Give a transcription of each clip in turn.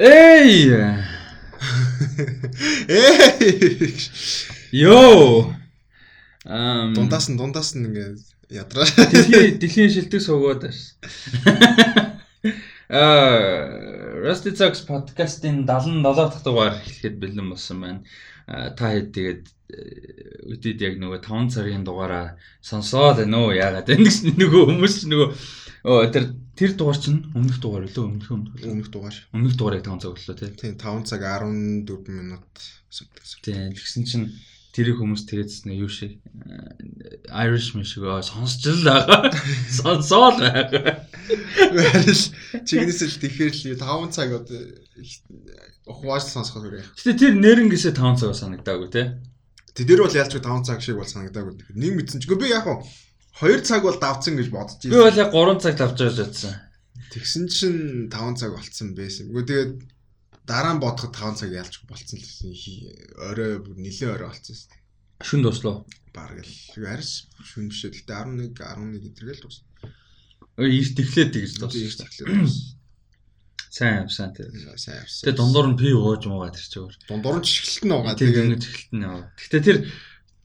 Эй! Эй! Йоо. Ам Дундаас нь дундаас нь ингээд ядраа. дэлхийн дэлхийн шилдэг суугаад байна. Аа, Rusty Talks podcast-ийн 77 дахь дугаар эхлэхэд бэлэн болсон байна. Та хэд тэгээд э, үдид яг нөгөө 5 цагийн дугаараа сонсоод байна уу? Яагаад энэ гэсэн нөгөө хүмүүс нөгөө тэр тэр дугаар чинь өмнөх дугаар үлээ өмнөх өмнөх дугаар. өмнөх дугаарыг 5 цаг боллоо тий. Тийм 5 цаг 14 минут сумтгсан. Тийм тэгсэн чинь тэр хүмүүс тэгээдсэн юу шиг э, Irish мэн шиг сонсч л байгаа. Сонсоол байгаа. Харин чигнэс л тэгэхээр л 5 цаг одоо ухваас сонсоход үрээ. Гэтэ тэр нэрнгээсээ 5 цаг санагдаагүй тий. Тэдэр бол ялч 5 цаг шиг бол санагдаагүй. Нэг мэдсэн ч би яг хаа 2 цаг бол давцсан гэж бодож Би бол яг 3 цаг давж байгаа жадсан. Тэгсэн чинь 5 цаг болцсон байсан. Үгүй тэгээд дараа нь бодоход 5 цаг ялч болцсон л гэсэн. Орой бүр нилээ орой болцсон шүү дээ. Шүн дуслоо. Бараг л арьс шүн бишээ. Гэтэ 11 11 гэдэргээл дуусна. Эрт эхлээд тэгж Тэгээд дуслаа. ихтэй Сайн явсан тэр. сайн явсан. Тэгээ дундуур нь пив ууж муугаа тэр чигээр. дундуур нь чиглэлт нь байгаа. Тэгээ Тэгээд ингэж эхэлтэн яваа. Гэтэ тэр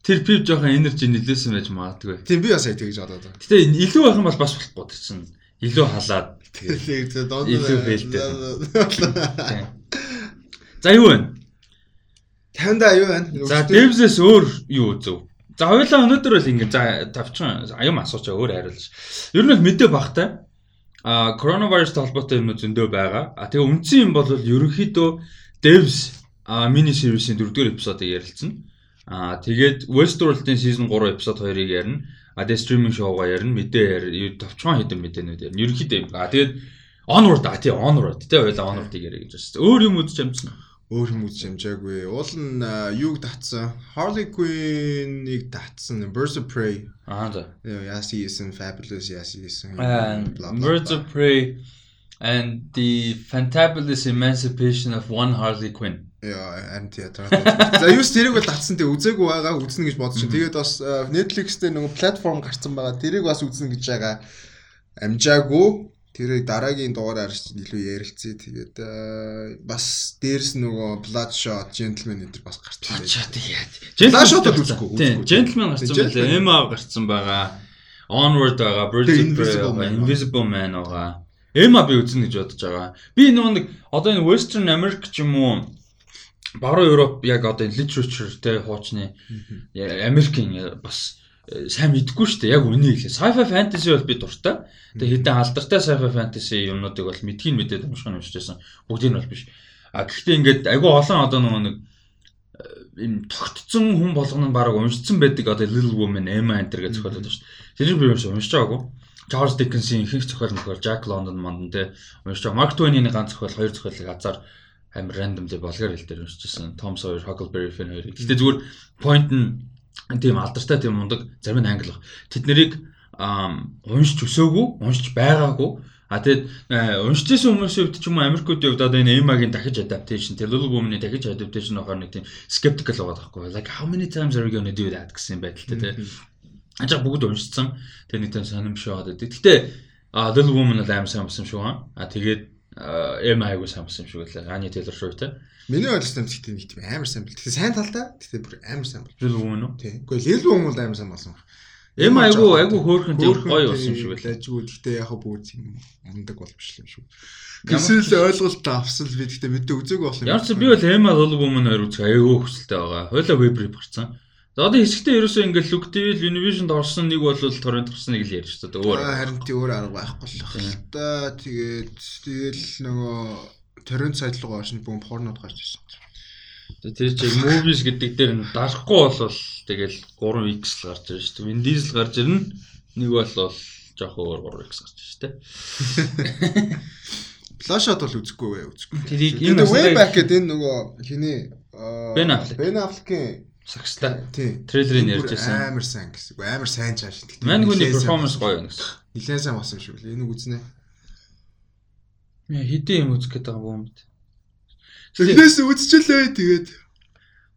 тэр пив жоохон энержи нөлөөсөн байж магадгүй. тийм би бас яг тэгж бодоод байна. Гэтэ илүү байх юм бол бас болохгүй чинь. Илүү халаад. Илүү фейлтэй. За юу вэ? 50 да юу байна? За Devs-с өөр юу зөв? За хоёулаа өнөөдөр бол ингэ за тавчхан аюум асууч өөр хариулж. Ер нь бол мэдээ багтай. А коронавирустай холбоотой юм зөндөө байгаа. А тэгээ үндсэн юм бол ерөнхийдөө Devs а мини сервисийн 4-р эпизодыг ярилцсан. А тэгээд Westworld-ийн season 3 эпизод 2-ыг ярина. А тэгээ стриминг шоугаа ярина. Мэдээ ярина. Товчхон хэдэн мэдээнүүд ярина. Ерөнхийдөө юм. А тэгээд Onward а тий Onward тий хоёулаа Onward-ыг яриа гэж байна. Өөр юм үзэж амжсан. өөр хүмүүс хэмжээгүй. Уул нь юуг татсан? Harley Quinn-ийг татсан. Birds of Prey. Аа за. Яси исэн Fabulous Blah, blah, Birds of Prey and the fantabulous emancipation of one Harley Quinn. Яа, харин театр. За юус тэрийг бол татсан тэг үзээгүй байгаа үзнэ гэж бодсон. Тэгээд бас а, Netflix дээр нөгөө платформ гарцсан байгаа. Тэрийг бас үзнэ гэж байгаа. Амжаагүй. Тэрийг дараагийн дугаараар илүү ярилцъя. Тэгээд а, бас дээрс нөгөө Bloodshot, Gentleman энэ бас байж. Чат яа. Bloodshot үзэхгүй. Gentleman гарсан байлаа. Emma гарсан байгаа. Onward байгаа. Man байгаа. Invisible Man байгаа. Emma би үзнэ гэж бодож байгаа. Би нөгөө нэг одоо энэ Western America ч юм уу Баруун Европ яг одоо literature те хуучны Америкийн бас э, сайн мэдгүй шүү дээ. Яг үнийг хэлээ. Sci-fi fantasy бол би дуртай. Тэгээ хэдэн алдартай sci-fi fantasy юмнуудыг бол мэдхийн мэдээд унших нь уншижсэн. Бүгдийг нь бол биш. А гэхдээ ингээд айгүй олон одоо нөгөө нэг э, юм тогтцсон хүн болгоно нь баг уншицсан байдаг одоо Little Women, Emma Enter гэж зохиолод байна шүү дээ. Тэрийг би уншиж уншиж байгаагүй. Charles Dickens-ийн ихэнх зохиол нөхөр Jack London манд те уншиж байгаа. Mark Twain-ийн ганц зохиол, хоёр зохиолыг азар амар randomly болгоор хэл дээр уншижсэн. Tom Sawyer, Huckleberry Finn хоёрыг. Гэтэ зүгээр point нь тийм алдартай тийм мундаг зарим нь англи. Тэд нарыг уншиж өсөөгүй, уншиж байгаагүй. А тэгэд э, уншижсэн хүмүүсийн хувьд ч юм уу Америкуудын хувьд одоо энэ Emma-гийн дахиж adaptation, Little Women-ийн дахиж adaptation байхаар нэг тийм skeptical байгаа байхгүй. Like how many times are we going to do that гэсэн байдалтай тийм. Ажиг бүгд уншицсан. Тэгээ нэг тийм сонирм шүү хаад байдаг. Гэтэ Little Woman бол амар сайн болсон шүү. А тэгээд Emma айгуу сайн болсон юм шүү гэлээ. Anya Taylor-Joy те. Миний ойлгосноор гэхдээ нэг тийм амар сайн бэл. Тэгэхээр сайн талдаа гэхдээ бүр амар сайн бол. Little Woman уу? Тий. Гэхдээ Lil Wong бол амар сайн болсон. Emma айгуу айгуу хөөрхөн тийм гоё болсон юм шүү гэлээ. Ажгүй гэхдээ яг бүгд тийм ундаг бол биш юм шүү. Эсвэл ойлголт авсан л би гэхдээ мэдээ үзээгүй болох юм. Ямар ч би бол Emma Little Woman хоёр үзэх айгуу хүсэлтэй байгаа. Хойлоо веб рип гарцсан. За одоо хэсэгтээ ерөөсөө ингээд Look TV Univision-д орсон нэг бол торрент гарсан нэг л ярьж та өөр. Харин тий өөр арга байхгүй л байна. Та тэгээд тэгэл нөгөө торрент руу орсон бүгд порнод гарч ирсэн. Тэр чинь movies гэдэг дээр нь дарахгүй болвол тэгэл 3x л гарч ирж шүү дээ. Vin Diesel гарч ирнэ. Нэг бол жоох өөр 3x гарч ирж шүү дээ. Flashot бол үзэхгүй вэ? Үзэхгүй. Тэрийг энэ way back гэдэг энэ нөгөө хиний аа, Ben Affleck. Ben Тий трейлерыг ярьж байсан. Амар сайн гэсэн. Амар сайн чааш. Тэгтээ сайн перформанс гоё юм гэсэн. Нилээн сайн болсон шүү. Энийг үзнэ. Яа хэдийн юм үзэх гээд байгаа юм бэ? Эхнээс үзчихлээ тэгээд.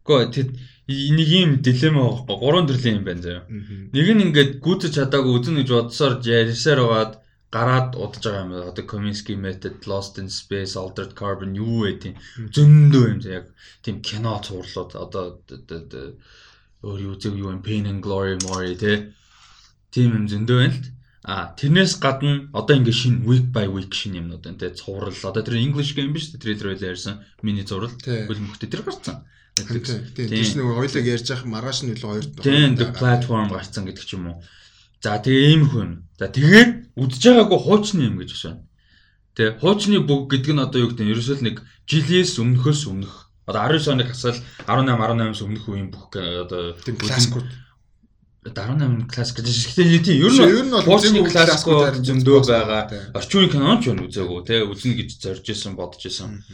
Гэхдээ тэд нэг юм байгаа байхгүй. Гурван төрлийн юм байна заяа. Нэг нь ингээд гүйцэж чадаагүй үзэн гэж бодсоор ярьсаар байгаад гараад удаж байгаа юм. Одоо Cominsky method, Lost in Space, Altered Carbon юу вэ тийм. Зөндөө юм яг тийм кино цуурлууд одоо өөр юу зөв юу юм? Pain and Glory Mori тий тийм юм зөндөө байна л А тэрнээс гадна одоо ингээ шин week by week шин юмнууд байна те. Цуврал одоо тэр English game биш трейлер байлаа ярьсан. Миний зурвал хөлбөмбөгтэй тэр гарцсан. Тийм. Тийм нэг хоёлыг ярьж явах маргааш нь илүү хоёр. Тийм the platform гарцсан гэдэг ч юм уу. За тэгээ ийм хүн. За тэгээд үдж байгаагүй хуучны юм гэж байна. Тэ хуучны бүг гэдэг нь одоо юу гэдэг нь ерөөсөө нэг жилээс өмнөхөөс өмнөх одоо 19 оны хасаал 18 18-аас өмнөх үеийн бүх одоо классикууд 18 классик гэж шигтэй тийм ер нь ер нь хуучны классикууд зөндөө байгаа. Орчин үеийн киноч юу үзээгүй тэ үзнэ гэж зорж исэн бодож исэн.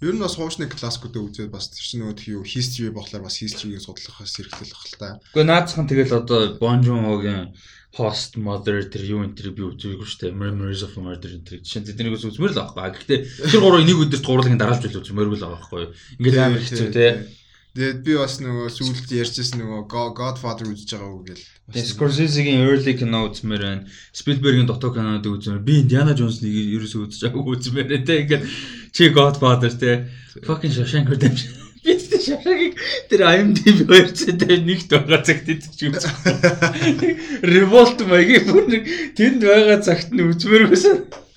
Ер нь бас хуучны классикуудыг үзээд бас тэр чинь нөгөө юу history болохоор бас history-ийг судлахаас зэрэгтэл баг л та. Гэхдээ наацхан тэгэл одоо Joon-хогийн Host Mother тэр юу энэ тэр би үзээгүй шүү дээ. Memories of Murder энэ тэр чинь тэднийг үзмэр л аахгүй. Гэхдээ тэр гурав нэг өдөрт гурлагийн дараалж үл үзмээргүй л байхгүй. Ингээд амар хэцүү те. Тэгээд би бас нөгөө сүүлд ярьжсэн нөгөө Godfather үзэж байгаа үг гэл. Scorsese-гийн early кино үзмээр байна. Spielberg-ийн дутуу кинонууд үзмээр. Би Indiana Jones-ыг ерөөсөө үзэж байгаагүй үзмээр те. Ингээд чи Godfather те. Fucking Shawshank Redemption шашагийг тэр IMDb 251-т байгаа цагт идэж үзсэн. Revolt маягийн бүр нэг тэнд байгаа цагт нь үзмээргүйсэн.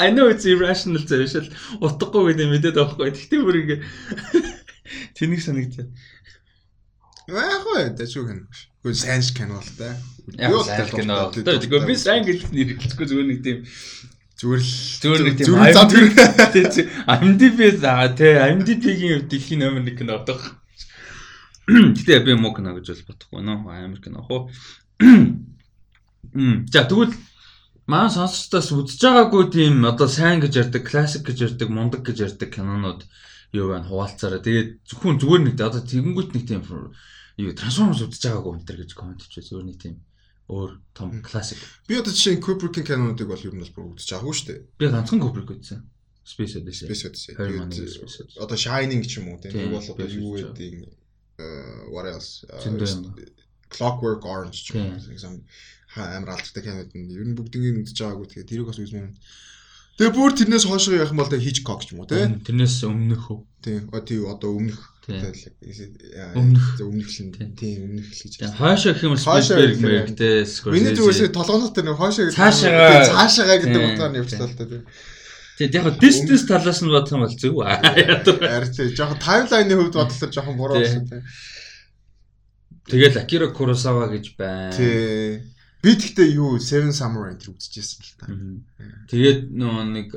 I know it's irrational зэрэг утгагүй гэдэг мэдээд байгаа хгүй. Тэгтээ бүр ингэ тэнийг санагдсан. Яг уу дэжгүй гэнэ. Гэхдээ сайн кино л та. Яг сайн кино. Тэгвэл би сайн гэж нэр хэлэхгүй зүгээр нэг тийм Зүгээр л зүгээр нэг тийм IMDb за тий IMDb-гийн дэлхийн номер 1 кино одох. Гэтэ би муу кино гэж бол бодохгүй нөө амар кино. Мм за тэгвэл маань сонсогчдоос үзэж байгаагүй тийм одоо сайн гэж ярьдаг, классик гэж ярьдаг, мундаг гэж ярьдаг кинонууд юу байна хуваалцаараа. Тэгээд зөвхөн зүгээр нэг одоо тэгэнгүүт нэг тийм юу трансформерс үзэж байгаагүй энэ төр гэж комент хийчихээ зүгээр нэг тийм өөр том классик. Би одоо жишээ нь Kubrick-ийн кинонуудыг бол ер нь бол бүр үзэж байгаагүй шүү дээ. Би ганцхан Kubrick үзсэн. Space Odyssey. Space Odyssey. Одоо Shining ч юм уу тийм нэг бол одоо юу гэдэг what else Clockwork Orange ч юм уу амар алдартай кинод нь ер нь бүгднийг үзэж байгаагүй тэгээ тэрийг бас үзмээр. Тэгээ бүр тэрнээс хойшоо явах юм бол тэгээ Hitchcock ч юм уу тийм. Тэрнээс өмнөх үү? Тийм. Одоо өмнөх өмнөх өмнөх л тийм өмнөх л гэж. Хаашаа гэх юм бол Spielberg мэрэг те Миний зүгээс толгоонот тэр хаашаа гэдэг цаашаа цаашаа гэдэг утгаар нь явчихлаа л та тийм. Тэгээд яг distance талаас нь бодох юм бол зөв. Харин тийм жоохон таймлайны хувьд бодлоо жоохон буруу болсон тийм. Тэгэл Akira Kurosawa гэж байна. Тий. Би тэгтээ юу Seven Samurai тэр үзчихсэн л та. Тэгээд нөгөө нэг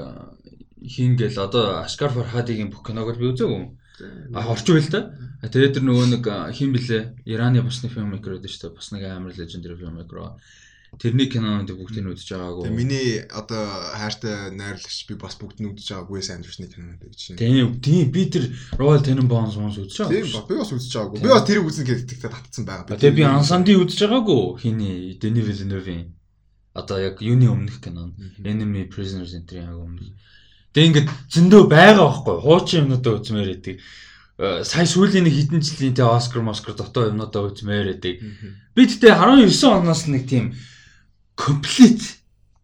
хингээл одоо Ashkar Farhadi-гийн бүх киног би үзээгүй. А орчих байл та. Тэгээд тэр нөгөө нэг хин блэ Ираны бусны фильммейкер гэдэг шүү дээ. Бас нэг амар лежендари фильммейкер. Тэрний кинонууд бүгдийг нь үзэж байгаагүй. Тэгээ миний одоо хайртай найрлагч би бас бүгд нь үзэж байгаагүй Wes Anderson-ы кинонууд гэж чинь. Тийм, тийм би тэр Royal Tenenbaums хүмүүс үзэж байгаа. Тийм, би бас үзэж байгаагүй. Би бас тэрийг үзнэ гэдэгтээ татцсан байгаа. Тэгээ би Ансанди үзэж байгаагүй. Хиний Denis Villeneuve-ийн одоо яг юуны өмнөх кинон Enemy Prisoners энэ яг өмнөх. Тэгээ ингээд зөндөө байгаа байхгүй. Хуучин юмнуудаа үзмээр идэг. Э, сая сүүлийн нэг хэдэн жилийн тэ Оскар, Москар дотоо юмнуудаа үзмээр идэг. Би тэгтээ 19 оноос нэг тийм комплит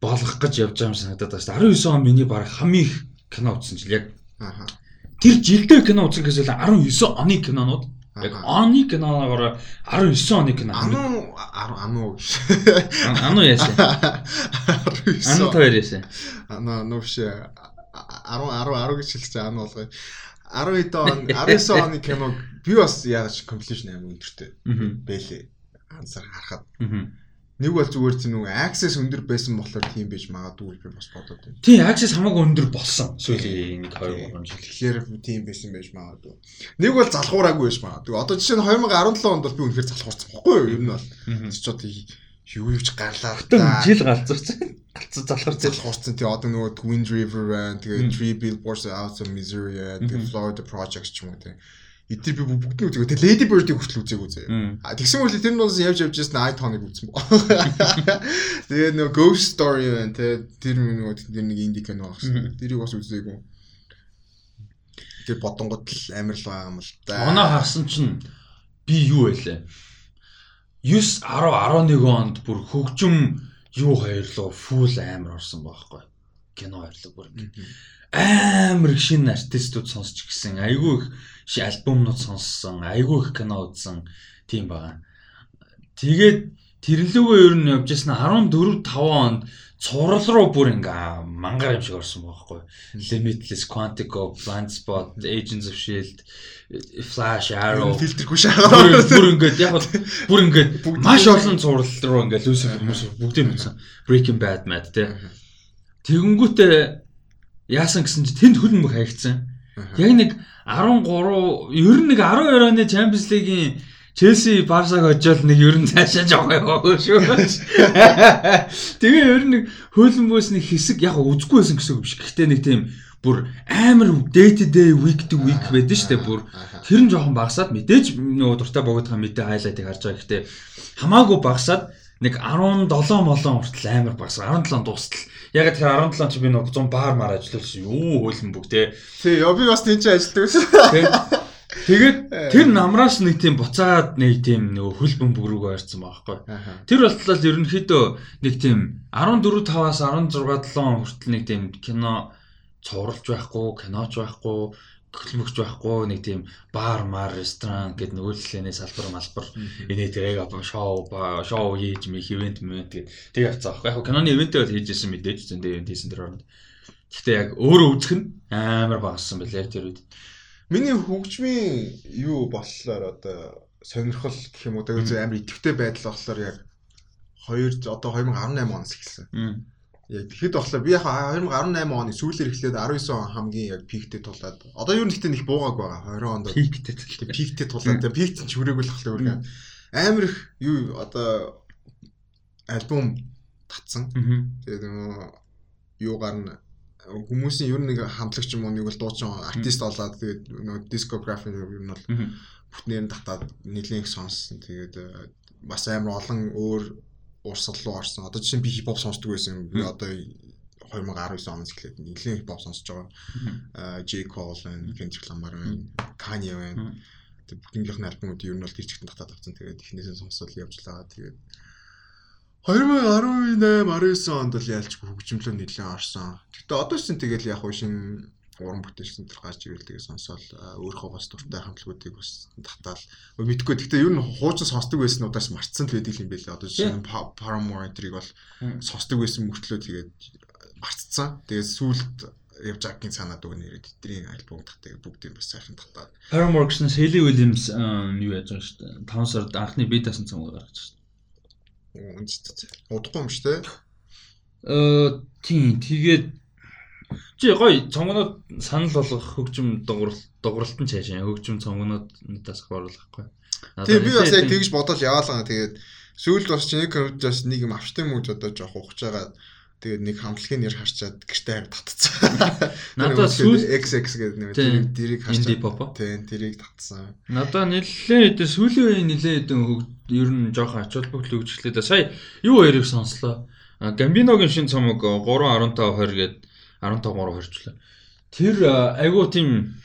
болгох гэж явж байгаа юм санагдаад байна. 19 он миний баг хамгийн их кино үзсэн жил яг. Тэр жилдээ кино үзсэн гэхээс 19 оны кинонууд Яг оны киноогоор 19 оны кино. Ану ану. Ану яасан. 19. Ану хоёр яасан. Ану ану биш 10 10 10 гэж байгаа нь болгоё. 12 он 19 оны киног би бас яаж completion аим өндөртэй бэлээ. Ансаар харахад. Нэг бол зүгээр тийм нэг access өндөр байсан болохоор тийм байж магадгүй би бас бодоод байна. Тийм access хамаагүй өндөр болсон. Сүүлийн нэг 2 3 жил. Тэгэхээр тийм байсан байж магадгүй. Нэг бол залхуураагүй байж магадгүй. Одоо жишээ нь 2017 онд бол би үнэхээр залхуурсан байхгүй юу? Ер нь бол. Чи ч одоо юу юуч гарлаа та. Жил галзуурсан. Галзуу залхуурсан. Залхуурсан. Тэгээ одоо нөгөө Twin River байна. Тэгээ Three Billboards Out of Missouri, тэгээ Florida Project ч юм уу тэгээ. Эдгээр би бүгд нь үзээгөө. Тэгээ Lady Bird-ийг хүртэл үзээгөө заяа. А тэгсэн мэт тэр нь бас явж явж ясна I Tony үзсэн боо. Тэгээ нөгөө Ghost Story байна тэгээ тэр нөгөө тэр нэг инди кино багсан. Тэрийг бас үзээгөө. Тэр бодонгот л амар л байгаа юм л да. Оноо харсан чинь би юу байлаа? 9 10 11 онд бүр хөгжим юу хоёрлоо фул амар орсон байхгүй. Кино хоёрлоо бүр ингэ амар их шинэ артистууд сонсч гисэн. Айгүй их альбомнууд сонссон, айгүй их кино үзсэн тийм байгаа. Тэгээд тэрлүүгөө ер нь явж ясна 14 5 онд цуврал руу бүр ингээ мангар юм шиг орсон байхгүй. Limitless, Quantico, Blind Spot, Agents of Shield, Flash, Arrow фильтргүй шаагаар бүр ингээд яг бүр ингээд маш олон цуврал руу ингээ Lucifer хүмүүс бүгдийг мэдсэн. Breaking Bad мэд тий. Тэгэнгүүтээ яасан гэсэн чи тэнд хөлн мөх хаягдсан. Яг нэг 13 ер нь нэг 12 оны Champions League-ийн Челси Барсаг хожоод нэг ер нь цаашаа жоох яваагүй шүү. Тэгээ ер нь нэг хөлбөмбөөс нэг хэсэг яг үзгүй байсан гэсэн үг биш. Гэхдээ нэг тийм бүр амар to day week to week байдаг дээ бүр. Тэр нь жоохон багасаад мэдээж нөгөө дуртай богдохын мэдээ хайлайтыг харж байгаа. Гэхдээ хамаагүй багасаад нэг 17 молон хүртэл амар багасаа 17 дуустал яг тэгэхээр 17 чи би нэг 100 баар маар ажиллуулсан юу хөлн бүг те тий би бас тийч ажилладаг тэгээд тэр намраас нэг тийм буцаад нэг тийм нөгөө хөл бөмбөг рүүгээ харсан байхгүй. Тэр болтлол ерөнхийдөө нэг тийм 14 5-аас 16 7 хүртэл нэг тийм кино цувралж байхгүй киноч байхгүй хөдөлмөгч байхгүй нэг тийм бар мар ресторан гэдэг нөгөөллөнээ салбар малбар. Энэ тэрэг шоу шоу хийж мэх ивент мэнт гэдэг тэг явцсан байхгүй яг киноны ивентээ бол хийж исэн мэдээж зөндөө ивент хийсэн тэр оронд гэхдээ яг өөрөө үзэх нь амар багассан байлээ тэр үед миний хөгжмийн юу болохоор одоо сонирхол гэх юм уу? Тэгээд амар идэвхтэй байдал болохоор яг 2 одоо 2018 оноос эхэлсэн Яг тэгэхэд болохоор би яг 2018 оны сүүлээр эхлээд 19 он хамгийн яг пиктэй тулаад одоо юу нэгтэй нэг буугааг байгаа 20 онд. Пиктэй пиктэй тулаад тэгээ пикт ч хүрээгүй л болохоор өөр амар их юу одоо альбом татсан. Тэгээд нөгөө юугаар нь хүмүүсийн ер нь нэг хамтлагч юм уу нэг бол дуучин артист болоод тэгээд нөгөө дискографи ер нь бол бүтнээр нь татаад нэлийн их сонссон. Тэгээд бас амар олон өөр урсгал руу орсон. Одоо жишээ нь би хипхоп сонсдог байсан. Би одоо 2019 оноос эхлээд нэлээд хипхоп сонсож байгаа. Аа J Cole, Kendrick Lamar, Kanye байна. Тэгээ бүгдийнх нь альбомууд ер нь бол гэрчгтэн татаад авсан. Тэгээд эхнээсээ сонсоод явж лаа. Тэгээд 2018 19 онд л ялч хөгжмөлөө нэлээд орсон. Гэтэ одоо ч тэгэл яг шин уран бүтээлч нар гарч ирэл тэгээ сонсоол өөрөө бас дуртай хамтлагуудыг бас татаал мэдгүй. Гэхдээ ер нь хуучин сонсдог байснуудаас марцсан л байдаг юм байлээ одоо жишээ нь Paramore энтриг бол сонсдог байсан мөртлөө тэгээд марцсан. Тэгээд сүулт явж байгаагийн санаад өгнө ирээд эдний альбом татдаг бүгдийг бас сайхан татаад. Paramore гэсэн Selly Williams юу яаж байгаа шүү дээ? 5 сард анхны бетасан цам гаргаж шүү дээ үнэтэй удахгүй юм шүү дээ э тийм тэгээд Чи гоё цонгонууд санал болгох хөгжим дугуурал дугууралт нь цаашаа хөгжим цонгонуудаас хавруулахгүй. Тэгээ би бас яг тэгж бодол яваалгаа. Тэгээд сүүлд бас чиний комментээс нэг юм авчтай юм уу одоо жоох ухаж байгаа. Тэгээд нэг хамтлагийн нэр харчаад гэртээ харь татцсан. Надад сүүл XX гэдэг нэг тэрийг тэрийг харчаад. Тийм тэрийг татсан. Надад нэлээд хэдэн сүүлийн үеийн нэлээд хэдэн ер нь жоох ач холбогдол хөгжлээ. Сая юу хоёрыг сонслоо. Гамбиногийн шин цомог 3.15 20 гээд 15 3 хорчлоо. Тэр айгуу тийм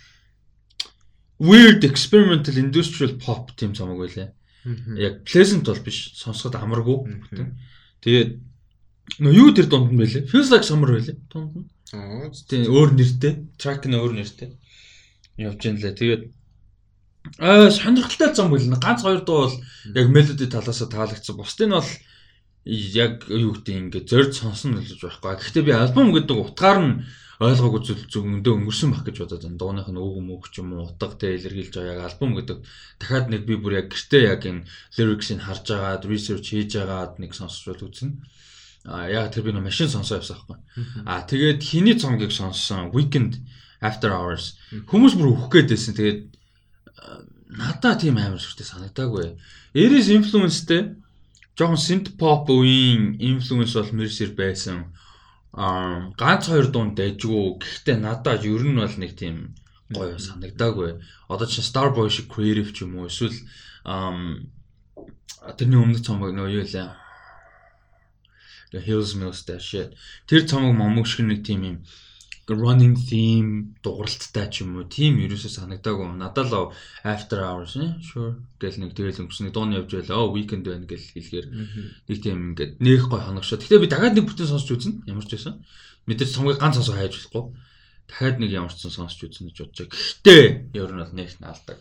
weird experimental industrial pop тийм цомог байлаа. Яг pleasant бол биш, сонсоход амаргүй. Тэгээд нөө юу тэр дунд нь байлээ? Feels like summer байлээ дунд нь. Аа. Тийм өөр нэртэй, track нь өөр нэртэй. Явж ин лээ. Тэгээд аа сонирхолтой зам байлаа. Ганц хоёр дуу бол яг melody талаас нь таалагдсан. Бусдын нь бол яг юу гэдэг ингээд зорж сонсон л гэж байхгүй. Гэхдээ би альбом гэдэг утгаар нь ойлгоогүй зүйл зөндөө өнгөрсөн баг гэж бодоод байна. Дууных нь үг мөг ч юм уу утга тэ илэрхийлж байгаа яг альбом гэдэг дахиад нэг би бүр яг гэртээ яг энэ lyrics-ыг харж агаад research хийж агаад нэг сонсч бол үзнэ. А яг тэр би нэг машин сонсоо явсан байхгүй. А тэгээд хиний цомгийг сонссон Weekend After Hours хүмүүс бүр өөх гээдсэн. Тэгээд надаа тийм амар сүртэй санагдаагүй. Aries influence-тэй жоохон synth pop үеийн influence бол Mercer байсан. Аа ганц хоёр дунд дайжгүй. Гэхдээ надад ер нь бол нэг тийм гоё санагдаагүй. Одоо чи Starboy шиг creative ч юм уу эсвэл тэрний өмнөх цомог нөө юу лээ. The Hills Mills that shit. Тэр цомог момог шиг нэг тийм юм running theme дууралттай ч юм уу тийм ерөөсөө санагдаагүй. Надад л after hours э sure гэл нэг тэгэл өнгөрсөн нэг дууны явж байлаа. Weekend байна гэл хэлэхээр нэг тийм ингээд нэх гой хоногшоо. Гэтэ би дахиад нэг бүтэн сонсч үзнэ. Ямар ч байсан. Мэдээж цомгийг ганц сонсоо хайж болохгүй. Дахиад нэг ямар ч сан сонсч үзнэ гэж бодож. Гэхдээ ер нь бол нэх наалдаг.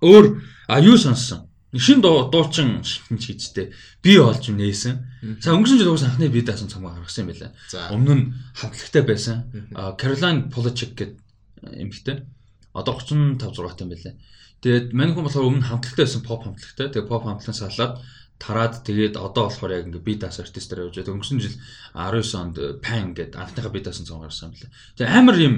Өөр а юу сонссон? Шин дуучин шинж хийжтэй. Би олж нээсэн. За өнгөрсөн жил уус анхны би даасан цамгаа гаргасан юм байлаа. Өмнө нь хамтлагтай байсан. Caroline Polachek гэдэг эмэгтэй. Одоо 35 6 тань байлаа. Тэгээд мань хүн болохоор өмнө хамтлагтай байсан pop хамтлагтай. Тэгээд pop хамтлагаас салаад тараад тэгээд одоо болохоор яг ингээ би даас артистээр явж байгаа. Өнгөрсөн жил 19 онд Pan гэдэг анхныхаа би даасан цамгаа гаргасан юм байлаа. Тэгээд амар юм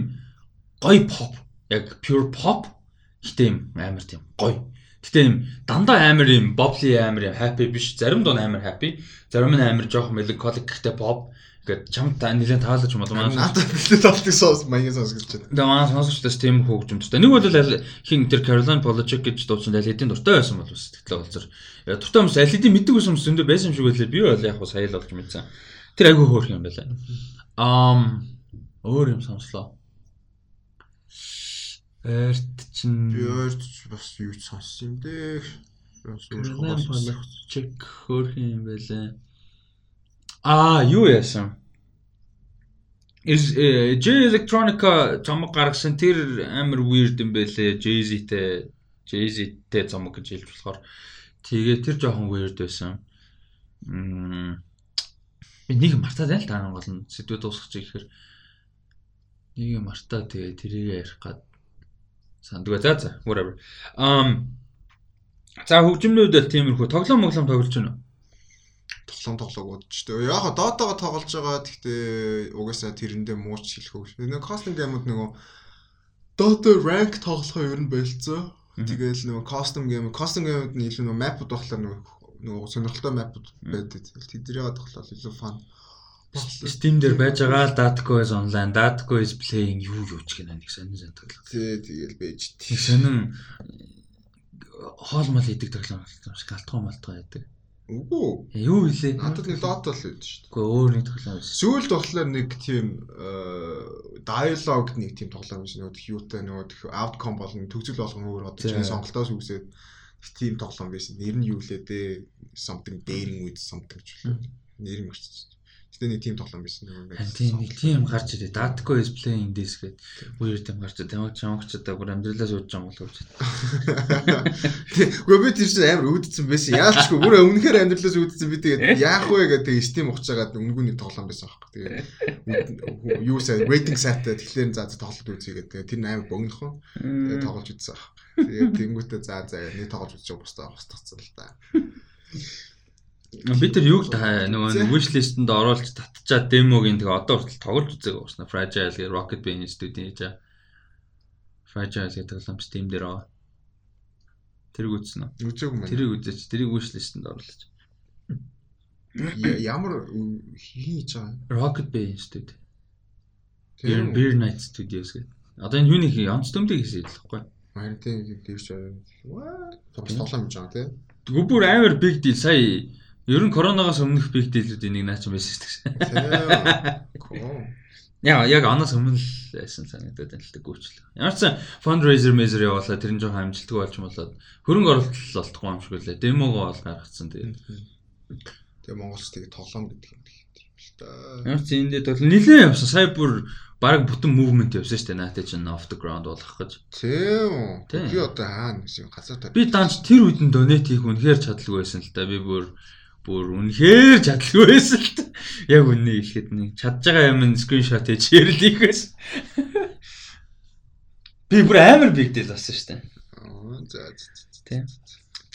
гоё pop. Яг pure pop. Гэтэ юм амар тийм гоё Гэтэ юм дандаа амар юм бобли амар юм happy биш. Зарим дуу амар happy. Зарим нь амар жоох melancholic гэхдээ pop. Ингээд чамд нэлээд таалаж юм бол манай надад бэлээ толтыг соос маягийн соос гэж байна. Тэгээ манай сонсогчдоос тийм хөгжимтэй. Нэг бол хин тэр Caroline Polachek гэж дуусан алидийн дуртай байсан бол сэтгэлээ болцор. Дуртай хүмүүс алидийн мэддэг байсан хүмүүс зөндөө байсан юм шиг байлээ. Би бол яг хуу сая л болж мэдсэн. Тэр айгүй хөөх юм байлаа. Ам өөр юм сонслоо. Ойрт чинь би ойрт бас юу ч сонссон юм дээ. Бас өөр чек хөрх юм байлаа. Аа, юу яасан? Is J Electronica цомог гаргасан тэр амар weird юм байлээ. Jay-Z-тэй Jay-Z-тэй цомог гэж хэлж болохоор тэгээ тэр жоохон weird байсан. Мм би нэг мартаад байл та гол нь сэдвээ дуусгах чи гэхээр нэг мартаа тэгээ тэрийг ярих гад Сандгаа за за whatever. Um за хөгжмнүүд л тиймэрхүү тоглоом моглоом тоглож байна уу? Тоглоом тоглоог дээ. Яг доотоогоо тоглож байгаа. Гэхдээ угаасаа тэрэндээ мууч хэлэхөө. Нэг кастинг геймүүд нөгөө Dota rank тоглохоо ер нь болцоо. Тэгээл нөгөө custom game, custom game-д нь илүү нөгөө map-ууд болохоор нөгөө нөгөө сонирхолтой map-ууд байдаг. Тэднийг тоглоод илүү fun. Steam дээр байж байгаа л Datco is online, Datco is playing юу юу ч гэнэ нэг сонин сонин тоглоом. Тий, тэгэл байж. Тэг сонин хоолмол идэг тоглоом юм шиг алтгоо малтгаа яадаг. Үгүй. Юу вүлээ? Надад нэг Dota л байдаг шүү дээ. Үгүй өөр нэг тоглоом байсан. Сүүлд болохоор нэг тийм диалогд нэг тийм тоглоом биш нөгөө юутай нөгөө outcome болон төгсөл болгон өөр одоо чинь сонголтоос үсээд тийм тоглоом байсан. Нэр нь юу лээ дээ? Something daring with something ч үлээ. Нэр нь өгч Гэтэ нэг тийм тоглоом байсан юм байна. Тийм нэг тийм гарч ирээ. Datco is playing this гэдэг үеэр тийм гарч ирээ. Тамаг чамгчдаа бүр амьдралаас ууж байгаа юм болов уу. Гэхдээ би тэр чинь амар үүдсэн байсан. Яалчгүй бүр өмнөхөр амьдралаас үүдсэн би тэгээд яах вэ гэдэг Steam ухчихагаад өнгөний тоглоом байсан аахгүй. Тэгээд юу сая waiting site тэгэхээр за тоглолт үзье гэдэг. Тэр амар богинохон. Тэгээд тоглож үзсэн. Тэгээд тэнгуүтээ за за нэг тоглож үзчих бустаа устгацсан л та. Би тэр юуг нөгөө wish list-энд оруулж татчаад демогийн тэгээ одоо хүртэл тоглож үзээг уусна. Fragile гэх Rocket Bean студийн хийж байгаа. Fragile гэх тоглоом Steam дээр аа. Тэрийг үзсэн үү? Үзээгүй мэн. Тэрийг үзээч. Тэрийг wish list-энд оруулаач. Ямар хийж байгаа? Rocket Bean студи. Тэр Beer Night Studios гэдэг. Одоо энэ юуны онц төмдөг хийсэн л байхгүй. Харин тийм аа. Тоглоом хийж байгаа тийм. Тэгвэл бүр амар big deal сая Ер нь коронавигоос өмнөх big deal-үүд энийг наач байсан шүү дээ. Яа, яг аноос өмнө л байсан санагдаад байна л да гүйчлээ. Ямар ч сан fundraiser measure явуулаад тэр нь жоохон амжилттай болж болоод хөрөнгө оруулалт олдохгүй юм шиг үлээ. Демогоо бол гаргацсан тэгээд. Тэгээ Монголс тэгээ тоглоом гэдэг юм л да. Ямар ч энэ дээр бол нилээн явсан. Сая бүр баг бүтэн movement явсан шүү дээ. Наатай чинь off the ground болох гэж. Тийм. Би одоо хаана гэсэн газар та. Би данч тэр үед нь donate хийх үнэхээр чадлагүй байсан л да. Би бүр бүр үнэхээр чадлагүй байсан л та. Яг үнэ ихэд нэг чадж байгаа юм скриншот хийж шеэрлийх байсан. Би бүр амар big deal болсон шүү дээ. За тийм.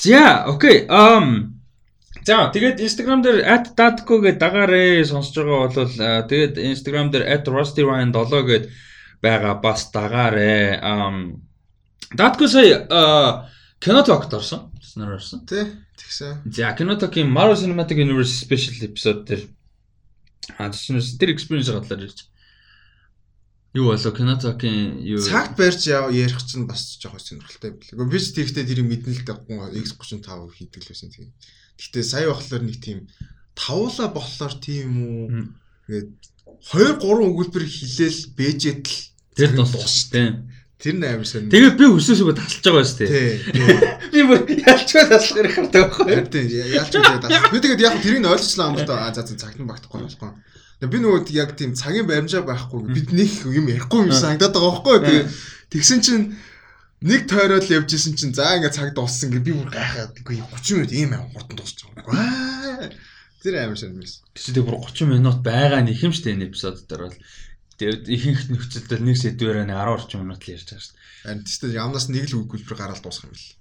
За, окей. Um За тэгээд Instagram дээр @dadko гэдэг дагаараа сонсож байгаа бол тэгээд Instagram дээр @rustyryan7 гэдэг байгаа бас дагаараа. Um Dadko сая кино тогт орсон. Тэснэр орсон. Тий. Тэгсэн. За Kinotokийн Marvel Cinematic Universe special episode дээр аа тэснээс тэр experience гадлаар ирж. Юу болоо Kinotokийн юу цагт барьж ярих чинь бас жоохон сонирхолтой байлаа. Би ч тэрхтээ тэрийг мэднэ л дээ X35 хийдэг л байсан тийм. Гэхдээ сая болохоор нэг тийм тавуула болохоор тийм үү. Тэгээд 2 3 өгүүлбэр хилээл бэжэт л Тэр нь бас дуусчтэй. Тэр нь амар сонир. Тэгээд би өсөөсөө тасалж байгаа шүү дээ. Тий. тий. Би бүр ялчгаа таслах хэрэг хардаг байхгүй. Харин тий ялч үгүй даа. Би тэгээд яг тэрийг нь ойлгочлаа юм л да. А за за цагт нь багтахгүй болохгүй. Тэгээд би нөгөө яг тийм цагийн баримжаа байхгүй бид нэг юм ярихгүй юм санагдаад байгаа байхгүй. Тэгээд тэгсэн чинь нэг тойрол явж исэн чинь за ингээ цаг дууссан гэ би бүр гайхаад үгүй 30 минут ийм амар хурдан дуусч байгаа. Аа. Тэр амар сонирмээс. Тэгсэн тэр бүр 30 минут байгаа нэг юм шүү дээ энэ эпизод дээр бол. Тэгээд ихэнх нөхцөлдөл нэг сэдвээр нэг 10 орчим минут л ярьж байгаа шүү дээ. Харин тийм ямнаас нэг л өгүүлбэр гараад дуусах юм бэл.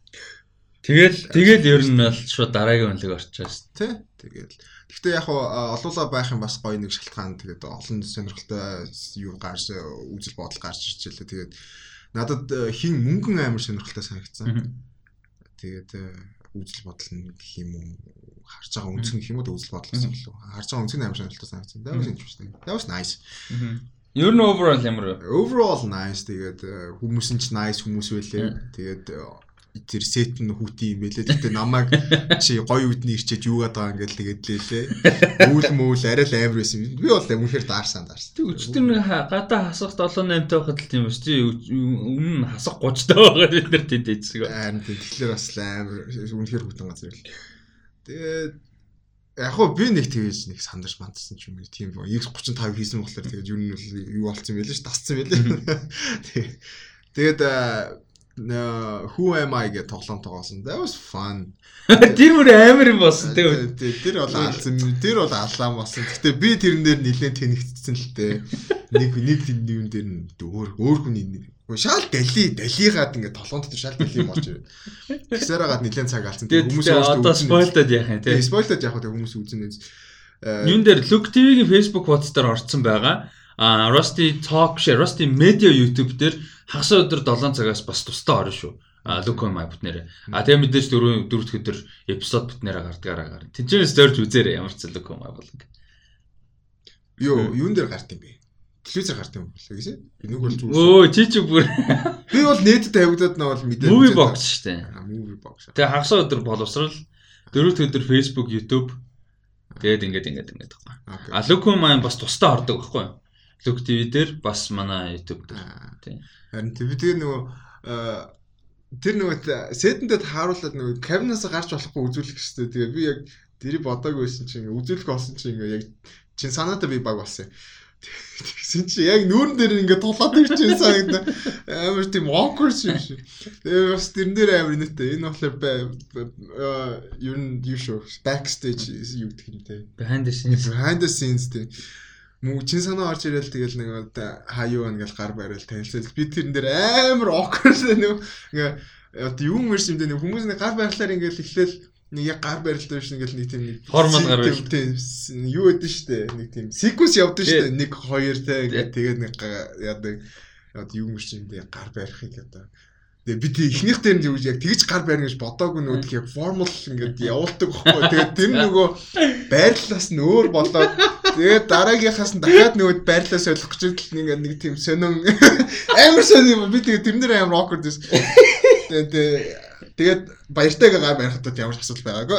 Тэгэл тэгэл ер нь бол шууд дараагийн үнэлэг орчоо шүү Тэ. Тэгээд Гэхдээ яг олуулаа байх юм бас гоё нэг шалтгаан тэгээд олон сонирхолтой юу гарч үзэл бодол гарч ирчихлээ. Тэгээд надад э, хин мөнгөн амар сонирхолтой санагдсан. Тэгээд э, үзэл бодол нь гэх юм уу харж байгаа үнц гэх юм уу үзэл бодол гэсэн л харж байгаа үнц нь амар сонирхолтой санагдсан. That was interesting. That was nice. Ер нь overall ямар вэ? Overall nice. Тэгээд э, хүмүүс нь ч nice хүмүүс байлээ. Тэгээд э, тэр сет нь хүүти юм байлээ. Тэгтээ намайг чи гоё үдний ирчээж юугаад байгаа ингээл тэгээд лээ. Үүл мөөл арай л амар байсан. Би бол үнэхээр даарсан даарсан. Тэг өчтөр нэг гадаа хасах 7 8 таа байхад л тийм ба чи өмнө хасах 30 таа байгаад бид нар тэнд эцэг. Харин тэгэхээр бас амар үнэхээр хүтэн газар л. Тэгээд яг хөө би нэг тэгэж нэг сандарч мандсан ч юм уу тийм X35 хийсэн болохоор тэгээд юу нь юу болцсон байлээ ш тасцсан байлээ. Тэгээд- нэ- who am I гэж тоглоом тоглосон. That was fun. Тэр бүр амар юм болсон. Тэ- тэ- Тэр бол алсан. Тэр бол алаан болсон. Гэтэ би тэрэн дээр нэлээд тэнэгдсэн л дээ. Нэг нэг юм дээр нь өөр өөр хүний Шаал дали, далигаад ингээд толгоон дотор шаал дали юм болж байна. Тэгсээр хагаад нэлээд цаг алдсан. Тэгээд Хүмүүс одоо спойлдод яах юм те. Спойлдод яг хөө хүмүүс үзэн үз. Э, Юун дээр Look TV-гийн Facebook пост дээр орцсон байгаа. А Rusty Talk share, Rusty Media YouTube дээр хагас өдөр 7 цагаас бас тусдаа орно шүү. А Look on my бүтнээр. А тэгээ мэдээж дөрөв дөрөвд өдөр эпизод бүтнээр гардгаараа гарна. Тинчээс зорж үзээрэй ямар ч Look on my бол. Юу, юун дээр гарт юм бэ? Телевизээр гарт юм болоо гэсэн. Энийг бол зүгээр. Өө чи чи бүр Би бол нээдэд тавигдаад нь бол мэдээ. movie box штэ. А movie box. Тэгээ хагас өдөр боловсрал дөрөвд өдөр Facebook, YouTube тэгээд ингээд ингээд ингээд. Окей. А Look my бас тусдаа ордог байхгүй юу? Look TV дээр бас манай YouTube дээр. Аа. Тийм. Харин тэр тэгээ нөгөө тэр нөгөө сэтэндээ тааруулаад нөгөө кабинаас гарч болохгүй үзүүлэх гэжтэй. Тэгээ би яг тэрийг бодоогүй байсан чинь үзүүлэх болсон чинь ингээ яг чин санаатай би баг болсон. Тэгсэн чи яг нүүрэн дээр ингээ тулаад ирчихсэн санагдаа. Амар тийм awkward юм шиг. Тэгээ бас тэрэн дээр амар нэттэй. Энэ болохоор э, ер нь юу шүү. Backstage юу гэх юм те. Behind the scenes. Behind the scenes тийм. Мөн чин санаа орж ирэл тэгэл нэг одоо хаяа байна гэл гар барил танилцал би тэрэн дээр амар awkward нэг ингээ одоо юу мэрс юм дэ хүмүүс нэг гар барилаар ингээл эхлээл нэг яг гар барилтаа биш ингээл нэг тийм нэг Хормол гар тийм- тийм юу өгдөн штэ? Нэг тийм секвенс явдсан штэ. Нэг хоёр те ингээ тэгээд нэг яадаг юм дэ гар барихыг одоо Тэгээ би тэг ихнийх дээр нь юу яг тэгж гар байрна гэж бодоагүй нөгөө яг формул ингээд явуулдаг байхгүй. Тэгээд тэр нөгөө байрлалаас нь өөр болоод тэгээд дараагийнхаас нь дахиад нөгөө байрлалаа солих гэж ингээд нэг тийм сонин амар сонин юм. Би тэгээд тэрнэр амар awkward байсан. Тэгээд тэгээд баяртайгаа гар барихад ямар ч асуудал байгаагүй.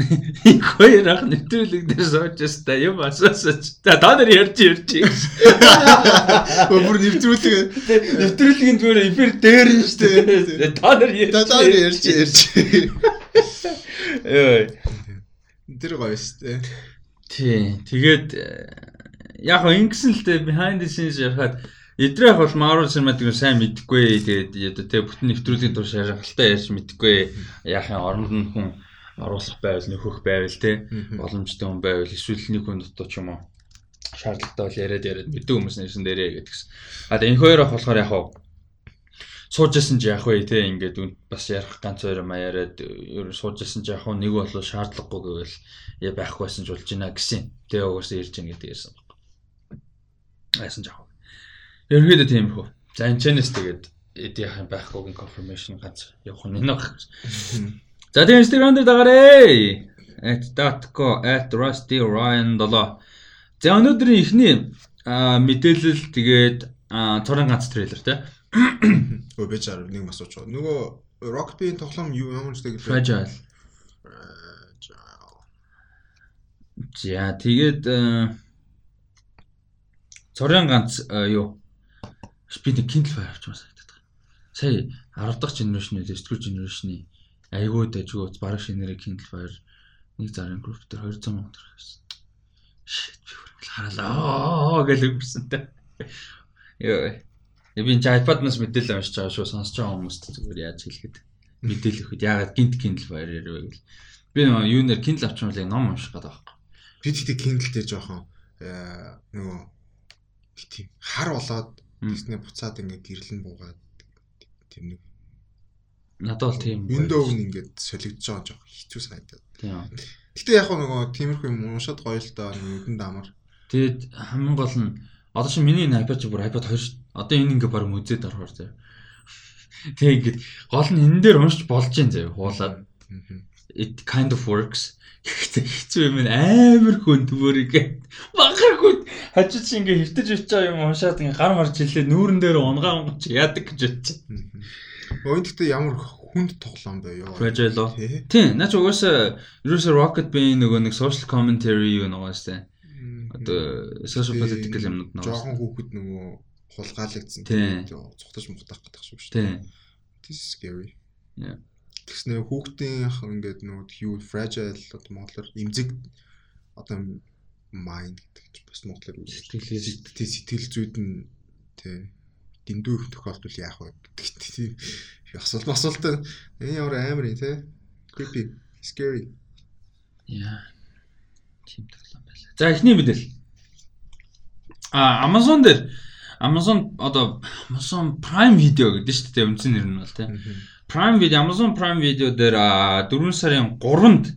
Хоёр ах нэвтрүүлэг дээр сууж та юм асуусаж. За та нар ярьж ярьж. Бүр нэвтрүүлэг Нэвтрүүлгийн зүгээр эфир дээр нь штэ. Та нар ярьж. та та ярьж ярьж. Ой. Тэр гоё штэ. Тий. Тэгээд яг ингэсэн л дээ behind the scenes яхад Эдрэх бол Marvel Cinematic-ийг сайн мэдгүй. Тэгээд одоо тэг бүтэн нэвтрүүлгийн турш шалгалтай ярьж мэдгүй. Яахын оронд нь хүн оруулах байвал нөхөх байвал те боломжтой хүн байвал эсвэл нэг хүн дотоо ч юм уу шаардлагатай бол яриад яриад мэддэг хүмүүс нэрсэн дээрээ гэдгсэн. А тэгээ энэ хоёр ах болохоор яг хаа суужсэн ч яах вэ те ингээд бас ярих ганц хоёр яриад ер нь суужсэн ч яах вэ нэг бол шаардлагагүй гэвэл яа байхгүйсэн ч болж гинэ гэсэн. Тэгээ угаасаа ирж гин гэдэг ярьсан баг. Айсан жаах. Ерөнхийдөө тийм хөө. За энэ чэнэс тэгээд эдийнхэн байхгүйгийн confirmation ганц явах нь энэ баг. За тэгээ Instagram дээр дагараа. @datco @rustyryan7. За өнөөдрийн эхний мэдээлэл тэгээд цорын ганц трейлер те. Өө чаар нэг бас сууч. Нөгөө Rockbee-ийн тоглоом ямар ч тэгээд Fragile. За тэгээд цорын ганц юу би нэг Kindle Fire авч санагдаад байна. Сая 10 дахь generation-ийн 9 дэх generation-ийн айгүй дайггүй бараг шинээрээ Kindle Fire нэг зарын group дээр 200 мянга төгрөг авсан. Shit би хүртэл хараалаа гэж өгсөн тэ. Йоо. Би энэ iPad-наас мэдээлэл уншиж байгаа шүү сонсож байгаа хүмүүст зүгээр яаж хэлэхэд мэдээлэл өгөхөд яагаад гинт Kindle Fire ярив гэвэл би юу нэр Kindle авчмал ном унших гэдэг байна. Би тэгтээ Kindle дээр жоохон нөгөө тийм хар болоод Тэснэ буцаад ингээд гэрлэн буугаад тэр нэг надад бол тийм Windows нь ингээд солигдож байгаа жоох хэцүү санагдаад. Тийм. Гэтэ яг нөгөө тиймэрхүү юм уншаад гоё л доо нүдэн дамар. Тэгээд хамгийн гол нь одоо чи миний iPad чи бүр iPad 2 одоо энэ ингээд баг мүзээд орохоор заяа. Тэгээ ингээд гол нь энэ дээр уншиж болж юм заяа хуулаад. It kind of works. Хэцүү юм амар хүн төвөрийг багаргүй хажууд чи ингээ хөвтөж байгаа юм уншаад ингээ гар марж хэлээ нүүрэн дээр унгаа унгаж яадаг гэж бодчих. Өөнд гэхдээ ямар хүнд тоглоом бай юу. Fragile. Тийм, наач угаасаа ерөөсө Rocket Bane нөгөө нэг social commentary юу нугастай. Одоо social political юмнууд нугас. Жохон хүүхэд нөгөө хулгаалагдсан. Цухтаж мухтах гэдэг шүү дээ. Тийм. This is scary. Yeah тэгснэ хүүхдийн ингээд нөгөө юу fragile одоо монголоор имзэг одоо mind гэдэг бас монголоор сэтгэл сэтгэл зүйд нь тий дэндүү их тохиолдол яах вэ? Гэдэг тийм асуулт асуулт. Энэ ямар амар юм тий. Creepy scary. Яа тийм тоглоом байлаа. За эхний мэдээлэл а Amazon дээр. Amazon одоо Amazon Prime Video гэдэг нь шүү дээ үндсэн нэр нь бол тий Prime Video Amazon Prime Video дээр 4 сарын 3-нд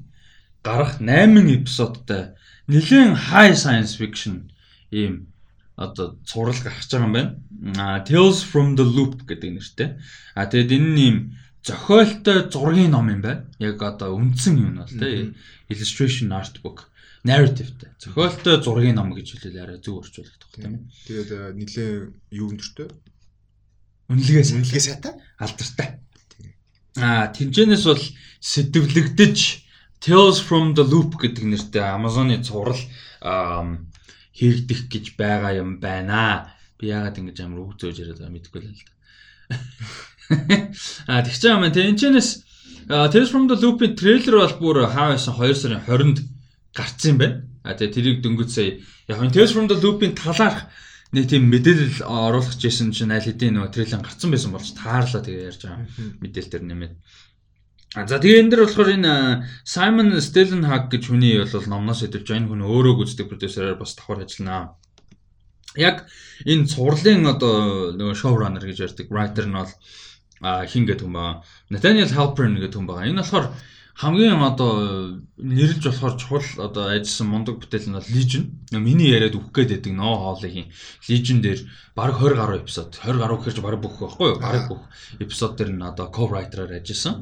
гарах 8 эпизодтай нэлээд high science fiction ийм одоо цуврал гарч байгаа юм байна. Tales from the Loop гэдэг нэртэй. А тэгэд энэ нэм зохиолтой зургийн ном юм байна. Яг одоо үндсэн юм бол тэ illustration art book narrative-тэй. Зохиолтой зургийн ном гэж хэлэл арай зөв орчуулдаг тийм. Тэгээд нэлээд юу өндөртэй? Үнэлгээ үнэлгээ сайтай? Алдартай. А тэмцэнээс бол сэтвлэгдэж Tales from the Loop гэдэг нэртэй Amazon-ы цуврал хийгдэх гэж байгаа юм байна. Би яагаад ингэж амар үг зөөж яриад байгаа мэдэхгүй л л да. А тэгч юм тэнчэнээс Tales from the Loop-ийн трейлер бол бүр хаавсан 2 сарын 20-нд гарцсан юм байна. А тэгээ тэрийг дөнгөж сая яг энэ Tales from the Loop-ийн талаарх нэг тийм мэдээлэл оруулах гэсэн чинь аль хэдийн нөгөө трейлер гарцсан байсан болж таарлаа тэгээ ярьж байгаа мэдээлэл төр нэмээд. А за тэгээ энэ дэр болохоор энэ Simon Stellenhag гэж хүний бол номноос идэвч энэ хүн өөрөө гүйцэтгэх продюсераар бас давхар ажиллана. Яг энэ цувралын одоо нөгөө showrunner гэж ярьдаг writer нь бол хин гэдэг хүн байгаа. Nathaniel Halpern гэдэг хүн байгаа. Энэ болохоор хамгийн одоо нэрлж болохоор чухал одоо ажилласан мундаг бүтээл нь бол Legion. Миний яриад өгөх гээд байдаг ноо хоолыг Legion дээр баг 20 гаруй эпизод 20 гаруй гэхэрч баг бүх байхгүй юу? Баг бүх эпизод дээр нь одоо co-writer-аар ажилласан.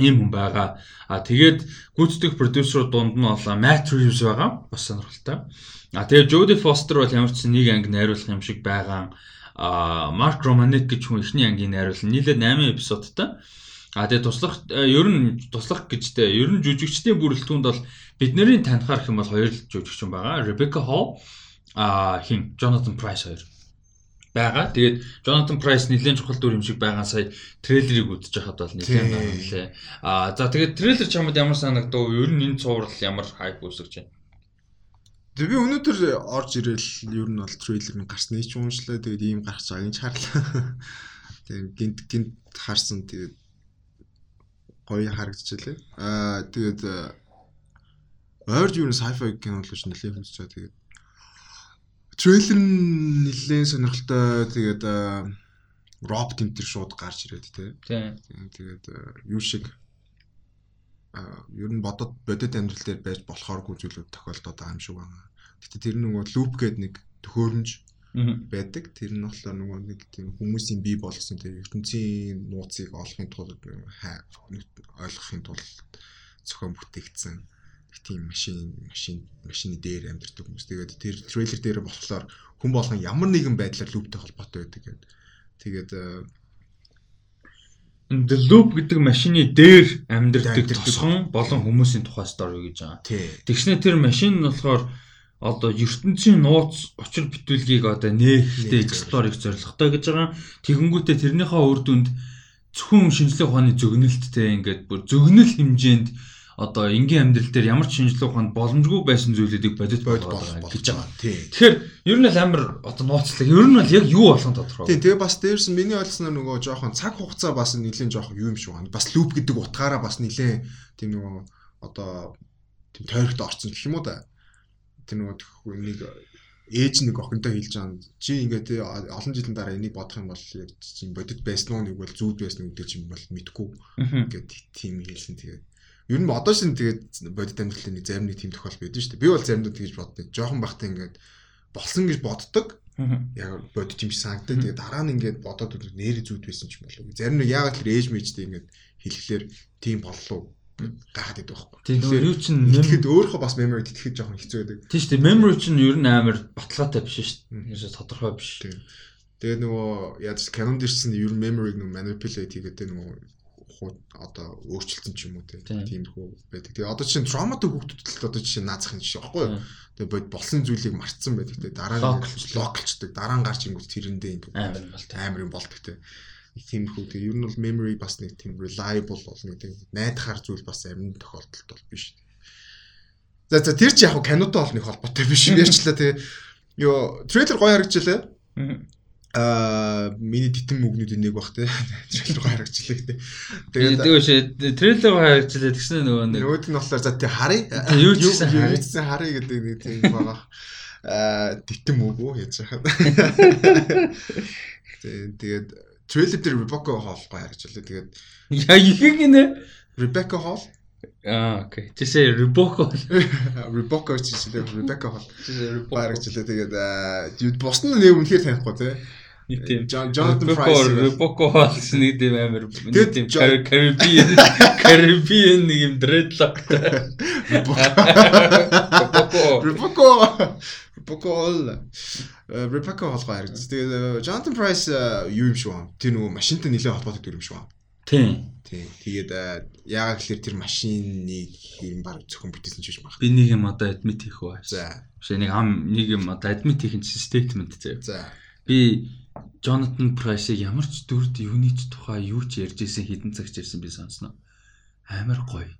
Ийм хүн байгаа. А тэгээд гүйцэтгэх продюсер дунд нь бол Matt Reeves байгаа. Бас сонирхолтой. А тэгээд Jodie Foster бол ямар ч нэг анги найруулах юм шиг байгаа. А Mark Romanek гэж хүн ихний ангийн найруулсан. Нийлээд 8 эпизодтай. А тэгээ туслах э, ер нь туслах гэжтэй ер нь жүжигчдийн бүрэлдэхүүнд бол бидний танихаар хэм бол хоёр л жүжигчин байгаа. Rebecca Hall а хин Jonathan Price хоёр байгаа. Тэгээд Jonathan Price нэлийн чухал дүр юм шиг байгаа сая трейлерыг үзэж хахад бол нэлийн нэлээ. А за тэгээд трейлер чамд ямар санагдав? Ер нь энэ цуврал ямар хайп үүсгэж байна? Тэг би өнөөдөр орж ирэл ер нь бол трейлер нь гарсныг ч уншлаа. Тэгээд ийм гарч байгааг нь чарлаа. Тэгээд гинт гинт харсан тэгээд гоё харагдчихлээ. Аа тэгээд ойрж юу н sci-fi кино гэж нэлээд байгаа. Тэгээд трейлер нь нэлээд сонирхолтой. Тэгээд роб тэмтэр шууд гарч ирээд тий. Тэгээд юу шиг а ер нь бодод бодит амьдрал дээр байж болохооргүй зүйлүүд тохиолдоод байгаа юм шиг байна. Гэтэ тэр нөгөө loop гэдэг нэг төхөөрөмж байдаг. Тэр нь болохоор нөгөө нэг тийм хүмүүсийн бий болгосон тийм ертөнцийн нууцыг олохын тулд ойлгохын тулд зохион бүтээгдсэн тийм машин машин машины дээр амьдардаг хүмүүс. Тэгээд тэр трейлер дээр болохоор хүн болгон ямар нэгэн байдлаар лүптэй холбоотой байдаг гэдэг. Тэгээд The Loop гэдэг машины дээр Амьдардаг. тосгон болон хүмүүсийн тухай story гэж байгаа. Тэгснэ тэр машин нь болохоор одоо ертөнцийн нууц очир бүтүүлгийг одоо нээхтэй Нээх эксплорыг зорилготой гэж байгаа. Тэгэнгүүтээ тэрнийхээ үр дүнд зөвхөн шинжлэх ухааны зөгнөлттэй ингээд бүр зөгнөл хэмжээнд одоо энгийн амьдрал дээр ямар ч шинжлэх ухаанд боломжгүй байсан зүйлүүдийг бодит Бод болгоод болох байгаа гэж байгаа. Тий. Тэгэхээр ер нь л амар одоо нууцлаг. Ер нь бол яг юу болгон тодорхой. Тийм тэгээ бас дээрс нь миний ойлгосноор нөгөө жоохон цаг хугацаа бас нэлээд жоохон юу юм шиг байна. Бас луп гэдэг утгаараа бас нэлээд тийм нөгөө одоо тийм тойрогт орсон гэх юм уу да. Тэр нөгөө тэх- нэг ээж нэг охинтой хэлж байгаа. Чи ингээд тий, олон жилийн дараа энийг бодох юм бол яг чи бодит байсан уу нэг бол зүуд байсан уу гэдэг чинь бол мэдгүй. Ингээд тийм хэлсэн тэгээд ер нь одоо шин тэгээд бодит амьдралын нэг зарим нэг тийм тохиол байдаг шүү дээ. Би бол заримдаа тэгж боддог. Жохон бахтай ингээд болсон гэж боддог яг бодож юм шиг санагдаад тэгээ дараа нь ингээд бодоод үзвэл нэр зүйд байсан ч юм болов. Зарим нэг яагаад тэр ээж мэжтэй ингээд хэлэхлээр тийм боллоо гахаад идэх байхгүй. Нөгөө юу чинь Тэгэхэд өөрийнхөө бас memory тэтгэхэд жоохон хэцүү байдаг. Тийм шүү дээ. Memory чинь ер нь амар баталгаатай биш шүү дээ. Ерөөсө тодорхой биш. Тийм. Тэгээ нөгөө яаж canon дээр чинь ер нь memory-г нөгөө manipulate хийгээд нөгөө одоо өөрчлөлтөн ч юм уу Тийм. тиймэрхүү байдаг. Тэгээ одоо чинь хүүхдүүд л одоо жишээ наацах юм шиг байхгүй юу? Тэгээ бод болсон зүйлийг мартсан байдаг. Тэгээ дараа нь локалчдаг. Дараа нь гарч ингүүт тэрэндээ ингээд Амар юм болдог те. Нэг тиймэрхүү тэгээ ер нь бол memory бас нэг тийм reliable бол нэг тийм найдахаар зүйл бас амин тохиолдолд бол биш. За за тэр чи яг кинотой бол нэг холбоотой биш ярьчлаа тэгээ ёо трейлер гоё харагдчихлаа. Аа миний титэм мөгнүүдийн нэг бах те. Трейлер гоё харагдчихлаа гэдэг. Тэгээд тэгээ шээ трейлер харагдчихлаа тэгснэ нөгөө нэг нөгөөд нь болохоор за тий харъя. Юу ч гэсэн харъя. гэдэг нэг тийм байгаа. Аа титэм яаж яхад. Тэгээд тэгээд трейлер дээр Rebecca Hall гоё харагдчихлаа. Тэгээд яа ихэг нэ Rebecca Hall Аа окей. Тэсээ Рибоко. Rebecca ч гэсэн Rebecca Hall Тэсээ харагдчихлаа. Тэгээд бус нь нэг үнэхээр танихгүй те. Нэг тийм John- Jonathan Рибоко Price. Рибоко бас нэг тийм амар нэг тийм Карибиан Карибиан нэг юм dreadlockтай. Рибоко. Rebecca Rebecca Hall гоё харагдчих. Тэгээд э, Jonathan Price э, юу юм байна. Тэр нөгөө машинтай нэлээд холбоотой дүр юм байна. Тийм. Тийм. Тэгээд э, яагаад гэхээр тэр машиныг юм баг зөвхөн бүтээсэн ч биш баг. Би нэг юм одоо admit хийх үү. За. Биш нэг ам нэг юм одоо admit хийх statement заяа. За. Би Jonathan Price-ыг ямар ч дүрд юуны ч тухай юу ч ярьж исэн хідэн цагч ярьсан би сонсноо. Амар гоё.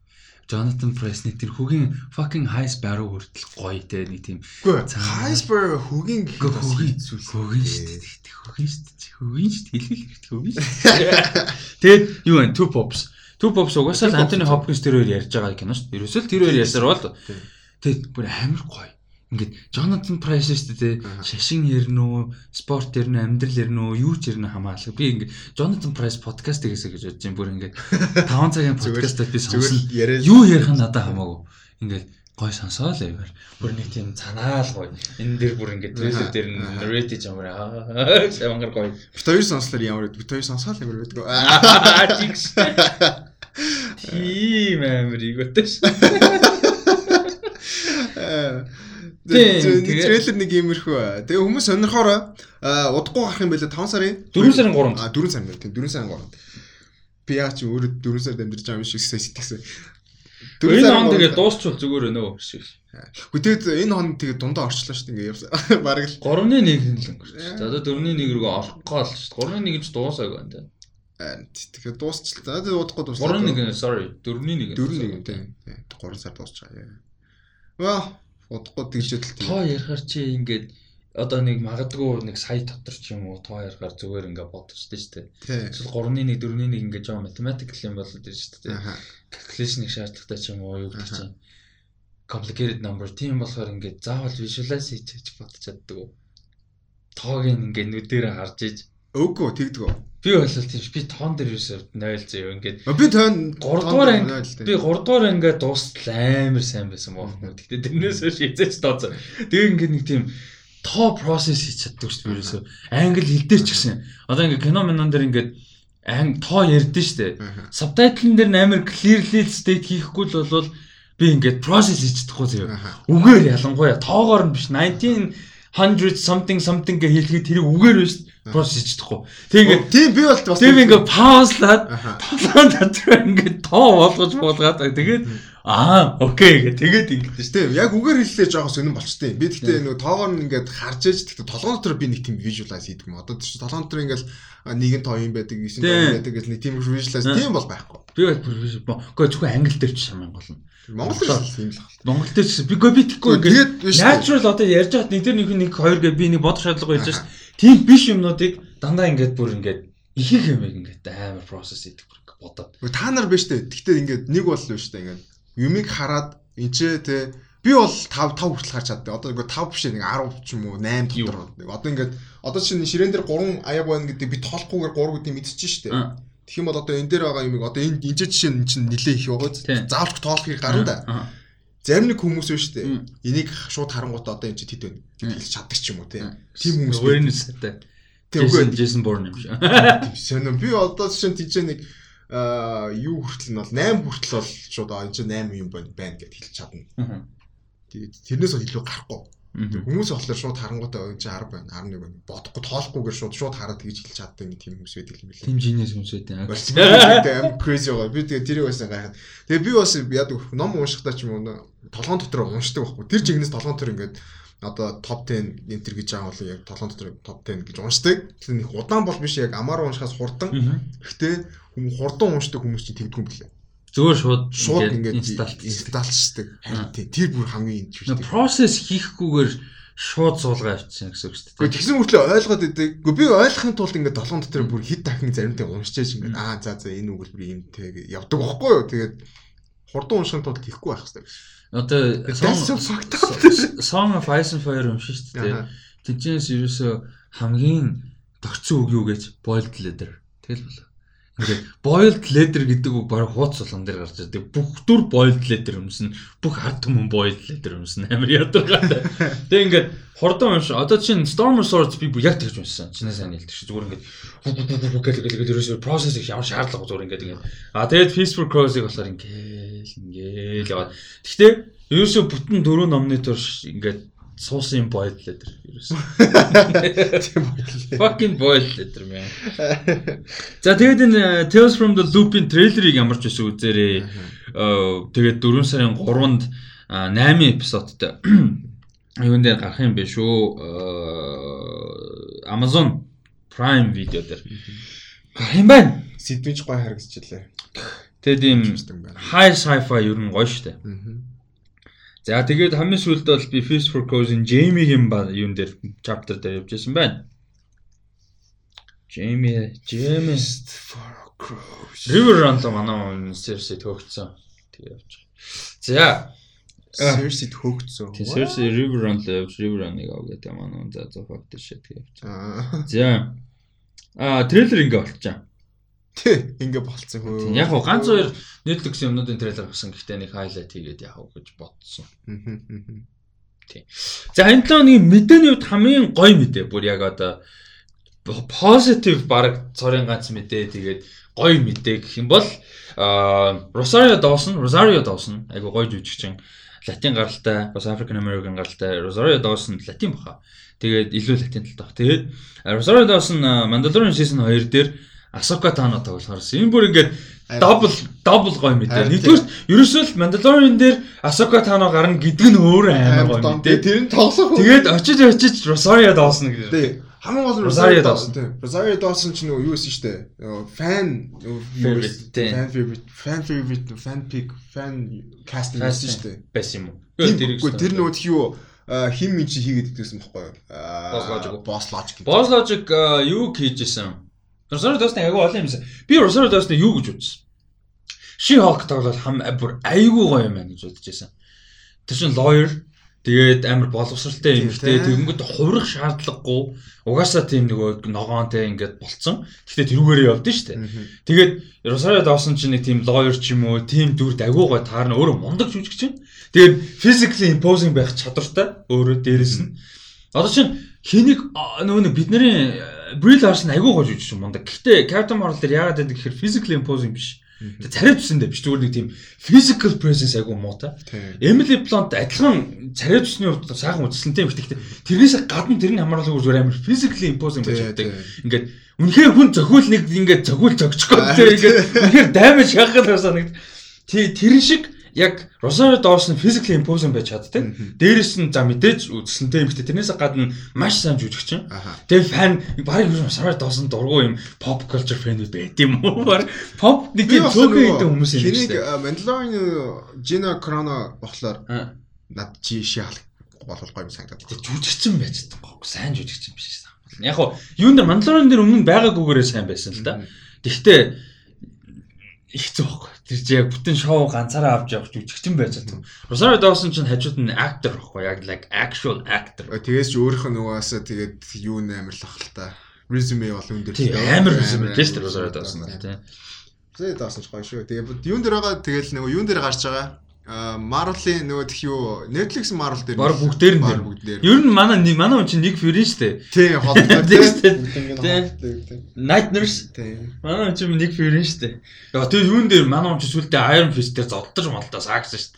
Jonathan нэг тэр хөгийн fucking high sparrow хүртэл гоё те нэг тийм. Цаа. Хайсбер хөгийн Гэхдээ хөгийн зүйл. хөгийн шүү дээ. Хөгийн шүү дээ. Хөгийн шүү дээ. Хэлхий хэрэгтэй хөгийн шүү дээ. Тэгээд юу вэ? Two Pops. Two Pops угаасаа Anthony. Hopkins тэр хоёр ярьж байгаа кино шүү дээ. Ерөөсөө тэр хоёр ярьсаар бол тэгээд бүр амар гоё. Ингээд Jonathan Price шүү дээ. Шашин уу, спорт ярина, амьдрал уу, юу ч ярина хамаалаа. Би ингээд Jonathan Price podcast хийгээсэ гэж бодож юм. Бүр ингээд 5 цагийн подкастад би сонсон. Юу ярих нь надад хамаагүй. Ингээд гой сонсоо л яваар. Бүр нэг тийм цанаал гоё. Энэ дээр бүр ингээд трейлер дээр Аха. narrate хийж амар аа савангар гоё. Бит хоёр сонслоор ямар? Бит хоёр сонсоол ямар байдаг. Аа чигш. Тийм иготэш. Тийм, тэгээ- Трейлер нэг иймэрхүү. Тэгээ хүмүүс сонирхоор аа, удахгүй гарах юм байлаа 5 сарын 4 сарын 3-нд. А 4 сарын. Тийм 4 сарын 3-нд. Би яг чи өөрөө 4 сард амьдарч байгаа юм шиг сэтгэсэн. Энэ он тэгээ дуусчвал зүгээр өнөө шиг. Хөтөөд энэ хон тэгээ дундаа орчлоо шүү дээ ингээ. Бараг л 3-ны 1 л өнгөрч. За одоо 4-ны 1 рүү орох гол шүү. 3-ны 1 ч дуусаагүй байна те. аа, тэгээ дуусчлаа. Тэгээ удахгүй дуслаа. 3-ны 1 sorry 4-ны 1. 4 нэг тийм. 3 сар дуусч байгаа. Удахгүй тэгжэл тийм. Тоо ярихаар чи ингээд одоо нэг магадгүй нэг сая дотор ч юм уу тоо ярихаар зүгээр ингээд бодчихдээ шүү дээ. Эсвэл 3-ны 1 4-ны 1 ингээд жоо mathematical юм болоод ирж шүү дээ. Аха. calculation-ыг шаардлагатай ч юм уу юу гэдэг чинь complicated number тийм болохоор ингээд заавал visualize хийж уу. Тоог ингээд нүдээр харж иж Үгүй тэгдэг. Би бол тийм би тоон дээр юусаа 0 заяа ингээд Би тань 3 дугаар анги би 3 дугаар ангиа дуустал амар сайн байсан бохно. Гэтэ тэрнээс хойш хязгаарч тооцоо. Тэгээ ингээд нэг тийм тоо process хийж чаддаг шүү дээ ерөөсөө. Англи хэл дээр ч гэсэн. Одоо ингээд кино минон дээр ингээд анги тоо ярьдэн шүү дээ. Subtitle дээр амар clearly state хийхгүй л болвол би ингээд process хийж чадахгүй заяа. Үгээр ялангуяа тоогоор нь биш 1900 something something гэ хэлгээд тэрийг үгээр биш Process хийж чадахгүй. Тэг ингээд Тийм би бол бас тэг ингээд паузлаад толгойн дотор ингээд тоо болгож болгоод тэгээд аа окей гэх тэгээд ингээд шүү Тийм яг үгээр хэллээ жоохон сонирн болчтой. Би гэхдээ нөгөө тоогоор нь ингээд харж ээж гэхдээ толгойн дотор би нэг тийм visualize хийдэг юм. Одоо тийм толгойн дотор ингээд нэгэн тоо юм байдаг, эсийн тоо юм байдаг гэж нэг тийм visualize тийм бол байхгүй. би бол үгүй зөвхөн англи дээр ч шаман гол нь. Монгол л юм л байна. Монгол ч би үгүй би Тэгээд ингээд natural одоо ярьж байхад нэг тэр нэг нэг хоёр гэ би нэг бодох шаардлага байж шээ. Тийм биш юмнуудыг дандаа ингээд бүр ингээд ихих юм ингээд амар process хийдэг бүр ингээд бодоод. Та нар биш үү? Гэхдээ ингээд нэг бол биш үү? Ингээд юмыг хараад энчээ те би бол 5 5 хүртэл харж чаддаг. Одоо ингээд 5 биш нэг 10 ч юм уу 8 дотор. Одоо ингээд одоо чинь ширээн дээр 3 аяа байна гэдэг би тоолохгүйгээр 3 гэдэг мэдчихэж штэ. Тэгэх юм бол одоо энэ дээр байгаа юмыг одоо энэ энэ жишээ нь чинь нилээ их байгаа. Тийм. Заавал тоолохыг гарна да. Зарим нэг хүмүүс биш үү? Энийг шууд харангуйта одоо энэ чи тэт байна. Мм. Хэлж чаддаг ч юм уу. Тийм хүмүүс байдаг. awarenessтэй. Тийм Jason Bourne юм шиг. Сонир би одоо чинь тийч нэг аа юу хүртэл нь бол 8 хүртэл бол шууд энэ чинь 8 юм байна гэд хэлж чадна. Тэгээд тэрнээс илүү гарахгүй. Хүмүүс болохоор шууд харангуйта энэ чинь 10 байна, 11 байна. Бодохгүй тоолохгүйгээр шууд шууд хараад тэгж хэлж чаддаг нэг тийм хүмүүс байдаг юм билээ. Тим genius хүмүүс байдаг. Am crazy байгаа. Би тэгээ тэрийг байсан гайхаад. Тэгээ би бас яадаг ном уншихдаа ч юм уу толгоон дотор уншдаг байхгүй. Тэр жигнэс толгоон дотор ингээд одоо топ 10 энтер гэж байгаа бол яг толгоон дотор топ 10 гэж уншдаг. Тэр нэг удаан бол биш яг амаар уншихаас хурдан. Гэхдээ хүмүүс хурдан уншдаг хүмүүс чинь тэгдэггүй юм билээ. Зүгээр шууд Шууд ингээд. Харин тийм тэр бүр хамгийн Нэг шүү дээ. process хийхгүйгээр шууд суулгаа авчихсан гэсэн үг шүү дээ. тэгсэн мөртлөө ойлгоод идэг. Би ойлгохын тулд ингээд толгоон дотор бүр хит дахин заримдаа уншчихэж ингээд аа за за энэ үгэлбэр юм гэж явдаг байхгүй юу. Тэгээд хурдан уншихын тулд хийхгүй байх хэрэгтэй. Одоо. Song of Ice and Fire уншиж шүү дээ. Тэжээс ерөөсөө хамгийн дөрцөн үг юу гэж boiled leather. Тэгэл болоо. Ингээд boiled leather гэдэг үг баг хууц болгон дээр гарч ирдэг. Бүх төр boiled leather өмснө. Бүх ард түмэн boiled leather өмснө. Амар ядаргатай. Тэг ингээд хордон унш. Одоо чинь Storm Swords би яг тэгж уншсан. Чинээ сайн хэлдэг шүү. Зүгээр ингээд гэл гэл гэл ерөөсөө process их ямар шаардлага зүгээр ингээд ингээд. А тэгээд Peaceful Cross-ыг болохоор ингээд ингээд яваад. Гэхдээ ерөөсөө бүтэн дөрөв номны турш ингээд суусан юм boiled leather ерөөсөө. Тийм байлээ. Fucking boiled leather man. За тэгээд энэ э, Tales from the Loop-ийн трейлерыг ямар ч байсан үзээрэй. Э, Тэгээд 4 сарын 3-нд 8 эпизодтой юун дээр гарах юм бэ шүү. Э, Amazon Prime Video дээр гарах юм байна. Сэдвэж гой харагдчихлаа. Тэгээд ийм high sci-fi ер нь гоё штэ. Мгм. За тэгээд хамгийн сүүлд бол би Fist for Cause-ийн Jamie-ийн ба юун дээр chapter дээр явж байсан байна. Jamie, Jamie for Crows. River Run л манай Cersei төгцсөн. Тэг явж байгаа. За Cersei хөөгцөө. тий Cersei River Run л явж River Run-ыг ав гэдэг манай за за fuck this shit тэг явж. Аа. За а трейлер ингээ болчихоо. Тэ ингэ болцсон хөө. Яг гоо ганц хоёр Netflix юмнуудын трейлер гарсан гэхдээ нэг highlight хийгээд яах вэ гэж бодсон. Мгм. За энэ 7 өдрийн мэдээний хувьд хамгийн гоё мэдээ бүр яг одоо positive баг цорын ганц мэдээ тэгээд гоё мэдээ гэх юм бол Rosario Dawson, Rosario Dawson айгу гоё жүжигчин латин гаралтай, бас African American гаралтай Rosario Dawson латин баха. Тэгээд илүү латин талтай баг. Тэгээд Rosario Dawson Mandalorian season 2 дээр Ahsoka Tano тоглохоор энэ бүр ингээд double double гоё мэдээ. Нэгдүгээр ерөөсөө л Mandalorian дээр Ahsoka Tano гарна гэдэг нь өөр амар гоё мэдээ. Тэр нь тоглох. Тэгээд очиж очиж Rosario гэж. Тэ хамгийн гол нь Rosario. Dawson. Тэ. Rosario Dawson ч нөгөө юу байсан штэ. Нөгөө Fan Favorite, fan favorite, fan favorite, fan pick, fan casting байсан штэ. Байсан юм уу? Тэр тэр нөгөө юу хим минь чи хийгээд идсэн байхгүй юу? Boss Logic. Boss Logic. Юу хийжсэн? Rosario Dawson айгүй олон юмсан. Би Rosario Dawson юу гэж үзсэн? She-Hulk тоглоод хам бүр айгүй гоё юм байна гэж бодож байсан. Тэр чинь lawyer тэгээд амар боловсралтай юм ихтэй тийм. тэгэнгүүт хувирах шаардлагагүй угаасаа тийм нөгөө ногоонтэй ингээд болцсон. Гэхдээ тэрүүгээрээ явдсан шүү дээ. Тэгээд Rosario Dawson ч нэг тийм lawyer ч юм уу, тийм дүрд агуу гой таарна өөрөө мундаг жүжигч чинь. Тэгээд physically imposing байх чадвартай өөрөө дээрэс нь. Одоо чинь хэнийг нөгөө нэг бидний Brie Larson агуу гой жүжигч мундаг. Гэхдээ Captain Marvel дээр яагаад гэдэг гэхээр physically imposing биш. Тэгээ царай тусан дээ биш зүгээр нэг тийм physical presence айгу муутай. Emily Blunt адилхан царай тусны хувьд сайхан үзэсгэлэнтэй юм гэхдээ тэрнээс гадна тэрний хамгаалал зүгээр амар physically imposing байж байдаг. Ингээд үнэхээр хүн зохиол нэг ингээд зохиол зөгчгөө тэгээ ингээд үнэхээр damage яхах л санагд. Тэр шиг яг Rosario Dawson physically imposing байж чаддаг. Дээрээс нь за мэдээж үзсэнтэй юм гэхдээ тэрнээс гадна маш сайн жүжигчин. Тэгээ фан барыг Rosario Dawson дургу юм pop culture fan байд юм уу? Pop нэг тийм цөөхөн хэдэн хүмүүс юм шүү дээ. Mandalorian Gina Carano болохоор над чи шиал болол гоё юм санагдаад. Тэгээ жүжигчин байж чаддаг. Сайн жүжигчин биш шээ. Яг хуу юун дээр Mandalorian дээр өмнө байгаагүйгээрээ сайн байсан л да. Гэхдээ ихцүү байхгүй. Тэр чи яг бүтэн шоу ганцаараа авч явах жүжигчин байж байгаа. Rosario Dawson ч хажууд нь актер байхгүй яг like actual actor. Тэгээс ч өөрийнх нь нугасаа тэгээд юу нээр л ах л та. Resume бол өндөр. Тийм амар resume тест Rosario Dawson тийм. Rosario Dawson ч гоё шүү. Тэгээд юун дээр байгаа тэгэл нөгөө юун дээр гарч байгаа Marvel-ийн нөгөө тх юу Netflix Marvel дээр баг бүгд дээр нь дээр бүгд дээр. Ер нь манай манай хүн чинь нэг фрин штэ. Тий, холбоо. Тий. Night Nurse. Тий. Манай хүн чинь нэг фрин штэ. Яа тэгээ юун дээр манай хүн чинь сүлдээ Iron Fist дээр зоддож молдоос агсан штэ.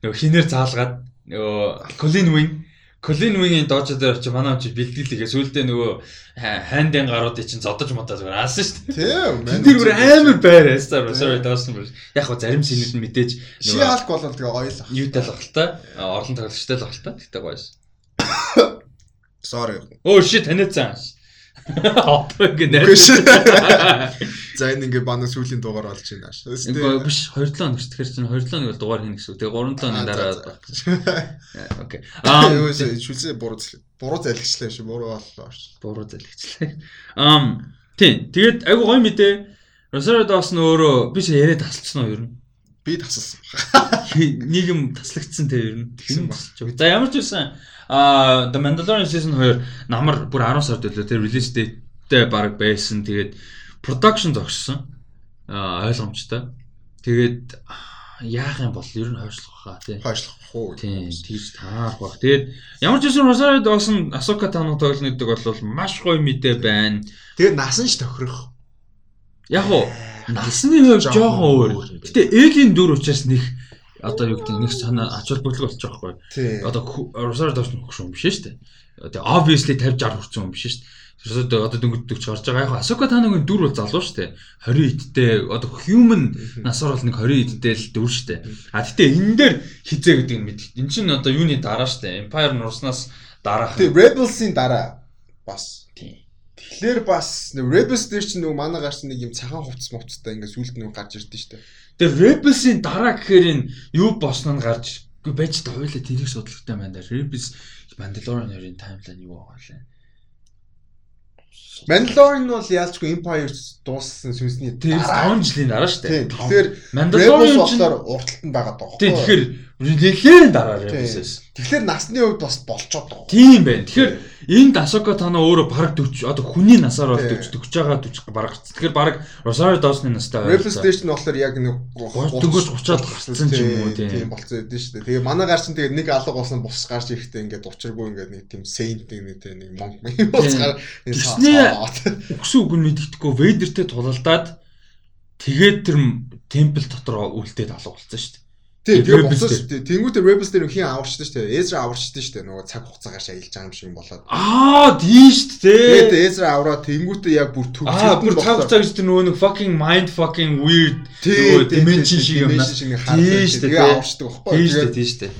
Нөгөө хинээр заалгаад нөгөө Colin Wing Colin Wing-ийн доожо дээр чи манай чи бэлтгэлээ сүулдэ нөгөө хайндын гаруудыг чинь зодож модаа зүгээр аасан шүү дээ. Тийм. Тэр бүр амар байр ястаа sorry доосон бүр. Яг го зарим синүүд нь мэдээж нөгөө шиалк болол тэгээ ойл ах. Юутай л ах л та. Орлон тоглогчтой л ах л та. Гэтэ гоёс. Sorry. Oh shit таниадсан. Одоо ингэ найр. За энэ ингээ бана сүүлийн дугаар болж байна ш. Үгүй биш 2 7 хоног ш. Тэгэхээр чинь 2 7 хоног бол дугаар хийнэ гэсэн. Тэгээ 3 7 хоног дараа. Окей. Аа юу шүлсээ буруу буруу залгичлаа ш. Буруу боллоо ш. Буруу залгичлаа. Ам тийм. Тэгээд айгу гоё мэдээ. Rosario Dawson өөрөө биш яриа тасалцсан уу ер нь? Би тасалсан. Нэг юм таслагдсан те ер нь. Тэгсэн байна. За ямар ч байсан а The Mandalorian season 2 намар бүр 10 сард төлөө те release date-тэй баг байсан. Тэгээд production зогссон. А ойлгомжтой. Тэгээд яах юм бол ер нь хойшлох хаа тий. Хойшлох уу. Тийм, тийж таарах баг. Тэгээд ямар ч юм Rosario Dawson Ahsoka Tano тоглоно гэдэг бол маш гоё мэдээ байна. Тэгээд насан ч тохирох. Яг уу насны хувьд жоохон өөр. Гэтэ Элийн дүр учраас нэг одоо юу гэдэг нэг санаа ач холбогдол болж байгаа байхгүй. Одоо Rosario Dawson хөх юм биш шүү дээ. Тэгээ obviously 50 60 хүрсэн юм биш шүү дээ. Тэрсээ одоо дөнгөддөг ч гарч байгаа. Яг Асока Таногийн дүр бол залуу шүү дээ. 20 идтэй одоо human насаар бол нэг 20 идтэй л дүр шүү дээ. А гэтээ энэ дээр хизээ гэдэг нь мэд. Энд чинь одоо юуны дараа шүү дээ. Empire нурснаас дараах. Тэг Rebels-ийн дараа бас. Тийм. Тэгэхээр бас Rebels дээр чинь нөгөө манай гарч нэг юм цагаан хувцас мовцтой ингээд сүлд нөгөө гарч ирдэ шүү дээ. Тэгээ Rebels-ийн дараа гэхээр энэ юу босноо гарч Гэхдээ байж та хоёлаа тэрийг судалгахтай байна. Rebels Mandalorian-ийн таймлайн юу байгаа лээ. Mandalorian бол яалчгүй Empire дууссан сүнсний тэр 5 жилийн дараа шүү дээ. Тэгэхээр Mandalorian болохоор урталтанд байгаа даа. Тэгэхээр нэлээд дараа Rebels. Тэгэхээр насны хувьд бас болцоод байгаа. Тийм байна. Тэгэхээр энд Асока Тано өөрөө бараг 40 одоо хүний насаар бол 40 40 байгаа 40 бараг. Тэгэхээр бараг Rosario Dawson-ы настай байна. Rebels нь болохоор яг нэг 30 30-аад гарсан ч юм уу тийм болцсон байдэн шүү дээ. Тэгээ манай гар чинь тэгээ нэг алга болсон бус гарч ирэхдээ ингээд учиргүй ингээд нэг тийм saint нэг тийм нэг monk юм бус гар өгсөн үг нь мэддэхгүй Vader-тэй тулалдаад тэгээд тэр темпл дотор үлдээд алга болсон шүү дээ. Тийм тэгээ буцаж шүү дээ. Тэнгүүтээ Rebels дээр хин аварчдаг шүү дээ. Ezra аварчдаг шүү дээ. Нөгөө цаг хугацаагаар шаялж байгаа юм шиг болоод. Аа тийм шүү дээ. Тэгээд Ezra авраа тэнгүүтээ яг бүр төв Аа бүр цаг хугацаа гэж тэр нөгөө нэг fucking mind fucking weird нөгөө dimension шиг юм наа. Тийм шүү дээ. Тэгээ аварчдаг байхгүй. Тийм шүү дээ. Тийм шүү дээ.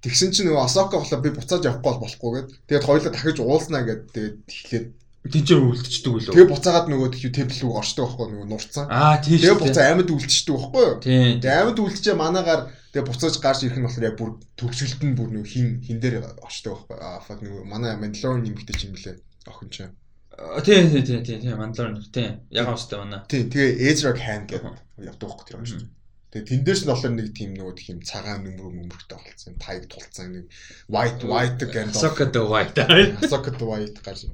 Тэгсэн чинь нөгөө Асока болохоор би буцааж явахгүй бол болохгүй гэд. Тэгээд хоёулаа дахиж уулзнаа гэд тэгээд эхлээд Тинчээр үлдчихдэг үлээ. Тэгээ буцаагаад нөгөө тхиүү тэбл рүү орчдөг байхгүй нөгөө нурцсан. Аа тийм шүү. Тэгээ буцаа амьд үлдчихдэг байхгүй юу? Тийм. Тэгээ амьд үлдчихээ манаагаар тэгээ буцааж гарч ирэх нь болохоор яг бүр төгсгөлт нь бүр нөгөө хин хин дээр орчдөг байхгүй. Аа фак нөгөө манай Mandalorian нэмэгтэй чинь блэ охин чинь. Тийм тийм тийм тийм тийм Mandalorian тийм. Яг өстэй манай. Тийм тэгээ Ezra Khan гэдэг явдаг байхгүй тэр шүү. Тэгээ тэн дээрс нь болохоор нэг тийм нөгөө тийм цагаан нөмрөө нөмрөхтэй болцсон. Тайг тулцсан нэг white white. Ahsoka the white. The white гарч.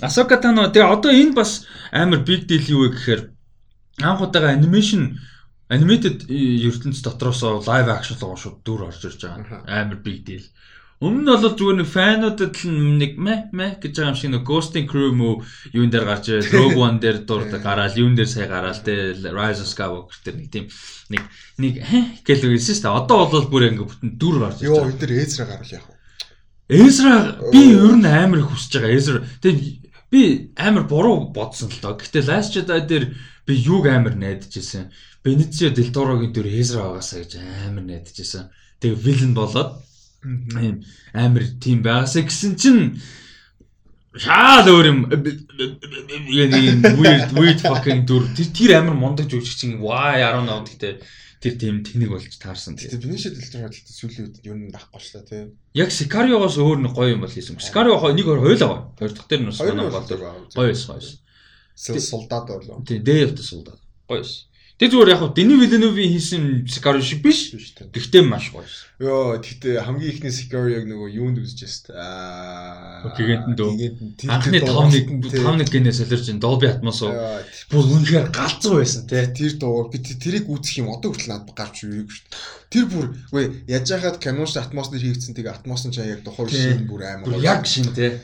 Асока Тано тэгээ одоо энэ бас амар big deal юу вэ гэхээр анх удаага анимашн animated ертөнц дотроос live action руу шууд дүр орж ирж байгаа. Амар big deal. Өмнө нь бол зүгээр нэг фануудад л нэг мэ мэ гэж байгаа юм шиг нэг Ghosting Crew мүү юун дээр гарч ирээд Rogue One дээр дурд гараал, юун дээр сая гараал те Rise of Skywalker дээр нэг тийм нэг нэг гэл үгсэн шүү дээ. Одоо бол бүр ингээ бүтэн дүр гарч ирж Йоо энэ дээр Эзра гарвал яах вэ? Эзра би ер нь амар их хүсэж байгаа. Эзра тэгээ би амар буруу бодсон л доо. Гэхдээ Last Jedi дээр би юуг амар найдаж исэн. Benicio del Toro-гийн дүр Эзра байгаасаа гэж амар найдаж исэн. Тэгээ villain болоод ийм амар тийм байгаасаа гэсэн чинь шаал өөр юм яг нэг weird weird fucking дүр тэр тэр амар мундаг жүжигч чинь Y18 гэхдээ тэр тийм тэнэг болж таарсан. Тэгээ Бенишет дэлтэр хадалт сүүлийн үед ер нь байхгүй ш та тий. Яг Сикариогоос өөр нэг гоё юм бол хийсэн. Сикарио нэг хоёр хойлоо гоё. Хоёр дахь дээр нь бас манай бол гоё байсан гоё. Солдат болоо. Тий, Day of the Soldier. Гоё байсан. Тэг зүгээр яг хав Дэни Виленовийн хийсэн Сикарио шиг биш. Гэхдээ маш гоё. Йоо, тэгтээ хамгийн ихний Сикариог нөгөө юунд үзэж байна? Аа. Гигант дөө. Анхны 5-1 5-1 гинэ солирч ин Dolby Atmos уу. Бүр үнэхээр галзуу байсан те. Тэр дуугаар би тэрийг үзэх юм одоо хүртэл надад гарч ирээгүй шүү дээ. Тэр бүр үгүй яаж яхад Canon-ш Atmos дээр хийгдсэн тэгээ Atmos нь чаа яг тухайн шин бүр амар. Яг шин те.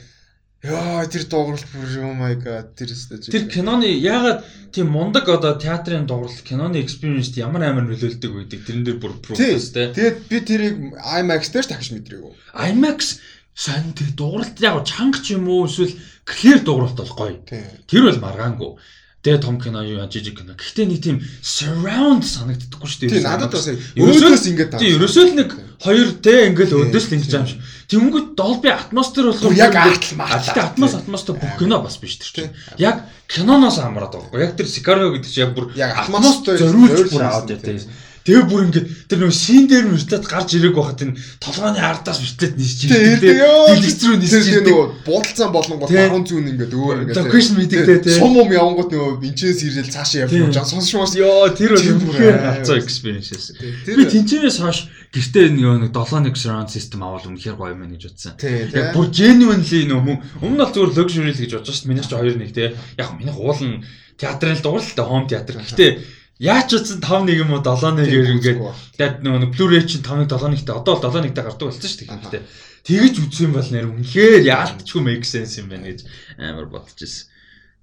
Яа тэр дуурал бүр oh my god тэр өстэй. Тэр киноны яагаад тийм мундаг одоо театрын дуурал киноны experience ямар амар нөлөөлдөг байдаг тэрэн дээр бүр proof те. Тэгээд би тэрийг IMAX дээр дахиж мэдрээгүй. IMAX сан тэр дууралт яг чанга ч юм уу эсвэл clear дууралт бол гоё. Тэр бол маргаангүй. Тэгээ том кино юу жижиг кино. Гэхдээ нэг тийм surround санагддаггүй шүү дээ. Тийм надад бас өөдөөс ингэж таа. Тийм ерөөсөө л нэг хоёр те ингээл өөдөөс л ингэж юм шиг. Тэнгүүд Dolby Atmos-тер болохоор яг маа. Гэхдээ Atmos Atmos-тэй бүх кино бас биш тэр чинь. Яг киноноос амраад байгаа. Яг тэр Sicario гэдэг чинь яг бүр Atmos-тэй зориулж бүр аваад тийм. Тэгээ бүр ингээд тэр нөгөө шин дээр мөртлөд гарч ирэх байхад энэ толгойн ардаас мөртлөд нисэж ирдэг. Дэлгэц рүү нисэж ирдэг. нөгөө буудалцаан болгонгод баруун зүүн ингээд өөр ингээд локейшн мэддэг те. Сум ум явангууд нөгөө бинчээс ирэл цаашаа явж байгаа. Сонсшмаас ёо тэр бол хацаа experience. Би тэнцэнээс хойш гэртээ нэг 7-1 surround system авал үнэхээр гоё юм гэж бодсон. Яг бүр genuinely нөгөө өмнө нь бол зүгээр luxury л гэж бодож шít. Минийх ч 2-1 те. Яг минийх уул нь театрын дууралтай home театр. Гэхдээ Яаж ч утсан 5 1 юм уу 7 1-ээр ингээд тэгээд нөгөө Blu-ray чинь 5 1 7 1-тэй одоо бол 7 1-тэй гардаг болсон шүү дээ. Тэгэж үзсэн бол нэр үнэхээр яалтчгүй make sense юм байна гэж амар бодож ирсэн.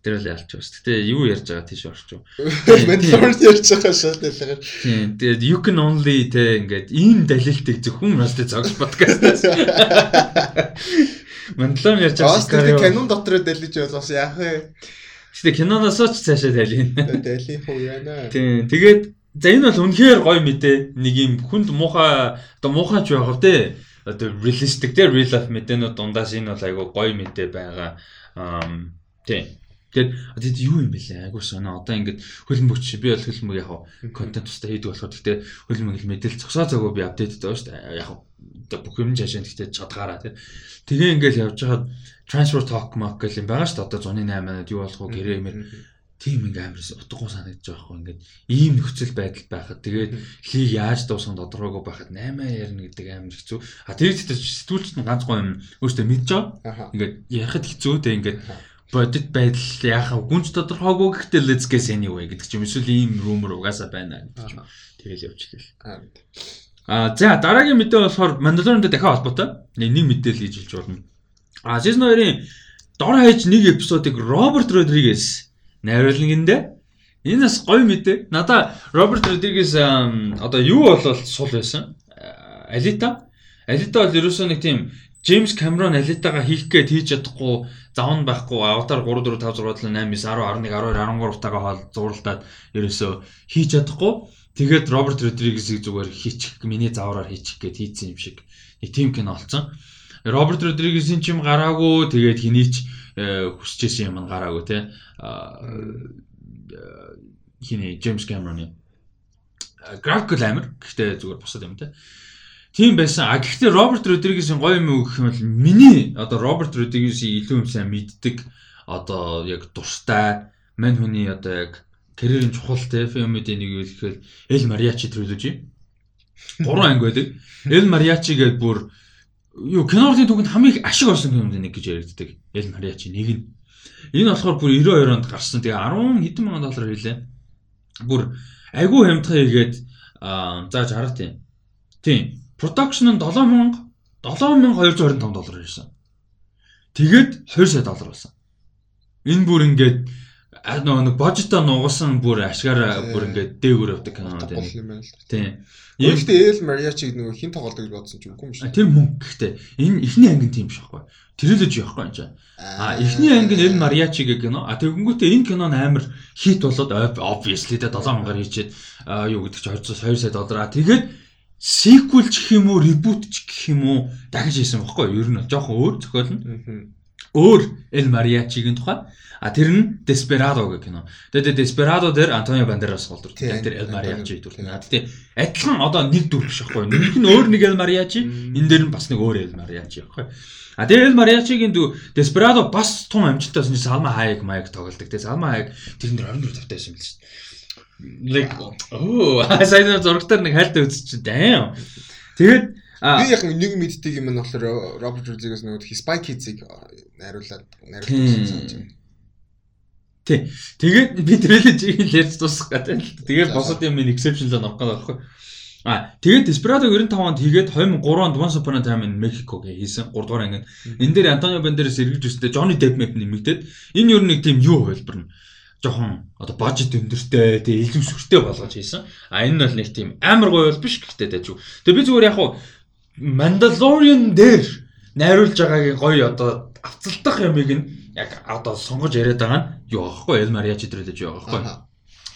Тэр л ялч бас. Гэтэ юу ярьж байгаа тийш орчих. Mandalorian ярьж байгаа шал дэлгээр. Тийм. Тэгээд you can only тэ ингээд ийм далилтыг зөвхөн растай зогс подкастаас. Mandalorian ярьж байгаа. Бас канон дотор далиж бас яах вэ? Гэтэ киноноос ч цаашаа тайлын. Тайлын хуу яана. Тийм. Тэгээд за энэ бол үнэхээр гоё мэдээ. Нэг юм хүнд муухай одоо муухай ч байх вэ? Одоо realistic те real life мэдээнүүд дундаас энэ бол айгүй гоё мэдээ байгаа. Аа тийм. Тэгээд тэгэд юу юм бэлээ? Айгуу соно. Одоо ингээд хөлбөмбөч би бол хөлбөмбөг яг контент тустай хийдэг болохоор гэхдээ хөлбөмбөг мэдээлэл зогсоо зөгөө би апдейт байгаа шүү дээ. Яг одоо бүх юм жашаа гэхдээ чадгаараа тий. Тэгээ ингээл явж хаад transfer talk mock гэл юм байгаа шүү дээ. Одоо 108-аад юу болох вэ гэрээ юмэр тийм ингээм амарс утгагүй санагдаж байгаа хөө ингээд ийм нөхцөл байдал байхад тэгээд лиг яаж дуусганд тодорхойгүй байхад 8 ярина гэдэг амар хэцүү. А тэр зэтэл сэтгүүлч нь ганц гоо юм өөртөө мэдж байгаа. Ингээд ярихад хэцүү те ингээд бодит байдал яхаа гүнж тодорхойгүй гэхдээ let's guess anyway гэдэг чинь эсвэл ийм rumor угаасаа байна гэдэг чинь тэгэл явж хэлээ. А за дараагийн мэдээ болохоор Mandalorian-тай дахиад холбоотой нэг мэдээлэл хийж хэлж болно. А season 2-ын дор хаяж нэг эпизодыг Роберт Родригес найруулна гиндэ. Энэ бас гоё мэдээ. Надаа Роберт Родригес одоо юу болол сул байсан? Алита. Алита бол ерөөсөө нэг тийм Джеймс Камерон Алитагаа хийх гээд хийж чадахгүй завн байхгүй аватар 3 4 5 6 7 8 9 10 11 12 13 тагаа хоол зурлаад ерөөсөө хийж чадахгүй Тэгээд Роберт Родригесийг зүгээр хийчих миний завраар хийчих гээд хийцэн юм шиг нэг тим кино олцсон. Роберт Родригесийн ч юм гараагүй тэгээд хэний ч э, хүсчээсэн юм гараагүй те. Хиний Джеймс Кэмероны график амир гэхдээ зүгээр босод юм те. Тийм байсан. А гэхдээ Роберт Родригесийн гоё юм гэх юм бол миний одоо Роберт Родригесийг илүү юм сайн мэддэг одоо яг дуртай мань хүний одоо яг карьерийн чухал те фильмүүдийн нэг юу гэхээр Эл Мариачи триложи. Гурван анги байдаг. Эл Мариачи гэдэг бүр юу киноны түүхэнд хамгийн их ашиг орсон фильмүүд нэг гэж яригддаг. Эл Мариачи нэг нь. Энэ болохоор бүр 92 онд гарсан. Тэгээ 10 хэдэн мянган доллар хэлээ. Бүр айгүй хямдхан хийгээд зааж хараа тийм. Тийм. Production нь 7000 7225 доллар ирсэн. Тэгээд 2 сая доллар болсон. Энэ бүр ингээд а нөгөө нэг божитоо нугасан бүр ашгаараа бүр ингээд дээгүүр явдаг кино бол юм. Тийм. Гэхдээ Эл Мариачиг нөгөө хин тоглодог гэж бодсон ч үгүй юм шиг. Тэр мөнгө гэхдээ энэ эхний анги тийм биш байхгүй. Трилоги явахгүй юм чинь. А эхний анги нь Эл Мариачиг кино. А тэгэнгүүтээ энэ кино нь амар хит болоод obviously тэ 7 мянгаар хийчихэд юу гэдэг чи 202 сая доллар. А тэгээд сиквел ч гэх юм уу, ребут ч гэх юм уу дахиж хийсэн байхгүй. Ер нь жоохон өөр зохиол нь. Өөр Эл Мариачигийн тухай. А тэр нь Desperado гэх кино. Тэгээд Desperado дээр Антонио Бандерас голдор. Тэр Эл Мариачи дүр. Гэхдээ адилхан одоо нэг дүр биш байхгүй. Нэг нь өөр нэг Эл Мариачи, энэ дээр нь бас нэг өөр Эл Мариачи байхгүй. А тэгээд Эл Мариачигийн дүү Desperado бас тун амжилттай чинь Салма Хайг Майк тоглолдог. Тэгээд Салма Хайг тэрэн дээр 24 тавтай байсан юм л шүү дээ. Like оо сайн зурагтаар нэг хайлтаа үзчих damn. Тэгээд би яг нэг мэддэг юм нь болохоор Роберт Родригес нөгөө Spy Kids-ыг найруулад найруулсан. Тий. Тэгээд би трилежиг ярьж дуусгах гэдэг. Тэгээд босод юм ин exception л авах гэдэг байхгүй. А тэгээд Desperado 95 онд хийгээд 2003 онд Once Upon a Time in Mexico гээ хийсэн 3 дугаар ангид. Энэ дээр Антонио Бандерас эргэж өстэй Johnny Depp мэп нэмэгдээд энэ юу нэг тийм юу хэлбэр нь жоохон одоо бажет өндөртэй тэгээ илүү сүртэй болгож хийсэн. А энэ бол нэг тийм амар гоё бол биш гэхдээ дэж. Тэгээ би зүгээр яг хуу Mandalorian дээр найруулж байгаагийн гоё одоо авцалдах ямыг нь яг одоо сонгож яриад байгаа нь юу аахгүй Эл Мариачи дээр л юу аахгүй.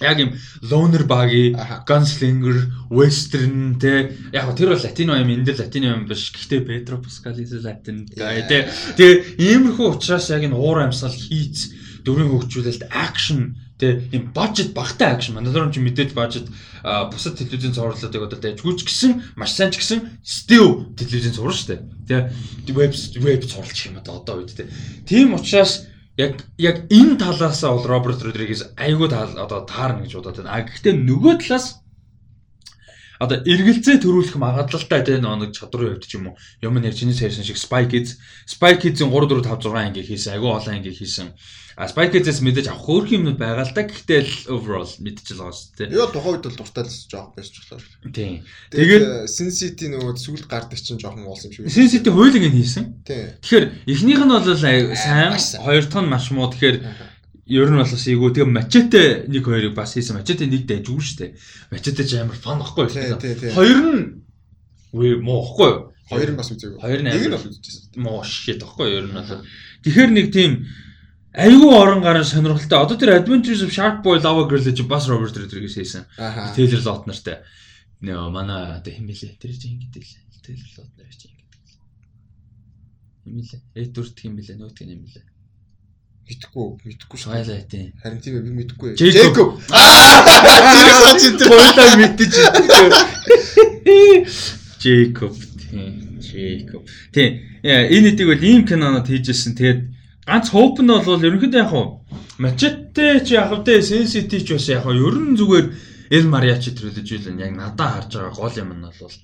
Яг юм loner баги, gunslinger, western те яг тэр бол латино юм энэ дээр латино юм биш. Гэхдээ Педро Паскалис латин гай те. Тэгээ иймэрхүү учраас яг энэ уур амьсгал хийц дөрвийн хөгжүүлэлт акшн те юм бажет багтай акшн Mandalorian ч мэдээж бажет бусад телевизийн цувралуудыг одоо дайжгүйч гэсэн маш сайн ч гэсэн still телевизийн цуврал шүү дээ. Тэ веб веб цувралч юм одоо одоо үед те. Тийм учраас яг яг энэ талаасаа бол Роберт Родригес айгүй тал одоо таарна гэж бодоод байна. А гэхдээ нөгөө талаас одоо эргэлзээ төрүүлэх магадлалтай тэ нэг чадрын хувьд ч юм уу юм нэг чиний ярьсан шиг Spy Kids Spy Kids-ийн 3 4 5 6 анги хийсэн айгүй олон анги хийсэн а Spy Kids-ээс мэдээж авах хөөрх юмнууд байгаа л да гэхдээ л overall мэдчихэл байгаа шүү дээ ёо тухайд бол дуртай л жоох байж болохоор тийм тэгээд Sin City нөгөө сүлд гардаг чинь жоохон уулсан юм шиг Sin City хуйлыг нь хийсэн тийм тэгэхээр эхнийх нь бол сайн хоёр дахь нь маш муу тэгэхээр ер нь бол бас ийгүү тэгээ мачете нэг хоёрыг бас хийсэн мачете нэг дайжгүй шүү дээ. Мачете ч амар фан баггүй. Хоёр нь үе муу баггүй юу? Хоёр нь бас үзээгүй. Хоёр нь үзчихсэн. Муу шишэт баггүй ер нь бол. Тэгэхээр нэг тийм айгүй орон гарын сонирхолтой. Одоо тэр Adventures of Shark Boy Lava Girl гэж бас Robert Rodriguez хийсэн. Taylor Lautner-тай. Нөө манай одоо хэмээлээ. Тэр чинь ингэдэг л. Taylor Lautner чинь ингэдэг. Хэмээлээ. Эдвард хэмээлээ нөтг юм хэлээ. Мэдхгүй, мэдхгүй шүү. Twilight тийм. Харин тийм би мэдхгүй. Jacob. Тэр сач энэ хоёулаа мэддэж Jacob тийм. Jacob. Тийм. Энэ хэдийг бол ийм кинонод хийжсэн. Тэгээд ганц hope нь бол ерөнхийдөө яг хуу Machete ч яг хөө Sensity ч бас яг хөө ер нь зүгээр El Mariachi trilogy л яг надад харж байгаа гол юм нь бол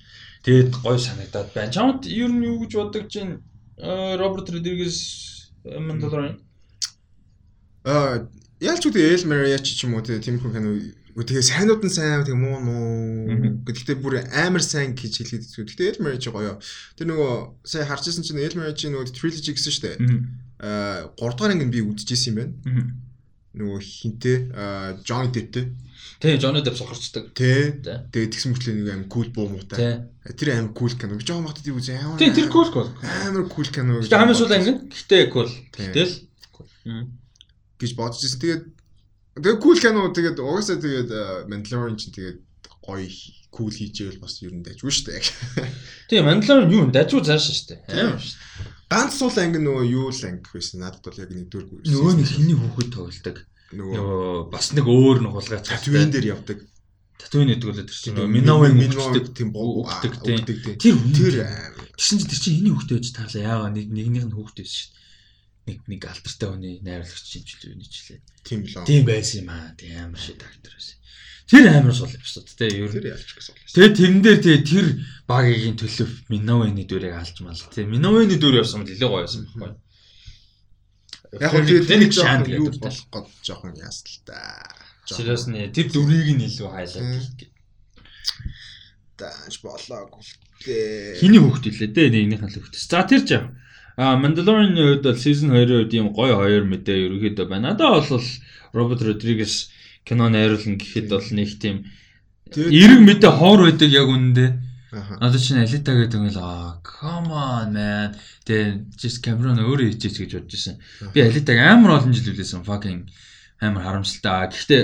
тэгээд гой санагдаад байна. Чамд ер нь юу гэж боддог чинь Роберт Родригес Mandalorian Аа ялч үгүй Эл Мариачи ч юм уу тиймэрхүү кино тэгээ сайнууд нь сайн тэгээ муу муу гэхдээ бүр амар сайн гэж хэлээд зү. Гэхдээ Эл Мариачи гоё. Тэр нөгөө сая харж ирсэн чинь Эл Мариачи нөгөө trilogy гэсэн шүү дээ. Аа 3 дугаар анги би үдчихсэн юм байна. Нөгөө хинтээ Johnny Depp-тэй. Тий, Johnny Depp сохорчдаг. Тий. Тэгээ тэгсэн мөртлөө нэг аим кул буу муутай. Тэр аим кул кино. Би жоохон багтад юу үзээ амар. Тий, тэр кул кул. Амар кул кино. Тэгээ хамгийн сүүл анги. Гэхдээ кул. Гэтэл гэж бодож ирсэн. Тэгээд тэгээд cool кино тэгээд угаасаа тэгээд Mandalorian чинь тэгээд гоё cool хийжээл бас ер нь дайжгүй шүү дээ. Тийм Mandalorian юу дайжгүй зааш шүү дээ. Амар шүү дээ. Ганц сул анги нөгөө юу л анги байсан. Надад бол яг нэгдүгээр байсан. Нөгөө нэг хиний хүүхэд тоглолдог. Нөгөө бас нэг өөр нэг хулгай татвин дээр явдаг. Татвин гэдэг бол тэр чинь нөгөө Миновын мөнчдөг тийм өгдөг тийм. Тэр тэр тэгсэн чинь тэр чинь хиний хүүхэд байж таарлаа. Яагаад нэг нэгнийх нь хүүхэд байсан шүү дээ нэг нэг алдартай хүний найруулагч шинжилгээ юу нийчлээ. Тийм лөө. Тийм байсан юм аа. Тийм амар шид актер байсан. Тэр амар сул эпизод те ер нь. Тэр ялч гэсэн. Тэгээ тэрэн дээр тэгээ тэр багийн төлөв Миновэний дүрийг алж мал те. Миновэний дүр явсан бол илүү гоё байсан байхгүй. Яг нь тэгээ нэг жоохон юу болох гээд жоохон яасан л та. Сериус нэ тэр дүрийг нь илүү хайлаад гэх. Тааж болоогүй. Хиний хөвгт илээ дээ нэгнийх нь хөвгт. За тэр яа. А Mandalorian-ийн хувьд бол season 2-ийн хувьд ийм гоё хоёр мэдээ ерөөхдөө байна. Надад бол Роберт Родригес кино найруулна гэхэд бол нэг тийм эрг мэдээ хоор байдаг яг үнэндээ. Надад чинь Алита гэдэг юм л аа come on man. Тэгээ just Cameron өөрөө хийчихэж гэж бодож байсан. Би Алитаг амар олон жил үлээсэн fucking амар харамсалтай. Гэхдээ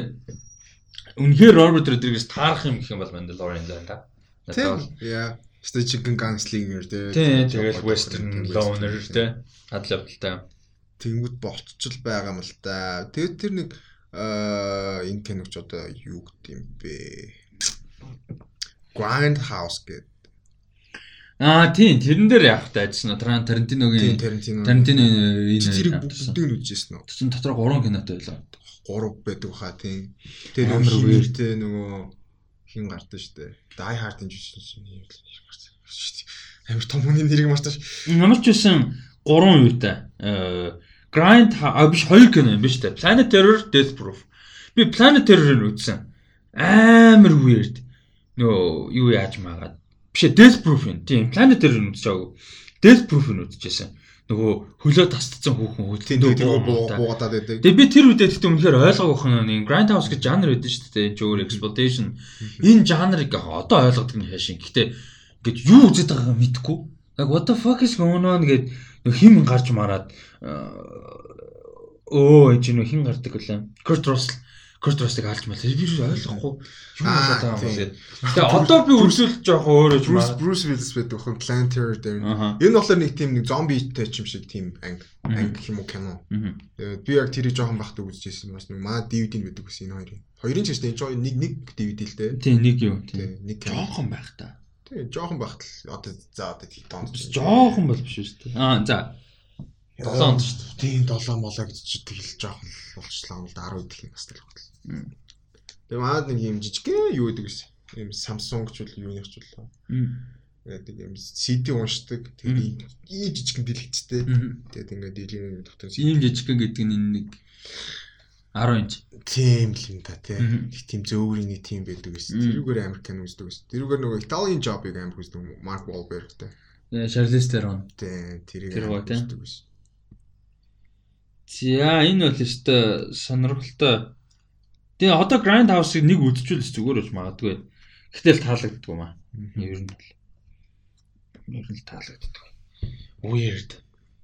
үнэхээр Роберт Родригес таарах юм гэх юм бол Mandalorian л да. Тийм. Яа. Stay Chicken Gunslinger тий. Тийм тэгэл Western Loner тий. Хадлавтай. Тэнгүүд болцчл байгаа юм л да. Тэгээд тэр нэг аа энэ киногч одоо юу гэдэг юм бэ? Grind House гэдэг. Аа тийм тэрэн дээр явах та ажиллана. Тарантиногийн Тарантино. Энэ тэрийг бүгдийг нь үзсэн үү? чинь дотор 3 кинотой байлаа. 3 байдаг хаа тийм. Тэр амар үертэй нөгөө хин гардаг штэ. Die Hard-ын жижиг чинь юм л нэр гарсан штэ. Амар том хүний нэрийг мартаж. Ямар ч байсан 3 үетэй. Э Grind а биш 2 кино юм биш үү? Planet Terror, Death Proof. Би Planet Terror-ыг үзсэн. Амар weird. Нөө юу яаж магаад. Биш ээ Death Proof юм. Тийм Planet Terror-ыг үзчихаагүй. Death Proof-ыг үзчихсэн. Нөгөө хөлөө тасцсан хүүхэн Тийм хөлтөө тийм буугаад байдаг. Тэгээ би тэр үедээ тэгтээ үнэхээр ойлгоогүй хэн нэг Grindhouse гэж жанр байдаг шүү дээ. Энэ ч өөр exploitation. Энэ жанрыг одоо ойлгодог нь хайшин. Гэхдээ ингээд юу үзэж байгаагаа мэдэхгүй. Like what the fuck is going on гэд хим гарч мараад өө энэ нөх хин гардаг үлээ. Kurt Russell Kurt Russell-ыг алж малаа. Би ойлгохгүй. Юу болоод байгаа юм бэ? Тэгээ одоо би өрсөлдөж жоох өөрөө маа. Bruce Willis байдаг хөн Planet Terror дээр. Энэ болохоор нэг тийм нэг зомбитэй ч юм шиг тийм анги анги юм уу кино. Тэгээд би яг тэрийг жоохон бахтаа үзчихсэн бас нэг маа DVD-д байдаг гэсэн энэ хоёрын. Хоёрын ч гэсэн нэг нэг DVD л дээ. Тийм нэг юу тийм. Нэг кино. Жохон байх та. Тэгээ жоохон бахтал одоо за одоо тийм донд. Жохон бол биш шүү дээ. Аа за. 7 онд шүү дээ. Тийм 7 молоо гэж чи тэгэл жоохон болчлаа л да 10 дэх юм бас л багтал. Тэгээ манад нэг юм жижигхэн юу гэдэг вэ? Ийм Samsung ч үл юуных ч үл. Тэгээд ийм CD уншдаг. Тэгээд ийм жижигхэн дэлгэцтэй. Тэгээд ингээд дийлэн дотор Ийм жижигхэн гэдэг нь энэ нэг 10 инч. тийм л юм та тий. Мгм. Их тийм зөөврийн нэг тийм байдаг гэсэн. Тэрүүгээр Американ үздэг гэсэн. Тэрүүгээр нөгөө Italian Job-ыг амар үздэг Mark Wahlbergтэй. Charlize Theron. Тий, тэрийг үздэг гэсэн. За энэ бол өстой сонирхолтой. Тэгээ одоо Grindhouse-ыг нэг үдчихвэл зүгээр гэж магадгүй. Гэтэл таалагддаг юм аа. Ер нь бол. Ер нь л таалагддаг. Weird.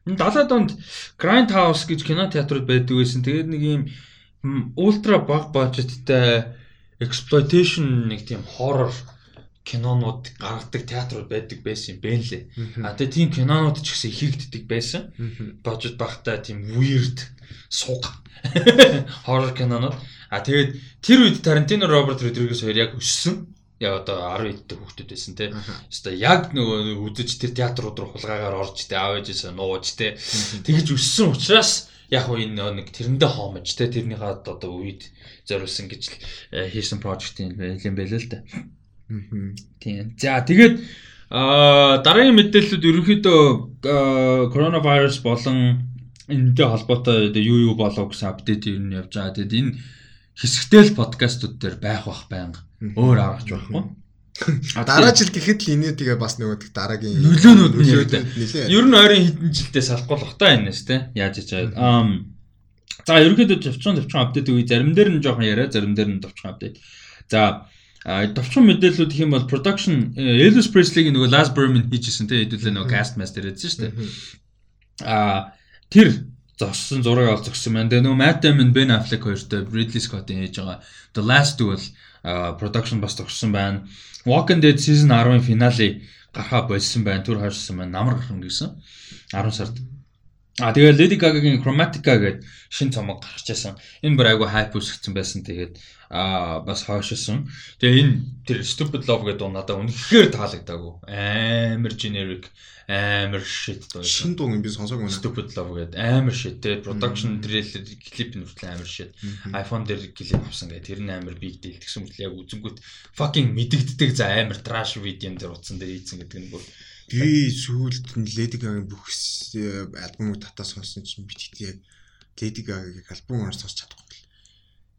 Энэ 70-аад онд Grindhouse гэж кино театрууд байдаг байсан. Тэгээд нэг юм ультра баг бажеттай exploitation нэг тийм horror кинонууд гаргадаг театрууд байдаг байсан юм бэ лээ. А тэгээ тийм кинонууд ч гэсэн хийгддэг байсан. Бажет багтай тийм weird суг horror кинонууд. А тэгээд тэр үед Тарантино Роберт Родригес хоёр яг өссөн. Яг одоо 10 эдтэй хүүхдүүд байсан те. Хэвээ яг нөгөө үзэж тэр театрууд руу хулгаагаар орж те аав ээжээсээ нууж те. Тэгэж өссөн учраас яг уу энэ нэг тэрэндээ хоомж те тэрнийхээ одоо үед зориулсан гэж хийсэн project юм байл л да. Тийм. За тэгээд аа дараагийн мэдээллүүд ерөнхийдөө аа, коронавирус болон энэтэй холбоотой юу юу болов гэсэн апдейт ер нь явж байгаа. Тэгээд энэ хэсэгтэй л подкастууд дээр байх бах байнга. Өөр аргач байхгүй. Дараа жил гэхэд л энэ тэгээ бас нөгөө дараагийн Нөлөөнүүд нэлээ. Ер нь ойрын хэдэн жилдээ бах та энэс те. Яаж хийж байгаа. Аа за ерөнхийдөө төвчөн төвчөн апдейт үе зарим дээр нь жоохон яриа, зарим дээр нь төвчөн апдейт. За товчхон мэдээллүүд гэх юм бол production э, Elvis Presley-гийн нөгөө Last Berman хийжсэн те хэдүүлээ нөгөө cast master хийжсэн шүү дээ. А тэр зогссон зураг ол зогссон байна. Тэгээ нөгөө Matt Damon, Ben Affleck хоёртой Ridley Scott-ийн хийж байгаа The Last Duel production бас зогссон байна. Walking Dead season 10-ын финале гарахаа болсон байна. Түр хойшсон байна. Намар гарсан гэсэн 10 сард. А тэгээ Lady Gaga-гийн Chromatica гэдэг шин цомог гарч байсан. Энэ бүр айгу хайп үүсгэсэн байсан. Тэгээд а бас хойшсон. Тэгээ энэ тэр Stupid Love гэдэг дуу надад үнэхээр таалагдаагүй. Амар generic, амар shit дуу. Шин дуу юм би сонсоогүй байна. Stupid Love гэдэг амар shit те production trailer клип нь хүртэл амар shit. iPhone дээр клип авсан гэх тэр нь амар big deal тэгсэн мэт яг үзэнгүүт fucking мэдэгддэг за амар trash видеон дээр утсан дээр ийцэн гэдэг нь бүр Би сүүлд нь Lady Gaga-гийн бүх э, альбомыг татаа сонссон чинь би тэгтээ яг Lady Gaga-гийн альбом онор сонсч чадахгүй.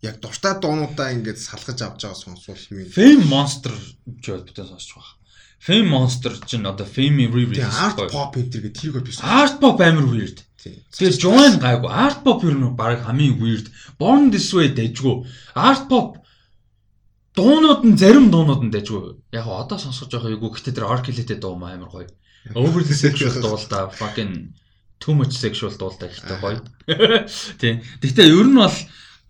Яг дуртай дуунуудаа ингээд салгаж авч байгаа сонсвол юм. Fame Monster гэж боддог сонсож байгаа. Fame Monster чинь одоо Fame re-release. Art pop энэ гэдэг тэрийг би Art pop амар weird. Тэгээ join гайгүй. Art pop ер нь баг хамгийн weird. Born this way дэжгүй. Art pop дуунууд нь зарим дуунууд нь дэжгүй. Яг одоо сонсож байгаа юу гэхдээ тэр Arkelete дуу амар гоё. Overly sexual дуулда fucking too much sexual дуулда ихтэй гоё. Тийм. Гэхдээ ер нь бол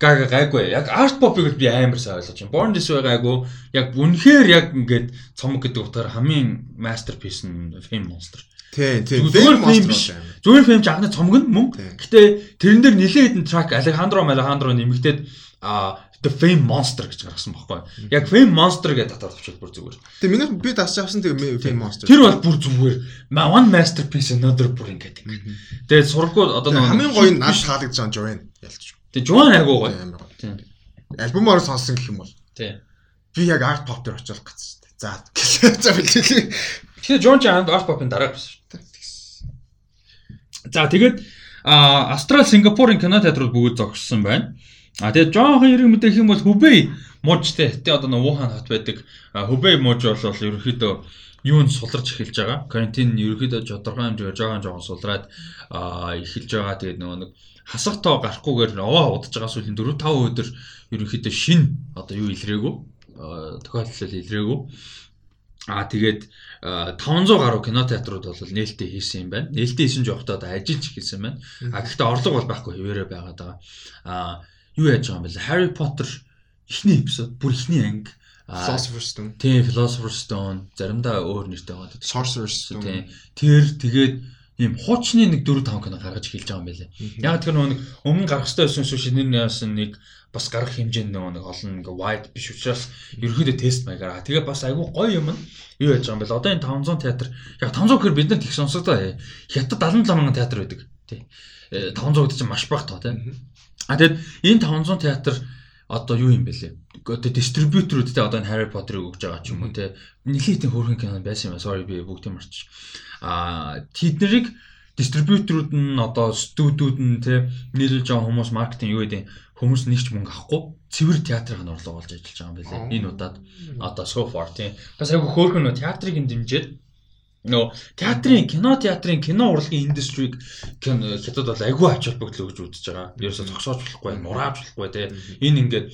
гага гайгүй. Яг art pop-ыг би амар сайн ойлгож байна. Born this way гайгүй. Яг үнэхээр яг ингээд цомог гэдэг утгаар хамгийн masterpiece нь Fame Monster. Тийм тийм. Зүгээр фейм биш. Зүгээр фейм ч анхны цомог нь мөн. Гэтэ тэрэн дээр нэлээд хэдэн track Alejandro Alejandro нэмэгдээд а The Fame Monster гэж гаргасан байхгүй. Яг Fame Monster гэдэг татаад авчихвал бүр зүгээр. Тэгээ миний би дасч авсан тэгээ Fame Monster. Тэр бол бүр зүгээр. One masterpiece another бүр ингээд. Тэгээ сургуу одоо хамгийн гоё нь таалагдж байгаа Joanne ялч. Тэгээ Joanne айгуу гоё. Тийм. Альбомоор сонсон гэх юм бол. Тийм. Би яг art pop дээр очихлох гэсэн. За за бэлээ. Тэгэхээр John Jand art pop-ын дараа байсан шүү дээ. За тэгээд Австрал, Сингапурын кино театрууд бүгд зогссон байна. А тэгээд жоохон эрг мэдээх юм бол Хүбэй мужтэй тэ одоо нэг Вухан хот байдаг. Хүбэй муж бол ерөнхийдөө юунд суларч эхэлж байгаа. Карантин ерөнхийдөө тодорхой хэмжээгээр жоохон жоохон сулраад эхэлж байгаа. Тэгээд нөгөө нэг хасах тоо гарахгүйгээр овоо удаж байгаа сүүлийн 4 5 өдөр ерөнхийдөө шин одоо юу илрээгүй. Тохиолдол илрээгүй. Аа тэгээд 500 гаруй кино театрууд бол нээлттэй хийсэн юм байна. Нээлттэй хийсэн жоохтой одоо ажиллаж хийсэн байна. А гэхдээ орлого бол байхгүй хэвээрээ байгаад байгаа. Аа юу яаж байгаа юм бэ? Harry Potter эхний эпизод бүр эхний анги Philosopher's Stone. Тийм, Philosopher's Stone заримдаа өөр нэртэй байгаа. Sorcerer's Stone. Тийм. Тэр тэгээд ийм хуучны нэг 4 5 кино гаргаж эхэлж байгаа юм байлээ. Яг тэр нэг өмнө гарах хэрэгтэй байсан шүү шинээр яасан нэг бас гарах хэмжээнд нэг олон ингээ wide биш учраас ерөөхдөө тест маягаар. Тэгээ бас айгүй гоё юм. Юу яаж байгаа юм бэ? Одоо энэ 500 театр яг 500 гэхээр бид нар их сонсогдоо. Хятад 77 мянган театр байдаг. Тий. 500 гэдэг чинь маш бага тоо тий. А тэгэд энэ 500 театр одоо юу юм бэлээ? Одоо дистрибьюторүүд те одоо Harry Potter-ыг өгж байгаа ч юм уу те. Нэлээдэн хөөрхөн кино байсан юм аа. Sorry би бүгдийг марч. А тэднийг дистрибьюторүүд нь одоо студиуд нь те нийлүүлж байгаа хүмүүс маркетинг юу гэдэг хүмүүс нэг ч мөнгө авахгүй цэвэр театрын орлого олж ажиллаж байгаа юм байлээ. Энэ удаад одоо so far тийм. Бас айгүй хөөрхөн нөө театрыг юм дэмжиж Нөө театрын кино театрын кино урлагийн индустриг хятад бол агүй ач холбогдол өгж үзэж байгаа. Ерөөсө зогсоож болохгүй, нурааж болохгүй те. Энэ ингээд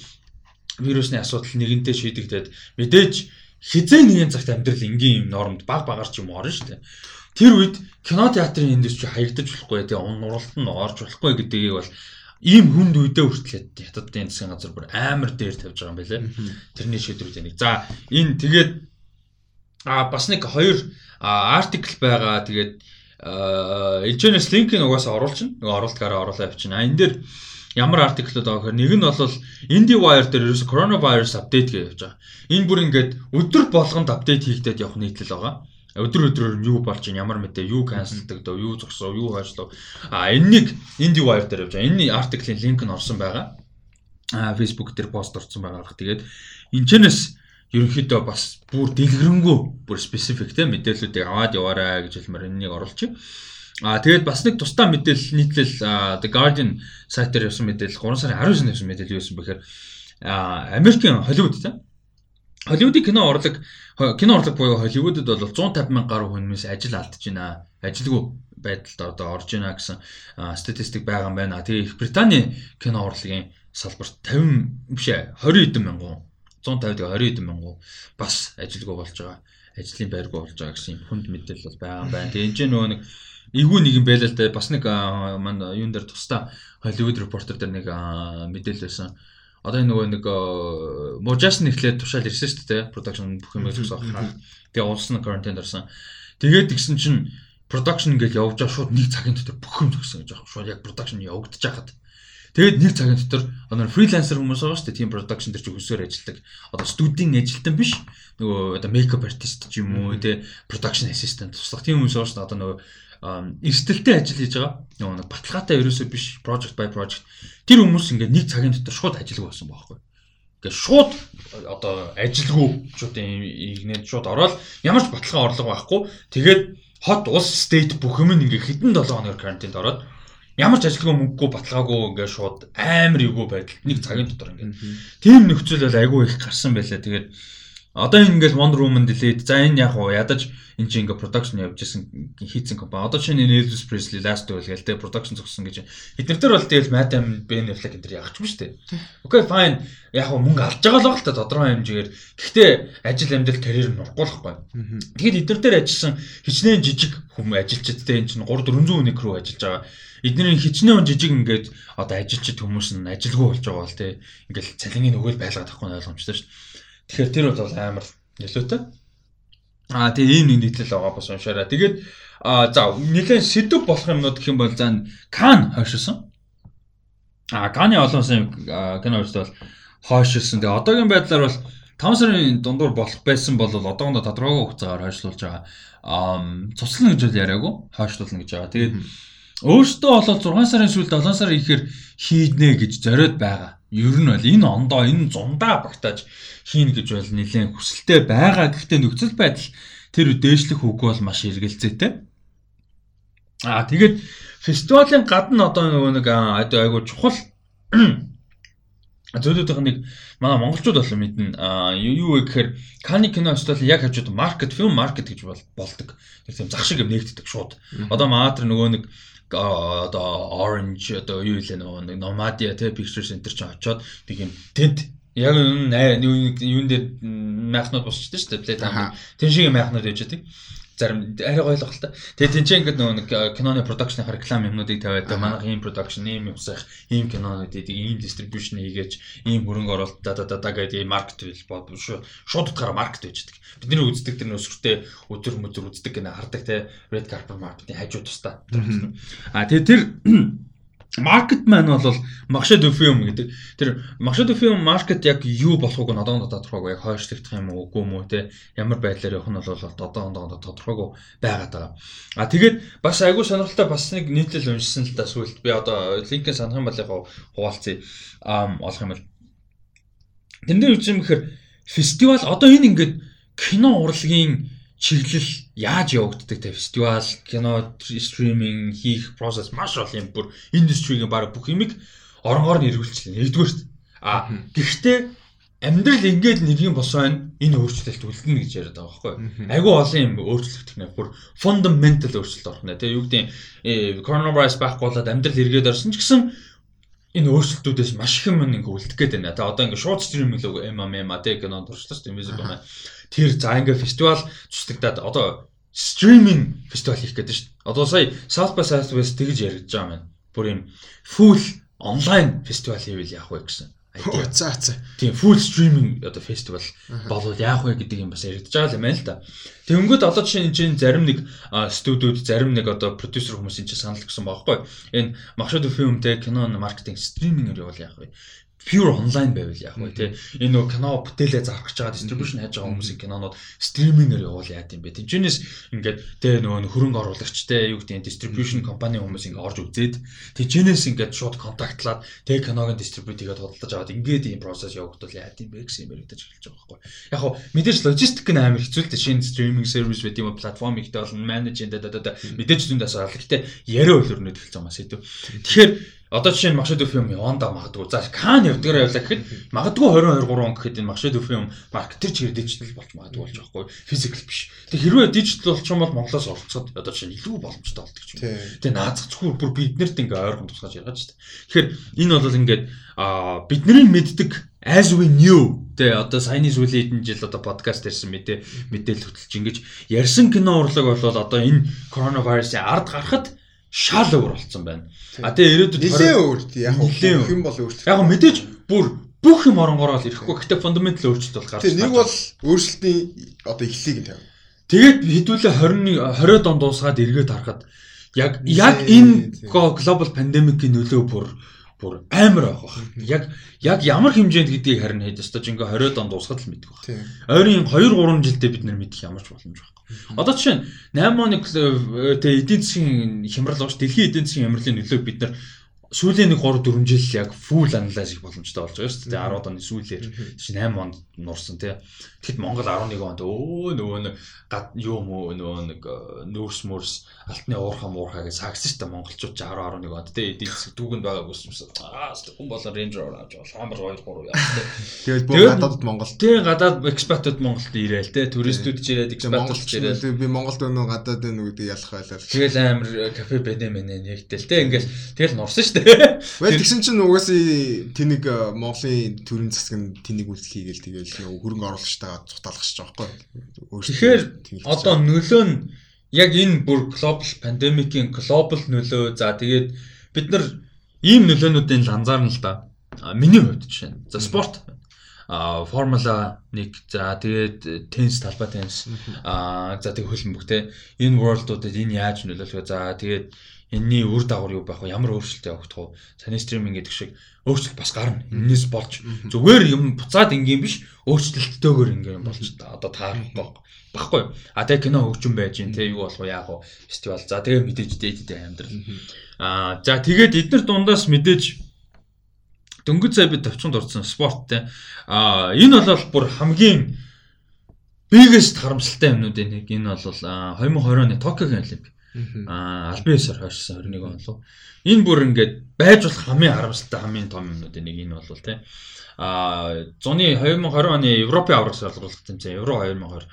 вирусны асуудал нэгэнтээ шийдэгдээд мэдээж хизээ нэгэн цагт амьдрал энгийн юм нормд баг багаар ч юм орно шүү дээ. Тэр үед кино театрын индустри хаягдаж болохгүй те. Он нуралт нь орж болохгүй гэдгийг бол ийм хүнд үедээ хүртлээд хятадын засгийн газар бүр амар дээр тавьж байгаа юм байлээ. Тэрний шийдвэрүүд энийг. За энэ тэгээд а бас нэг хоёр артикл байгаа. Тэгээд элжэнэс линкийг угаасаа оруулчихна. Нөгөө оруулалтаараа оруулаа явчихна. А энэ дээр ямар артиклууд байгаа гэхээр нэг нь бол IndieWire дээр ерөөсө coronavirus update гэж явж байгаа. Энэ бүр ингээд өдөр болгонд апдейт хийгдээд явах нийтлэл байгаа. Өдөр өдрөөр юу болж байна, ямар мэдээ, юу канселдаг дөө, юу зогсоо, юу хойшлоо. А энэнийг IndieWire дээр явж байгаа. Энэ артиклийн линк нь орсон байгаа. А Facebook дээр пост орсон байгаа. Тэгээд энэчнээс ерөнхийдөө бас бүр дэлгэрэнгүй бүр специфик те мэдээллүүдийг аваад яваарай гэж хэлмээр энэнийг оруулчих. Аа тэгээд бас нэг тусдаа мэдээлэл нийтлэл The Guardian сайтаар явсан мэдээлэл 3 сарын 19-нд явсан мэдээлэл юу байсан бэхээр Америкийн Холливуд те Холливуудын кино урлаг кино урлаг буюу Холливуудад бол 150 мянга гаруй хүнээс ажил алдж байна. Ажилгүй байдалд одоо орж байна гэсэн статистик байгаа юм байна. Тэгээ Их Британий кино урлагийн салбарт 50 биш ээ 20 хэдэн мянган 150 тэгээ 20 хэдэн мянган бас ажилгүй болж байгаа. Ажлын байргүй болж байгаа гэсэн хүнд мэдээлэл бол байгаа юм байна. Тэгээ энэ нөгөө нэг эвгүй нэг юм байлаа л да бас нэг мань юун дээр тусдаа Hollywood Reporter дээр нэг мэдээлэл байсан. Одоо нөгөө нэг Mojas нэхлээд тушаал ирсэн шүү дээ. Production бүх юм зөвсөх хаа. Тэгээ улс нь карантинд орсон. Тэгээд тэгсэн чинь production ингээл явж байгаа шууд нэг цагийн дотор бүх юм зөксөн гэж байгаа. Шууд яг production явагдаж байхад Тэгээд нэг цагийн дотор одоо фрилансер хүмүүс байгаа шүү дээ. Team production дээр ч өсөөр ажилладаг. Одоо студийн ажилтан биш. Нөгөө одоо makeup artist ч юм уу те production assistant туслах тийм хүмүүс байгаа шүү дээ. Одоо нөгөө эрсдэлтэй ажил хийж байгаа. Нэг баталгаатай ерөөсөө биш project by project. Тэр хүмүүс ингээд нэг цагийн дотор шууд ажилгүй болсон байхгүй. Ингээд шууд одоо ажилгүй шууд игнээд шууд ороод ямар ч баталгаа орлого байхгүй. Тэгээд хот улс state бүх юм ингээд хэдэн 7 хоногор карантинд ороод ямар ч ажилгүй мөнгөгүй баталгаагүй ингээд шууд амар эвгүй байдал нэг цагийн дотор ингээд тийм нөхцөл бол айгүй их гарсан байлаа. Тэгээд Одоо энэ ингээл Wonder Woman delete. За энэ яг уу ядаж энэ чинь ингээ production явж исэн хийцэн компани. Одоо чинь энэ Elvis Presley last үйл гээл те production зогссон гэж. Эднэр дээр бол тэгэл Matt Damon, Ben Affleck энэ төр ягч юм шүү дээ. Окей fine. Яг уу мөнгө алж байгаа л баг л та тодорхой хэмжээгээр. Гэхдээ ажил амьдрал карьер нь байхгүй. Тэгэхэд эднэр дээр ажилласан хичнээн жижиг хүм ажилчид те энэ чинь 3 400 хүний crew ажиллаж байгаа. Эдний хичнээн жижиг ингээд одоо ажилчид хүмүүс нь ажилгүй болж байгаа бол те ингээл цалингийн өгөөл байлгаад тахгүй ойлгомжтой шүү дээ. Тэгэхээр тэр бол амар нөлөөтэй. Аа тэгээ ийм нэг нийтлэл байгаа бас уншаарай. Тэгээд аа за нэлээд сэдв болох юмнууд гэх юм бол за Кан хойшилсан. Аа Каны олон улсын кино үзэл бол хойшилсан. Тэгээ одоогийн байдлаар бол 5 сарын дундуур болох байсан бол одоогондоо тодорхой хугацаагаар хойшлуулж байгаа. Аа цуслана гэж бол яриаггүй. Хойшлуулна гэж байгаа. Тэгээд өөртөө болоод 6 сарын сүүлд 7 сар ихээр хийднэ гэж зориод байгаа. Ер нь бол энэ ондоо энэ зундаа багтааж хийн гэж бол нэлээд хүсэлтэй байгаа. Гэхдээ нөхцөл байдал тэр дээшлэх үг бол маш эргэлзээтэй. Аа тэгээд фестивалийн гадна одоо нөгөө нэг айгуу чухал зөвлөдөх нэг манай монголчууд болон мэднэ. Юу вэ гэхээр Кани кино фестивал яг хажууд маркет фильм маркет гэж бол болдог. Тэр тийм зах шиг нэгддэг шууд. Одоо маатар нөгөө нэг одоо orange одоо юу илээ нөгөө нэг Nomadia те picture center ч очоод тэг юм тэнд яг энэ юун дээр майхнууд босчихдээ шүү дээ плей тайм. Тэн шиг майхнууд яж байдаг зарим арай гойлох л та. Тэгээ тэнцээ ингээд нөгөө нэг киноны продакшны реклам юмнуудыг тавиад манайх ийм продакшн, ийм юмсах, ийм кинонуудыг ийм дистрибьюшн хийгээч, ийм хөрөнгө оруулалт да да да гэдэг ийм маркет бод шууд утгаараа маркет байгаа. Бидний үздэг тэр нөсвөртэй өдөр мөдөр үздэг гэнэ хардаг те red carpet marketing хажуу тустаа. А тэгээ тэр Market man бол of Film гэдэг. Тэр of Film market яг юу болохыг нь одоогоо тодорхойгүй яг хойшлогдох юм уу үгүй юм уу те ямар байдлаар явах нь бол одоогоо тодорхойгүй байгаад байгаа. А тэгээд бас айгүй сонирхолтой бас нэг нийтлэл уншсан л да сүлд би одоо линкээ санах юм бол яг хуваалцъя. Аа олох юм бол. Тэн дээр үгүй юм гэхээр фестивал одоо энэ ингээд кино урлагийн чиглэл яаж явагддаг те фестивал, кино, стриминг хийх процесс маш олон юм бүр индастригийн баг бүх юмыг оронгоор нь эргүүлчихлээ. Нэгдүгээр дээ. А гэхдээ амьдрал ингээд нэг юм босоо энэ өөрчлөлт үлдэнэ гэж яриад байгаа байхгүй. Айгүй олон юм өөрчлөгдөх нэ бүр фундаментал өөрчлөлт орох нэ. Тэгээ юу гэдэг коронавирус байхгүй болоод амьдрал эргээд орсон ч гэсэн энэ өөрчлөлтүүдээс маш их юм ингээ үлдэх гээд байна. Тэгээ одоо ингээ шууд стриминг л MMA тэ кинонд орчлоо шүү дээ. Invisible Man тэр за ингээ фестивал цуцлагдаад одоо стриминг фестивал хийх гэдэг шүү дээ. Одоо сая South by Southwest тэгж яригдж байгаа юм. Бүр юм full онлайн фестивал хийвэл яах вэ гэсэн. За за. Тийм full streaming одоо фестивал болвол яах вэ гэдэг юм бас яригдж байгаа юм байна л да. Тэнгүүд одоо жишээ нь чинь зарим нэг студиуд зарим нэг одоо продюсер хүмүүс энэ чинь санал өгсөн байхгүй. Энэ Махшад фильмтэй кино маркетинг стримингээр явал яах вэ? Pure online байвал яах вэ те энэ нөгөө кино бүтээлээ зарах гэж байгаа distribution хийж байгаа хүмүүсийн кинонууд стримингээр явуул яа гэм бэ. Тэнчнээс ингээд те нөгөө хөрөнгө оруулагч те юу гэдэг distribution компани хүмүүс ингээд орж үзээд тэнчнээс ингээд шууд контактлаад те киног дистрибьют хийгээд худалдаж аваад ингээд ийм процесс явагдвал яа гэм бэ гэсэн юм яригдаж эхэлж байгаа байхгүй. Яг хоо мэдээж логистик нь амар хэцүү л те шинэ стриминг сервис байт юм платформ ихтэй бол менеж энэ да да мэдээж зүүндээс авах гэхдээ яриа хөлөрнөд эхэлж байгаа юм сэдв. Тэгэхээр Одоо жишээ нь Машид фильм яванда магадгүй. За Кан явдгаар явлаа гэхэд магадгүй 22 3 он гэхэд энэ Машид фильм маркетер чигээр дижитал болж магадгүй болж байгаа хгүй. Физикл биш. Тэг хэрвээ дижитал болчих юм бол Монголоос оролцоод одоо жишээ нь илүү боломжтой болдог ч юм. Тэг наазах зөвхөн бүр биднэрт ингээ ойрхон тусгаж яргаж штэ. Тэгэхээр энэ бол ингээд бидний мэддэг as we knew тэ одоо саяны сүүлийн хэдэн жил одоо подкаст ярьсан мэдээ мэдээлэл хөтлөж ингэж ярьсан кино урлаг бол одоо энэ коронавирусын ард гарахад шал өөр болсон байна. А тэгээ ирээдүйд нэлээ өөр яг бүх юм бол өөрчлөлт. Яг мэдээж бүр бүх юм оронгороо л ирэхгүй. Гэтэ фундаментал өөрчлөлт бол гарч байна. Нэг бол өөрчлөлтийн одоо эхлэлийг нь тавина. Тэгээд хэдүүлээ 20 20 он дуусгаад эргээд харахад яг яг энэ глобал пандемикийн нөлөө бүр бүр амар байх бах. Яг яг ямар хэмжээнд гэдгийг харин хэд өстой ч ингээ 20 он дуусгаад л мэдэх бах. Ойрын 2 3 жилдээ бид нар мэдэх ямар ч боломж байхгүй. Одоо жишээ нь 8 оны тэ эдийн засгийн хямрал ууш дэлхийн эдийн засгийн хямралын нөлөөг бид нар сүүлийн нэг 3 4 жил яг full analyze хийх боломжтой болж байгаа шүү дээ. 10 оны сүүлээр чинь 8 онд нурсан тий. Тэгэхэд Монгол 11 онд өө нөгөө нэг гад юу мөө нөгөө нэг э, нүүрс мөрс алтны уурхаа муурхаа гэж сагсан шүү дээ. Монголчууд 10 11 онд тий. Эдийн засаг дүүгэнд байгаа гүсмсэн. Аа хүн болоо Ranger авч бол хамар 2 3 яа тий. Бүр гадаадд Монгол тий гадаад экспатууд Монголд ирээл тий. Туристүүд ч ирээд экспатууд ч ирээд би Монголд өнөө гадаад өнөө гэдэг ялах байлаа. Тэгэл амар кафе бэнэ мэнэ нэгтэл тий. Ингээл тэгэл нурсан шүү дээ. Well тэгсэн чинь угаасаа тэнийг э, Монголын төрийн засаг нь тэнийг үйлчлэхийгээл тэгэл нөгөө хөрөнгө оруулагчтайгаа цутаалгах гэж байгаа байхгүй. Тэгэхээр одоо нөлөө нь яг энэ бүр глобал пандемикийн глобал нөлөө за тэгээд бид нар ийм нөлөөнүүдийн анзаарна л да. Миний хувьд жишээ. За спорт а формула 1 за тэгээд теннис талбай теннис а за тэгээд хөлбөмбөг те энэ world-уудад энэ яаж нөлөөлөх вэ за тэгээд энэний үр дагавар юу байх вэ? Ямар өөрчлөлт явагдах вэ? Саний стриминг гэдэг шиг өөрчлөлт бас гарна. Энээс болж зүгээр юм буцаад ингийн биш өөрчлөлттэйгээр ингээм болж одоо таарахгүй баггүй. А тэгээ кино хөгжим байж гин те юу болох вэ? Яах вэ? Фестивал. За тэгээ мэдээж дээдтэй амьдрал. А за тэгээд эдгээр дундаас мэдээж дөнгөж сая бид товчонд орсон спорт те. А энэ бол бүр хамгийн biggest харамсалтай юмнуудын нэг энэ бол 2020 оны Токиогийн олимпик Аа албан ёсоор хойшсон 21 он лу. Энэ бүр ингээд байж болох хамгийн харамсалтай хамгийн том юмнуудын нэг энэ бол тий. Аа зуны 2020 оны Европын аврах шалгуулалт тэмцээн Евро 2020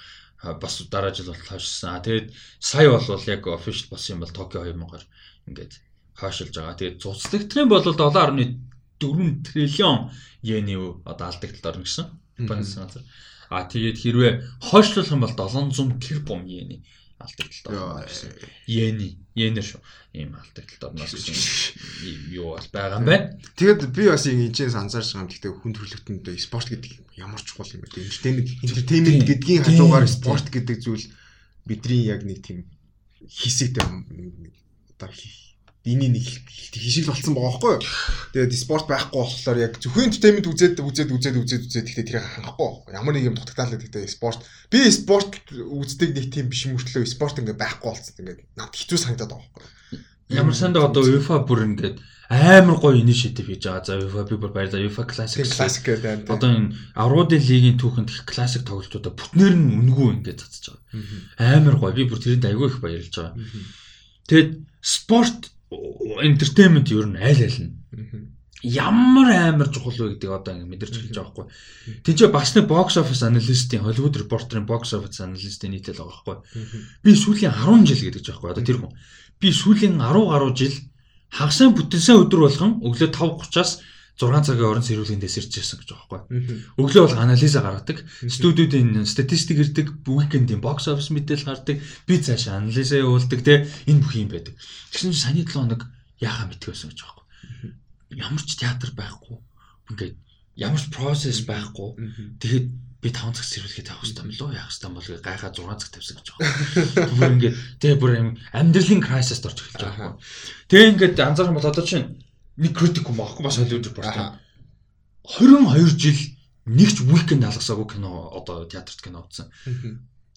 бас дараа жил бол хойшсон. Тэгээд сая бол яг official болсон юм бол Токио 2020 ингээд хойшилж байгаа. Тэгээд цуцлагдах юм бол 7.4 триллион йений одоо алдагдлалт орно гэсэн. Японы санаа. А тэгээд хэрвээ хойшлуулах юм бол 700 тэрбум йений алдагдлалт орно гэсэн. Йений, йенэр шүү. Ийм алдагдлалт орно гэсэн юу бол байгаа юм байна. Тэгээд би бас энэ чинь анзаарч байгаа юм. Гэхдээ хүн төрөлхтөнд спорт гэдэг ямар чухал юм бэ? Entertainment entertainment гэдгийн хажуугаар спорт гэдэг зүйл бидний яг нэг тийм хэсэгтэй одоо энийг нэг хишиг болцсон байгаа байхгүй юу. Тэгээд спорт байхгүй болохоор яг зөвхөн entertainment үзээд үзээд үзээд үзээд үзээд гэхдээ тэрийг хангахгүй байхгүй. Ямар нэг юм дутагдаалаа гэхдээ спорт би спорт үздэг нэг тийм биш мөртлөө спорт ингээ байхгүй болцсон. Ингээд над хэцүү санагдаад байгаа байхгүй. Ямар сандаа одоо UEFA бүр ингээд амар гоё инишиатив хийж байгаа. За UEFA би бүр баярлалаа. UEFA Classic классик гэдэг. Одоо энэ авруудын лигийн түүхэнд классик тоглолтуудаа бүтнээр нь үнгүү ингээд цацж байгаа. Амар гоё. Би бүр тэрэнд аягүй их баярлж байгаа. Тэгэд спорт entertainment ер нь аль аль нь ямар амар чухал вэ гэдэг одоо ингэ мэдэрч хэлж байгаа байхгүй. Тэнд бас нэг box office analyst-ийн Hollywood Reporter-ийн box office analyst-ийн нийтлэл байгаа байхгүй. Би сүүлийн 10 жил гэдэг ч байхгүй. Одоо тэр хүн. Би сүүлийн 10 гаруй жил хагасаа бүтэнсэн өдөр болгон өглөө 5:30-аас 6 цагийн орон сэрүүлгийн дэс ирж ирсэн гэж байгаа байхгүй. Өглөө бол анализа гаргадаг. Студиудын статистик ирдэг, уикендийн бокс офис мэдээлэл гардаг. Би цаашаа анализа явуулдаг те энэ бүх юм байдаг. Тэгсэн чинь саяны 7 хоног яахаа мэдгүй байсан гэж байгаа байхгүй. Ямар ч театр байхгүй. Ингээд ямар ч процесс байхгүй. Тэгэхэд би 5 цаг сэрүүлгээ тавих хэрэгтэй юм лөө яах хэрэгтэй бол гайхаа 6 цаг тавьсан гэж байгаа. Бүр ингээд тэгээ бүр юм амьдралын crisis орж эхэлж байгаа. Тэгээ ингээд анзаарах бол одоо чинь нэг критикум аахгүй бас Hollywood Reporter. 22 жил нэгч weekend алгасаагүй кино одоо театрт кино утсан.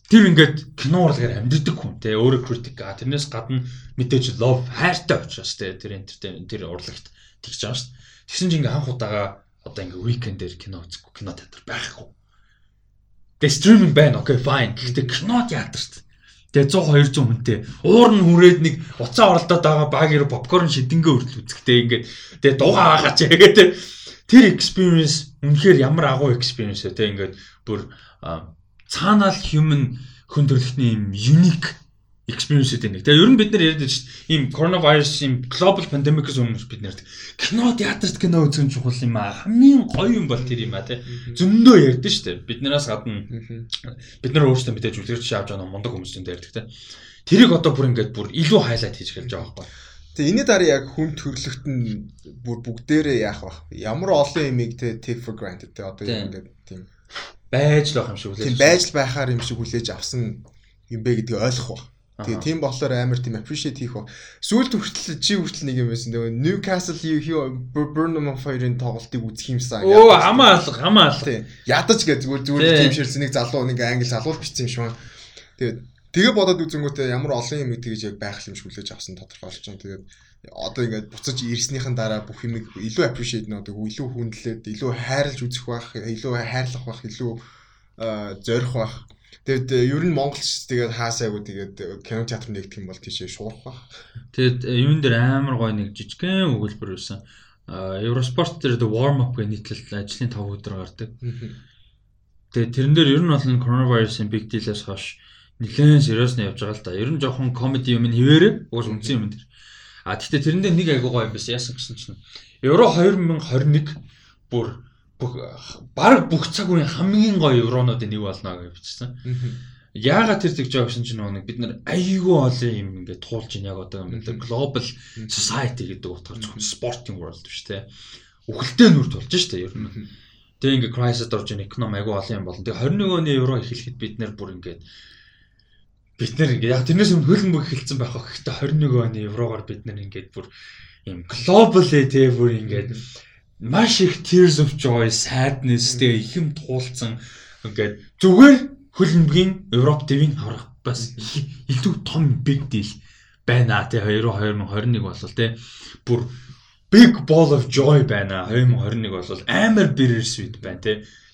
Тэр ингээд кино урлагаар амьддаг хүн те өөрөө критик а тэрнээс гадна мэдээж love хайртай учраас те тэр entertainment тэр урлагт тэгж байгаа шүү. Тэгсэн чинь ингээ анх удаага одоо ингээ weekend дээр кино үзэхгүй кино театр байхгүй. Тэгээ стриминг байна окей fine. Гэхдээ кино театр шүү дээ. Тэгээ 100 200 хүнтэй. Уур нь хүрээд нэг уцаа оролдоод байгаа багийн попкорн шидэнгээ өртөл үзэхтэй ингээд тэгээ дуугаа хаач гэдэг. Тэр experience үнэхээр ямар агуу experience те ингээд бүр цаанаа л human хүн төрөлхтний юм unique experience-тэй нэг. Тэгээ ер нь бид нар яриад дээ. Ийм coronavirus ийм global pandemic-с өмнө бид нарт кино театрт кино үзэх чухал юм аа. Хамгийн гоё юм бол тэр юм аа тий. Зөндөө ярьдэн дээ. Биднээс гадна бид нар өөрсдөө мэдээж үлгэрч авч байгаа мундаг хүмүүс зөндөө ярьдаг тий. Тэрийг одоо бүр ингээд бүр илүү хайлайт хийж эхэлж байгаа байхгүй. Тэгээ энэ дараа яг хүн төрлөخت нь бүр бүгдээрээ яах вэ? Ямар олон юмыг те take for granted те одоо ингээд тийм байж л байх юм шиг үлээж. Тийм байж л байхаар юм шиг хүлээж авсан юм бэ гэдгийг ойлгох ба. Тэгээ тийм болохоор амар тийм appreciate хийх ба. Сүүлд хүртэл чи хүртэл нэг юм байсан. Тэгээ Newcastle Bournemouth хоёрын тоглолтыг үзэх юмсан. Оо хамаа алга, хамаа алга. Ядаж гэж зүгээр зүгээр тийм ширсэн нэг залуу нэг англи залуу бичсэн юм шиг. Тэгээ Тэгээ бодоод үзэнгүүтээ ямар олон юм тэгж яг байх юм шиг хүлээж авсан тодорхойлж байгаа. Тэгээд одоо ингээд буцаж ирснийхэн дараа бүх юм илүү appreciate нөдөг, илүү хүндлээд, илүү хайрлж үзэх байх, илүү хайрлах байх, илүү зорих байх. Тэгэд ер нь монголч тэгээд хаасайгуу тэгээд кино театр нэгдэх юм бол тийшээ шуурах байх. Тэгээд юун дээр амар гоё нэг жижигхэн өгүүлбэр байсан. Евроспорт дээр warm up гэх нийтлэл ажлын 5 өдөр гардаг. Тэгээд тэрэн дээр ер нь бол коронавирусын big deal-ээс хойш нэлээд сериус нь явж байгаа л да. Ер нь жоохон комеди юм хэвээрээ уус үнсэн юм дэр. А тэгтээ тэрэндээ нэг айгуу гоё юм байсан. Яасан гэсэн чинь Евро 2021 бүр бүх баг бүх цаг үеийн хамгийн гоё евронуудын нэг болно гэж бичсэн. Яагаад тэр тэгж гэсэн чинь нэг бид нар айгүй олон юм ингээд туулж ин яг одоо юм л global society гэдэг утгаар зөвхөн sporting world биш те. Үхэлтэй нүрд болж штэ ер нь. Тэгээ ингээд crisis орж ин эконом айгүй олон юм болно. Тэгээ 21 оны евро эхлэхэд бид нар бүр ингээд бид нэр ингээ яг тэрнээс өмнө хөлн бүх эхэлсэн байх. Гэхдээ 21 оны еврогоор бид нар ингээд бүр юм global те бүр ингээд маш их tears of joy, sadness тэгээ их юм туулсан ингээд зүгээр хөлбөмбөгийн Европ дэвийн харах бас илүү том big deal байна те 2021 болол те бүр big ball of joy байна 2021 болол амар bittersweet байна те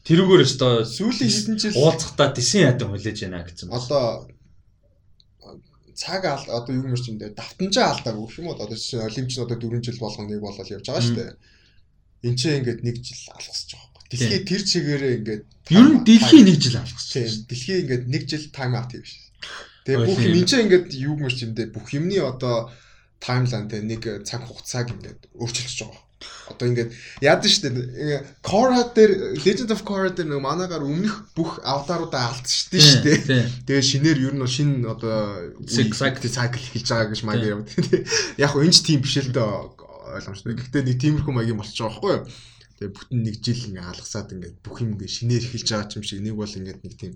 тэрүүгээр өстой сүүлийн хэдэн жил уулзахтаа тэсэн ядам хүлээж байна гэсэн. Одоо цаг одоо юу юм дээр давтамжаа алдаагүй юм уу? Одоо жишээ олимпич одоо 4 жил болгоно нэг болол явж байгаа шүү дээ. Энд чинь ингээд нэг жил алгасч байгаа байхгүй. Дэлхий тэр чигээрээ ингээд ер нь дэлхий нэг жил алгасч. Дэлхий ингээд нэг жил тайм аут хийв шүү. Тэгээ бүх юм энэ чинь ингээд юу мэрч юм дээр бүх юмны одоо таймлайн те нэг цаг хугацааг ингээд өөрчилж байгаа Одоо ингээд шүү дээ. Korra дээр Legend of Korra дээр нэг манаагаар өмнөх бүх аватаруудаа алдсан шүү дээ. Тэгээ шинээр ер нь шинэ одоо cycle cycle хийж байгаа гэж маяг юм. Яг хөө энэ ч тийм биш л дээ ойлгомжтой. Гэхдээ нэг тиймэрхүү маягийн болчих жоох байхгүй юу? Тэгээ бүтэн нэг жил ингээ алгасаад ингээд бүх юм ингээ шинээр эхэлж байгаа юм шиг нэг бол ингээд нэг тийм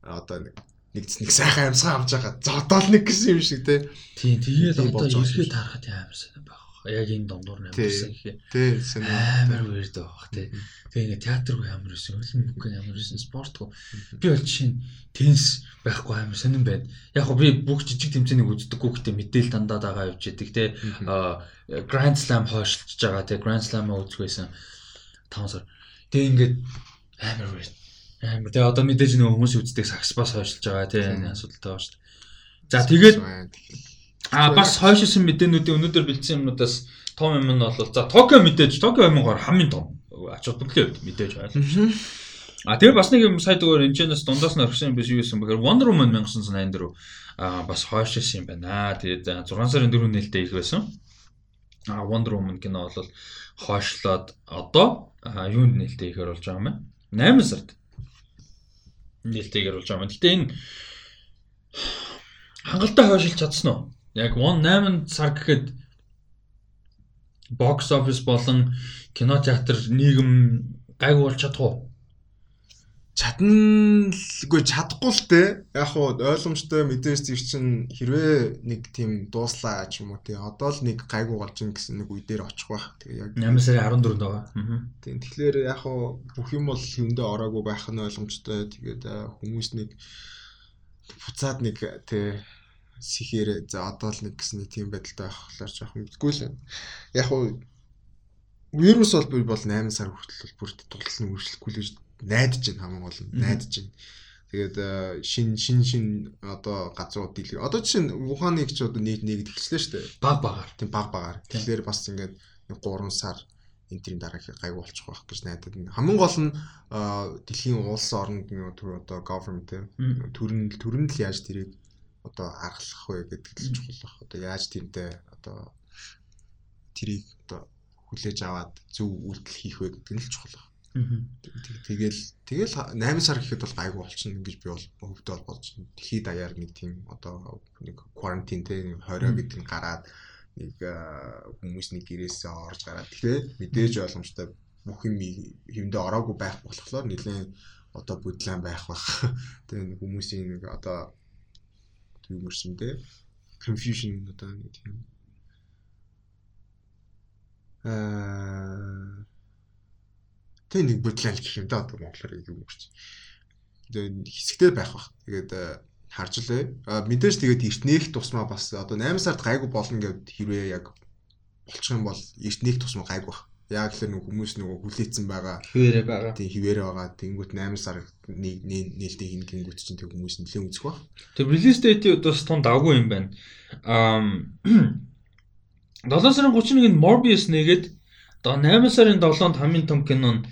одоо нэг нэг нэг сайхан амьсгаа авч байгаа. Зодоол нэг гэсэн юм шиг те. Тийм тэгээд одоо ирэхэд харахад амар сайн байна яг энэ домдуур намжсан гэхээ. Тий. Амар weird байх тий. Тэгээ ингээ театргүй ямар байсан, хөлн бүхэн ямар байсан, спортгүй. Би бол чинь теннис байхгүй амар сонирн байна. Яг го би бүх жижиг тэмцээнийг үздэггүй гэхдээ мэдээл дандаа дагаа явж идэг тий. Grand Slam хойшлж байгаа тий. Grand Slam-аа үзэхгүйсэн 5 сар. Тэгээ ингээд амар weird. Амар. Тэгээ одоо мэдээж нөгөө хүмүүс үздэг сакс бас хойшлж байгаа тий. Энэ асуудалтай байна шүү дээ. За тэгээд А бас хойшилсан мэдээнүүдийн өнөөдөр бэлдсэн юмнуудаас том юм нь бол за Токио мэдээж Токио 2020 хамгийн том ач холбогдолтой мэдээж байна. А тэгээ бас нэг юм сая дгээр энэчнээс дундаас нь орхисон юм биш юу гэсэн бэхээр Wonder Woman 1984 а бас хойшилсан юм байна. Тэгээд 6 сарын 4 нээлттэй их байсан. А Wonder Woman кино бол хойшлоод одоо юунд нээлттэй ихээр болж байгаа юм бэ? 8 сард нээлттэй ихээр болж байгаа юм. Гэтэ энэ хангалттай хойшилж чадсан уу? Яг 8 сар гэхэд бокс офис болон кино театр нийгэм гайгүй болж чадах уу? Чаднаггүй чадахгүй л те. Яг хуу ойлгомжтой мэдээж зэр чин хэрвээ нэг тийм дууслаа ч юм уу те. Одоо л нэг гайгүй болж ин гэсэн нэг үе дээр очих байх. Тэгээ яг 8 сарын 14-нд байгаа. Аа. Тийм тэгэхээр яг хуу бүх юм бол хүндээ ороогүй байх нь ойлгомжтой. Тэгээд хүмүүс нэг буцаад нэг те сэхээр за одоо л нэг гэсэн нэг тийм байдалтай байх болохоор жоохон мэдгүй л. Яг уу вирус бол би бол 8 сар хүртэл бүрт тулсан үргэлжлэхгүй л гэж найдаж байна хамгийн гол нь найдаж байна. Тэгээд шин шин шин одоо газрууд дийлэг. Одоо жишээ нь Ухааныг ч одоо нэг нэг тэлчлээ шүү дээ. Баг багаар. Тийм баг багаар. Тэгэхээр бас ингээд 3 сар энэ төрлийн дараа гайг болчих واخ гэж найдаад байна. Хамгийн гол нь дэлхийн улс орнд одоо government төрн төрн л яаж тэрийг одоо аргалах вэ гэдэг л чухал баг. Одоо яаж тиймтэй одоо тэрийг одоо хүлээж аваад зөв үйлдэл хийх вэ гэдэг нь л чухал баг. Тэгэл тэгэл 8 сар гэхэд бол гайгүй болчихно гэж би бол хөвдөө бол болж байна. Дэлхийд даяар нэг тийм одоо нэг карантин те 20 гэдэг нь гараад нэг хүмүүс нэг гэрээсээ орж гараад тэгээ мэдээж боломжтой бүх юм хэмдэ ороогүй байх болохоор нэлээд одоо бүдлэн байх бах. Тэгээ хүмүүсийн нэг одоо юу мөрсөн те confusion одоо нэг тийм аа тэг нэг бодлоо гэх юм да одоо монголоор мөрч. Тэгээ хэсэгтэй байх бах. Тэгээд харж лээ. А мэдээж тэгээд эрт нээх тусмаа бас одоо 8 сард гайгүй болно гэд хэрвээ яг болчих юм бол эрт нээх тусмаа гайгүй баг. Яг л нэг хүмүүс нөгөө хүлээсэн байгаа. Хിവэрэ байгаа. Тийм хിവэрэ байгаа. Тэнгүүт 8 сар нээлттэй хин гингүүт чинь тэг хүмүүс нэлээд үзэх баг. Тэр release date бас тун давгүй юм байна. Аа 7 сарын 31-нд Morbius нэгээд одоо 8 сарын 7-нд хамгийн том кино нь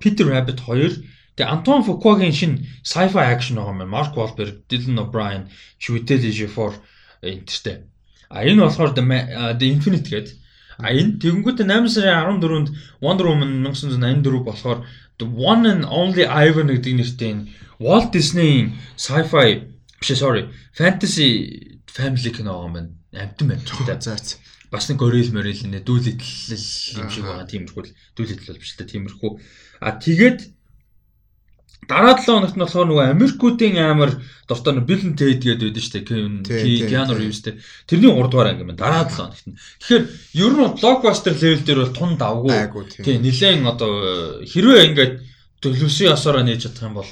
Peter Rabbit 2 Тэгээ Антуан Фукуагийн шинэ sci-fi action байгаа юм. Марк Wahlberg, Dylan O'Brien, Chiwetel Ejiofor энтертэй. А энэ болохоор The Infinite гэдэг. А энэ тэгэнгүүт 8 сарын 14-нд Wonder Woman 1984 болохоор The One and Only Ivan гэдэг нэртэй Walt Disney-ийн sci-fi биш sorry, fantasy family кино юм байна. Амтан байна. За за. Бас нэг горил морил нэ дүүлэтэл юм шиг байгаа. Тиймэрхүү дүүлэтэл бол биш та тиймэрхүү. А тэгээд Дараа 7 хоногт нь болохоор нөгөө Америкуудын амар дуртай нөгөө Bill Tate гэдэг байдаг шүү дээ. Keanu Reeves-тэй. Тэрний 3 дугаар анги юм. Дараа 7 хоногт нь. Тэгэхээр ер нь blockbuster level дээр бол тун давгүй. Тий, нилээн одоо хэрвээ ингээд төлөвсөн ясаараа нээж чадах юм бол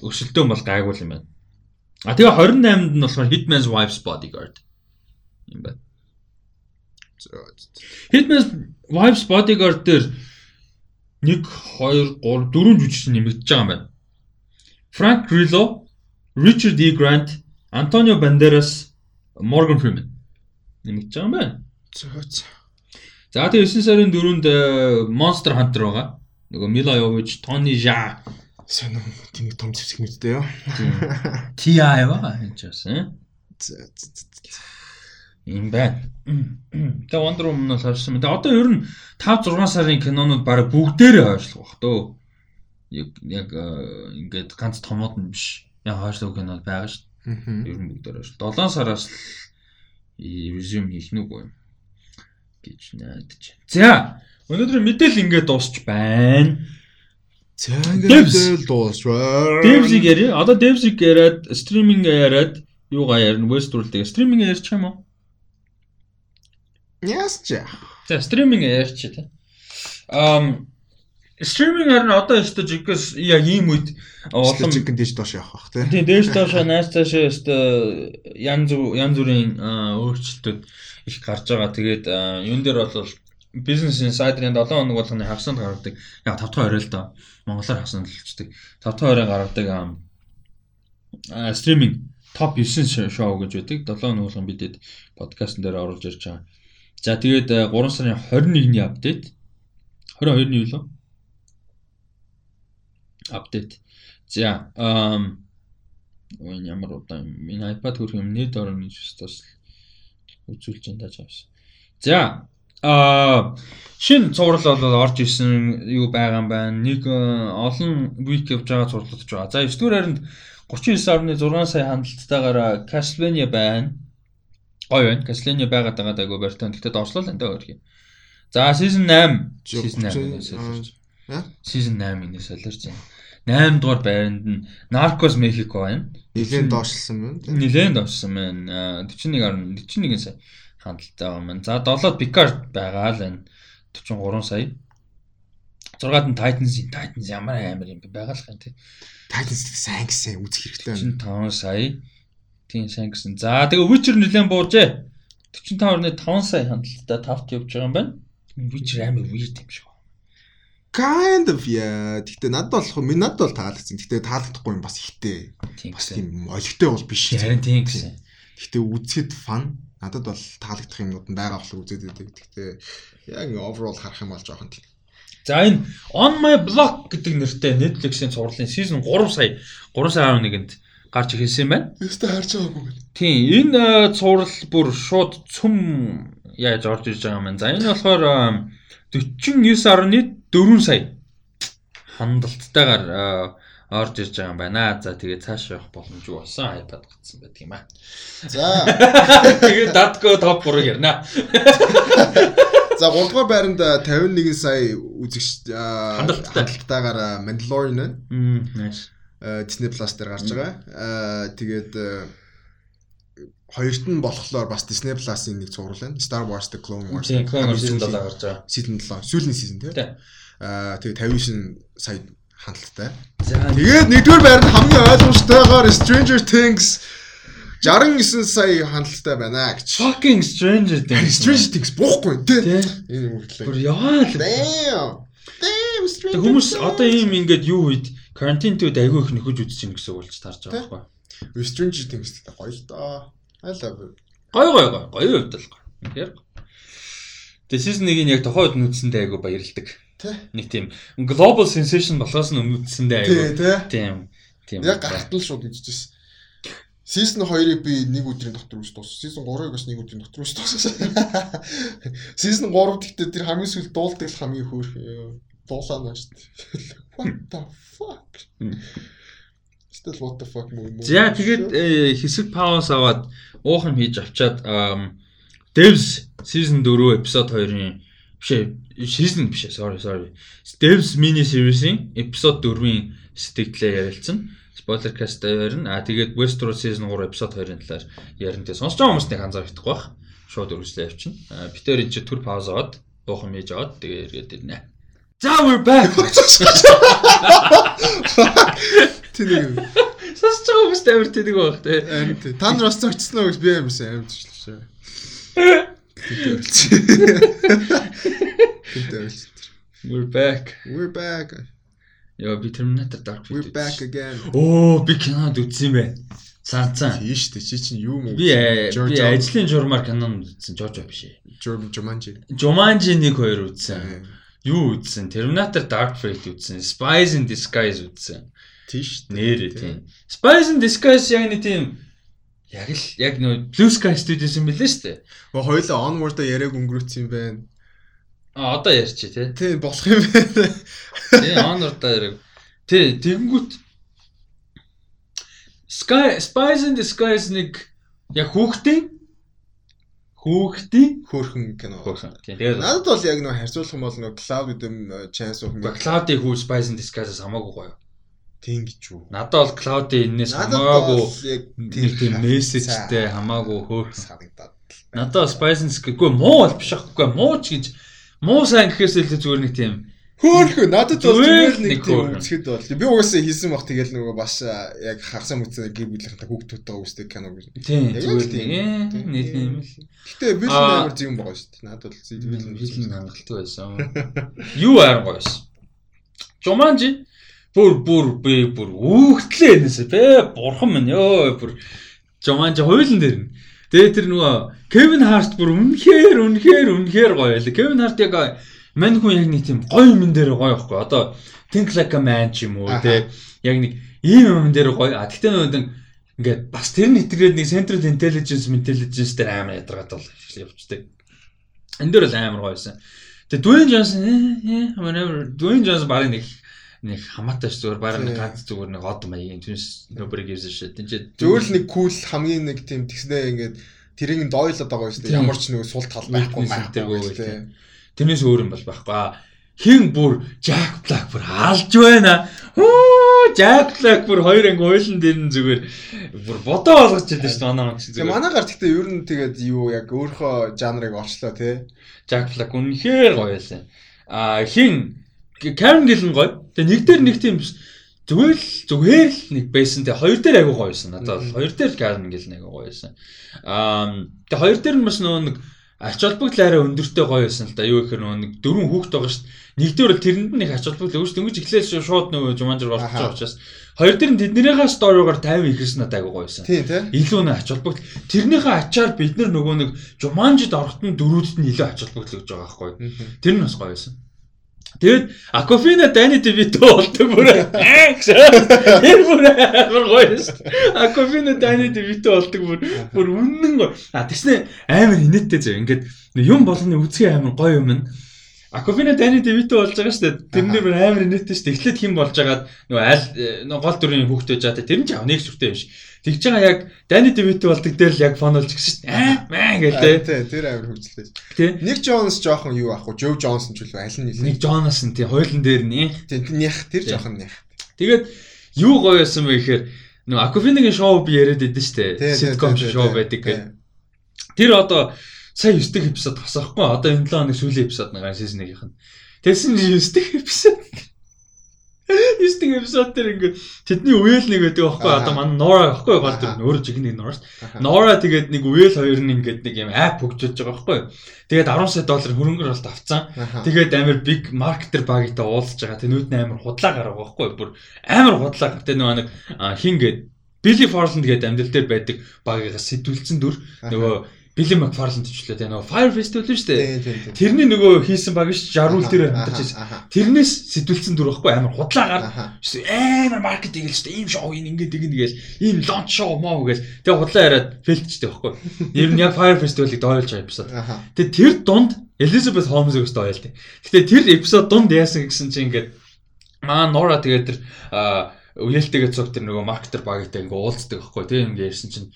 өсөлтөө бол гайгүй юм байна. А тэгээ 28-нд нь болохоор Hitman's Wife's Bodyguard юм байна. Hitman's Wife's Bodyguard дээр 1 2 3 4 жүжигчин нэмэгдэж байгаа юм байна. Frank Grillo, Richard E. Grant, Antonio Banderas, Morgan Freeman нэмэгдэж байгаа юм байна. За тэгээ 9 сарын 4-нд э, Monster Hunter байгаа. Нөгөө Mila Jovovich, Tony Jaa уу тийм том зэвсэг мэдтэй юу? TI байгаа энэ ч бас. Ийм байна. Тэгээ Wonder Woman бол харсан. Тэгээ одоо ер нь 5 6 сарын кинонууд баг бүгдээрээ хойшлох бах төө. Яг яг ингээд ганц томууд нь биш. Яг хойшлох кинод байгаа шүү. Ер нь бүгдээр хойш. 7 сараас resume хийх нүг үү гэж найдаж. За өнөөдөр мэдээл ингээд дуусч байна. За ингээд дуусраа. Devs-ийг яриа. Одоо Devs-ийг яриад стриминг яриад юугаа ярина? Westworld-ийг стриминг ярьчих юм уу? Яасч. За стриминг ярьчих тий. Ам стриминг харин одоо өстө жигээс яг ийм үед улам жигэн дэж доош явах бах тий. Тий дэж доош нааш цаашаа өстө янз янз бүрийн өөрчлөлтүүд их гарч байгаа. Тэгээд юун дээр бол бизнес инсайдерын 7 хоног болгоны хагасанд гаргадаг. Яг 5 дахь орой л доо. Монголоор хагасанд лчдэг. 5 дахь орой гаргадаг стриминг топ 9 шоу гэж байдаг. 7 хоног болгон бидэд подкастн дээр оруулж ирж байгаа. За тэгээд 3 э, сарын 21-ний апдейт. 22-ны юу лөө? Апдейт. За, ам ой ямар удаан миний iPad хөрх юм нэт орно гэж бас үзүүлж энэ тааж авсан. За, аа шин цуврал бол орж исэн юу байгаа юм байна. Нэг э, олон week явж байгаа цувралж байгаа. За, 9 дугаар харинд 39.6 сая хандлттайгаар Castlevania байна гоё байна. Castlevania байгаад байгаа даа Гобертон. Гэтэ доошлол энэ өөр. За season 8 season 8 солирч. Season 8 энэ солирч байна. 8 дугаар байранд нь Narcos Mexico байна. Нилээн доошлсон байна. Нилээн доошлсон байна. 41 41 сая хандлттай маань. За 7-д Picard байгаа л байна. 43 сая. 6-ад нь Titans Titans ямар амар юм бэ байгаа л гэн тий. Titans сайн гэсэн үзэх хэрэгтэй байна. 5 сая. Тийм сайн гэсэн. За тэгээ Witcher нэлээд бууржээ. 45.5 сая хандлттай тавт явж байгаа юм байна. Witcher амар weird юм шиг. Kind of яа. Гэтэ надад болох минь надад бол таалагдсан. Гэтэ таалагдахгүй юм бас ихтэй. Бас тийм олигтой бол биш. Харин тийм гэсэн. Гэтэ үзэхэд fun. Надад бол таалагдах юмнууд нь байгаа болохоор үзээд байдаг. Гэтэ яг overall харах юм бол жоохон тийм. За энэ On My Block гэдэг нэртэй Netflix-ийн цувралын season 3 сая 3 сая 11-нд гарч ирсэн байна. Өстө харж байгаагүй байна. Тийм, энэ цуврал бүр шууд цөм яаж орж ирж байгаа юм. За энэ болохоор 49.4 сая хандлттайгаар орж ирж байгаа юм байна. За тэгээ цааш явах боломжгүй болсон iPad гацсан байдаг юм аа. За. Тэгээ датко топ 3 ярина. За 3 дугаар байранд 51 сая үзэгч хандлттайгаар Mandalorian байна. Мм, nice. Disney Plus дээр гарч байгаа. Аа тэгээд хоёрт нь болохоор бас Disney Plus-ын нэг цуврал байна. Star Wars The Clone Wars. Clone Wars season 7 гарч байгаа. Season 7. Сүүлийн season тийм. Аа тэгээд 59 сая хандлттай. За Тэгээд нэгдүгээр байранд хамгийн ойлгомжтойгоор Stranger Things 69 сая хандлттай байна гэж. fucking stranger Things. Stranger Things буухгүй тий. Энэ мөртлөө. Бүр яа л. Damn. Damn Stranger. Тэг хүмүүс одоо ийм ингээд юу үед карантин түүд айгүй их нөхөж үзэж чинь гэсэн үг болж тарж байгаа байхгүй. Stranger Things гэдэг гоё л доо. I love it. Гой гой гой. Гоё хувьдал гой. Тэгэхээр Тэгээ season 1-ийг яг тохойд нүдсэндээ айгүй баярлдаг. Тэ. Нэг тийм global sensation болохоос нь өмнөдсөндөө Тий, айгүй. тий. Тийм. Тийм. Яг гартал шууд үзчихсэн. Season 2-ыг би нэг өдрийн дотор үзэж дууссан. Season 3-ыг бас нэг өдрийн дотор үзэж дууссан. Season 3 гэхдээ тэр хамгийн сүүл дуулдаг л хамгийн хөөх дуулаана шүү дээ. What the fuck? Still what the fuck мөн. За тэгээд э, хэсэг пауз аваад уухан хийж авчаад Devs season 4 episode 2-ын бишээ season бишээ sorry sorry. Devs mini series-ийн episode 4-ийн сэтгэлдээ ярилцсан. Spoiler cast ярина. А тэгээд Westeros season 3 episode 2-ын талаар ярина. Тэгээд сонсож байгаа хүмүүс нэг анзаарах хэрэгтэй байх. Шууд үргэлжлээ явчихна. А битээр энэ түр пауз аваад уухан хийж аваад тэгээд эргээд ирнэ. За we're back. тэр нэг Сонсож байгаа хүмүүст амар тэдэг байх те. амт. Та нар бас зогцсон уу гэж би амарсан шүү. Тэнтэй ölч. We're back. We're back. Яа би Terminator Dark Fate. We're back again. Оо би кинод үзсэн юм бэ. Цаанцаа. Тийш дээ чи чинь юу мөн. Би э, би George ажлын журмаар кинонд үзсэн. Жорж биш ээ. Jordan Jumanji. Jumanji 1 2 үзсэн. Юу үзсэн? Terminator Dark Fate үзсэн. Spies in Disguise үзсэн. Тийш. Нэрээ тийм. Spies in Disguise яг нэг тийм яг л яг нөө Blue Sky Studios юм билээ шүү дээ. Гоо хоёлоо onward-а яриаг өнгөрөөцсөн юм байна. А одоо ярьчих тий. Тий болох юм байна. Тий Honor-да яриг. Тий тэгэнгүүт Sky Spies in Disguise нэг яг хүүхдийн хүүхдийн Хөөхөн кино. тэгээд Надад бол яг нөө харьцуулах юм бол нөө Cloud with them chance of me. Cloud-ийн хүү Spies in Disguise-аас хамаагүй гоё. Гэж юу. Надад бол Cloud-ийн энэс хамаагүй нэг тийм мессежтэй хамаагүй хөөрхөн. санагдаад. Надад Spies in Disguise үгүй муу бол биш аахгүй муу ч гэж муу сайн гэхээс илүү зүгээр нэг тийм Хөөхөн надад бол Зүгээр нэг тийм үзэхэд бол би угаасаа хийсэн бах тэгэл нөгөө бас яг хагасаа мүцэн гэр бүлийнхэнтэй хүүхдүүдтэйгээ үздэг кино гэж. тийм зүгээр л тийм. нэг юм л Гэтэ вилэн Аа. амар зүүн байгаа шүү дээ. Надад бол вилэн Вилэн хангалттай байсан. Юу аарн гоё байсан. Jumanji бүр бүр би бүр үүхтлээ энэсэ бэ бурхан минь ёо бүр Jumanji хуйлан дээр нь. Тэгээ тэр нөгөө Kevin Hart бүр үнэхээр үнэхээр үнэхээр гоё байлаа. Kevin Hart яг мань хүн яг нэг тийм гоё юм дээр гоё байхгүй. Одоо Think Like a Man ч юм уу те яг нэг ийм юм дээр гоё. А тэгтээ нэг ингээд бас тэр нь итгээд нэг Central Intelligence Intelligence дээр амар ядаргаад бол явцдаг. Энд дээр бол амар гоё байсан. Тэгээ Dwayne Johnson э э whatever Dwayne Johnson барыг нэг нэг хамаатай ш зүгээр барыг нэг ганц зүгээр нэг од маягийн түнс nobody gives a shit. Энд Зүгээр л нэг кул хамгийн нэг тийм тэгснээ ингээд тэрийг нь дойлоод байгаа шүү дээ. Ямар ч нэг сул тал байхгүй байхгүй Тэрнээс өөр юм бол байхгүй. Аа, Хин бүр Jack Black бүр алж байна. Хөө Jack Black бүр хоёр анги уйлан дээр нь зүгээр бүр бодоо болгож чадсан шүү дээ манай маань Тэгээ зүгээр. манайгаар гэхдээ ер нь тэгээд юу яг өөрийнхөө жанрыг орчлоо тий. Jack Black үнэхээр гоё байсан. Аа хин Karen Gillan гоё. Тэгээ нэг дээр нэг тийм зүгээр л зүгээр л нэг байсан. Тэгээ хоёр дээр айгуу гоё байсан. Надад бол хоёр дээр Karen Gillan айгуу гоё байсан. Аа тэгээ хоёр дээр нь бас нөгөө нэг ач холбогдол арай өндөртэй гоё байсан л да. Юу гэхээр нөгөө нэг дөрвөн хүүхэд байгаа шүү дээ. Нэг дээр бол тэрэнд нь их ач холбогдол өгч дөнгөж эхлээд шууд нөгөө Аха. байгаа учраас хоёр дээр нь тэднийхээ сториогоор 50 ихэрс надад айгуу гоё байсан. Тийм тий. Илүү нэг ач холбогдол тэрнийхээ ачаар бид нар нөгөө нэг Jumanji-д орохтон дөрүүдэд нь илүү ач холбогдол өгж байгаа байхгүй. Тэр нь бас гоё байсан. Тэгэд Aquafina Dani DeVito болдог бүр. Тэр бүр амар гоё шүү. Aquafina Dani DeVito болдог бүр бүр үнэн гоё. А тэгснэ амар инээдтэй зөө. Ингээд юм болгоны үзхий амар гоё юм нь. Aquafina Dani DeVito болж байгаа шүү дээ. Тэрнэр бүр амар инээдтэй шүү. Эхлээд хим болж агаад нөгөө аль э, гол дүрийн хүүхд байж байгаа. Тэр нь ч нэг сүртэй юм шиг. Тэгж байгаа яг Dani DeVito болдог дээр л яг фонолж гисэн шүү дээ. Аа маа гэлээ. Тий, тэр амар хөвчлээ. Тэ. Ник Джонс жоохон юу ахгүй, Жов Джонсон ч үлээ аль нь Нэг Джонас нь тий хойлон дээр нь Тийм нях тэр Тий. жоохон нях. Тэгээд юу гоё байсан бэ гэхээр нөө Акуфиныгийн шоу би яриад байдсан шүү Тий, дээ. тий, тий, шоу тий, байдаг тий. гэх. Тэр одоо сая 9 дэх эпизод тасахгүй. Одоо энэ 7 хоног сүүлийн эпизод нагаа сизнийгийнх нь. Тэгсэн чинь 9 дэх эпизод. Истинг эпизод дээр ингээд тэдний үеэл нэг байдаг байхгүй Аха. одоо манай Нора байхгүй гол дүр өөрөө жиг нэг Нора шүү. Нора тэгээд нэг үеэл хоёр нь ингээд нэг юм ап хөгжүүлж байгаа байхгүй. Тэгээд 10 сая доллар хөрөнгөөр болт авцсан. Тэгээд амар big marketer багтай уулзж байгаа. Тэнүүд нь амар худлаа гараа байхгүй. Бүр амар худлаа. Тэ нөгөө нэг хин гээд Billy Farland гээд амьдрал дээр байдаг багаас сэтүүлсэн дүр нөгөө McFarland ч лээ тэ нөгөө Fire Festival шүү дээ. Тэрний нөгөө хийсэн баг ш жаруул Аха, хамтарч байсан. Тэрнээс сэтүүлсэн дүр байхгүй амар худлаа гар. аха. Эсвэл амар маркетинг л шүү дээ. Ийм шоу ин ингээд тэгнэ гээл. Ийм лонч шоу маа гээл. Тэгээ худлаа яриад фэлтчтэй байхгүй. Ер нь яг Fire Festival-ыг дойлж байгаа эпизод. Тэгээ тэр дунд Elizabeth Holmes-ыг өстө ойлтой. Гэтэ тэр эпизод дунд яасан гэсэн чинь ингээд маа Нора тэгээ тэр а, үеэлтэйгээ цог тэр нөгөө маркетер багтай ингээ уулздаг байхгүй тийм ингээ ярьсан чинь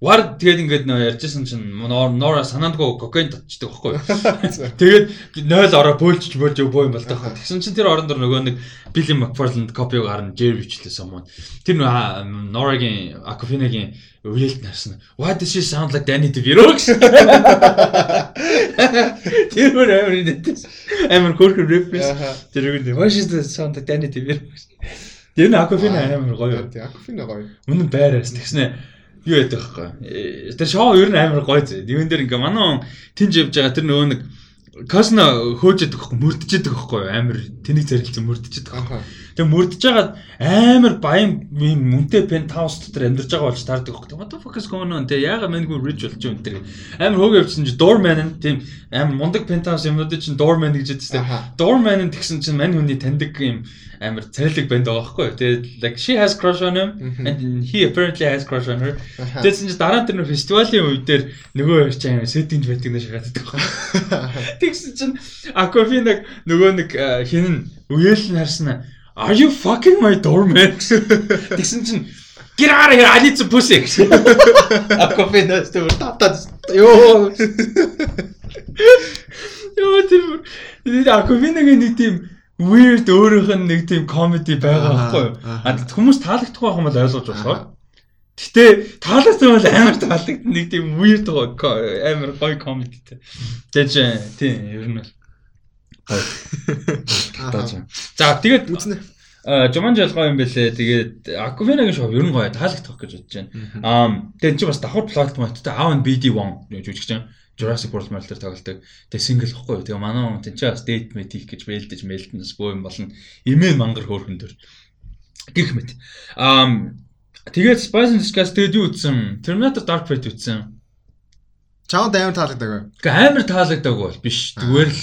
Вар тэгээд ингээд ярьжсэн чинь Нора санаандгүй кокаин татчихдаг байхгүй. Тэгээд 0 ороо бөөлж бөөлж боо юм бол таахгүй. Тэгсэн чинь тэр орон дор нөгөө нэг Billy McFarland копиг гарна Jerry бичлээс юм. Тэр Nora-гийн Aquafina-гийн үеэлт нарсан. Why does she sound like Danny DeVito? гэсэн. Тэр бүр амар нэтэс. Амар хөрхөр reference. Тэр үгүй why does she sound like Danny DeVito? Тэр нэг Aquafina амар гоё. Акуфина гоё. Үнэн байраас тэгснэ юу яддаг байхгүй. Э, Тэр шоу ер нь амар гоё зэ. Нэгэн дээр ингээ манай тэнж явж байгаа тэр нөгөө нэг Косна хөөж яддаг байхгүй мөрдөж яддаг байхгүй амар тэнийг зарилцсан мөрдөж яддаг. Аха. Тэгээ мөрдөж хагаад амар баян юм мөнтэй пентхаус дотор амьдарч байгаа болж таардаг байхгүй. What the fuck is going on? Тэгээ яага мэнгүй rich болж юм тэр. Амар хөөгөө явчихсан чи doorman нь тийм амар мундаг пентхаус юмнуудыг чинь doorman гэж яддаг. Doorman нь тэгсэн чинь мань хүний таньдаг юм амар царилэг банд байгаа байхгүй. Тэгээ like she has crush on him and he apparently has crush on her. Тэгсэн чинь дараа нь тэр фестивалийн үе дээр нөгөө хоёр ч амар сеттинг байдаг нэг шахаад байхгүй. Тэгсэн чинь Aquafina нөгөө нэг хин нь үеэл нь харсан Are you fucking my doorman? Тэгсэн чинь Get out of here, I need some pussy. Aquafina стөр татаад ёо. Ёо тэр тэр Aquafina-гийн нэг тийм weird өөрийнх нь нэг тийм comedy байгаа байхгүй юу? А хүмүүс таалагдах байх юм бол ойлгож болохоор. Гэтэ таалагдсан бол амар таалагдсан нэг тийм weird амар гоё comedy-тэй. Тэгэж тийм ер нь бол. За тэгээд Үзнэ. Жуманж ялгаа юм бэлээ. Тэгээд Aquafina-гийн шоу ер нь гоё таалагдах гэж бодож байна. Аа тэгээд чи бас давхар платформтой Aав BD1 жүжигч чинь Jurassic World мэл дээр тоглолдог. Тэгээ single ихгүй. Тэгээ манай хүн тэнцээ бас date mate хийх гэж бэлдэж мэлдэнэс бөө юм болно. Имэн мангар хөөрхөн төр. Гэх мэт. Аа тэгээд Spice Discuss тэгээд юу ütсэн? Terminator Dark Fate ütсэн. Чамд амар таалагддаг бай. Гэхдээ амар таалагдаг бол биш. Зүгээр л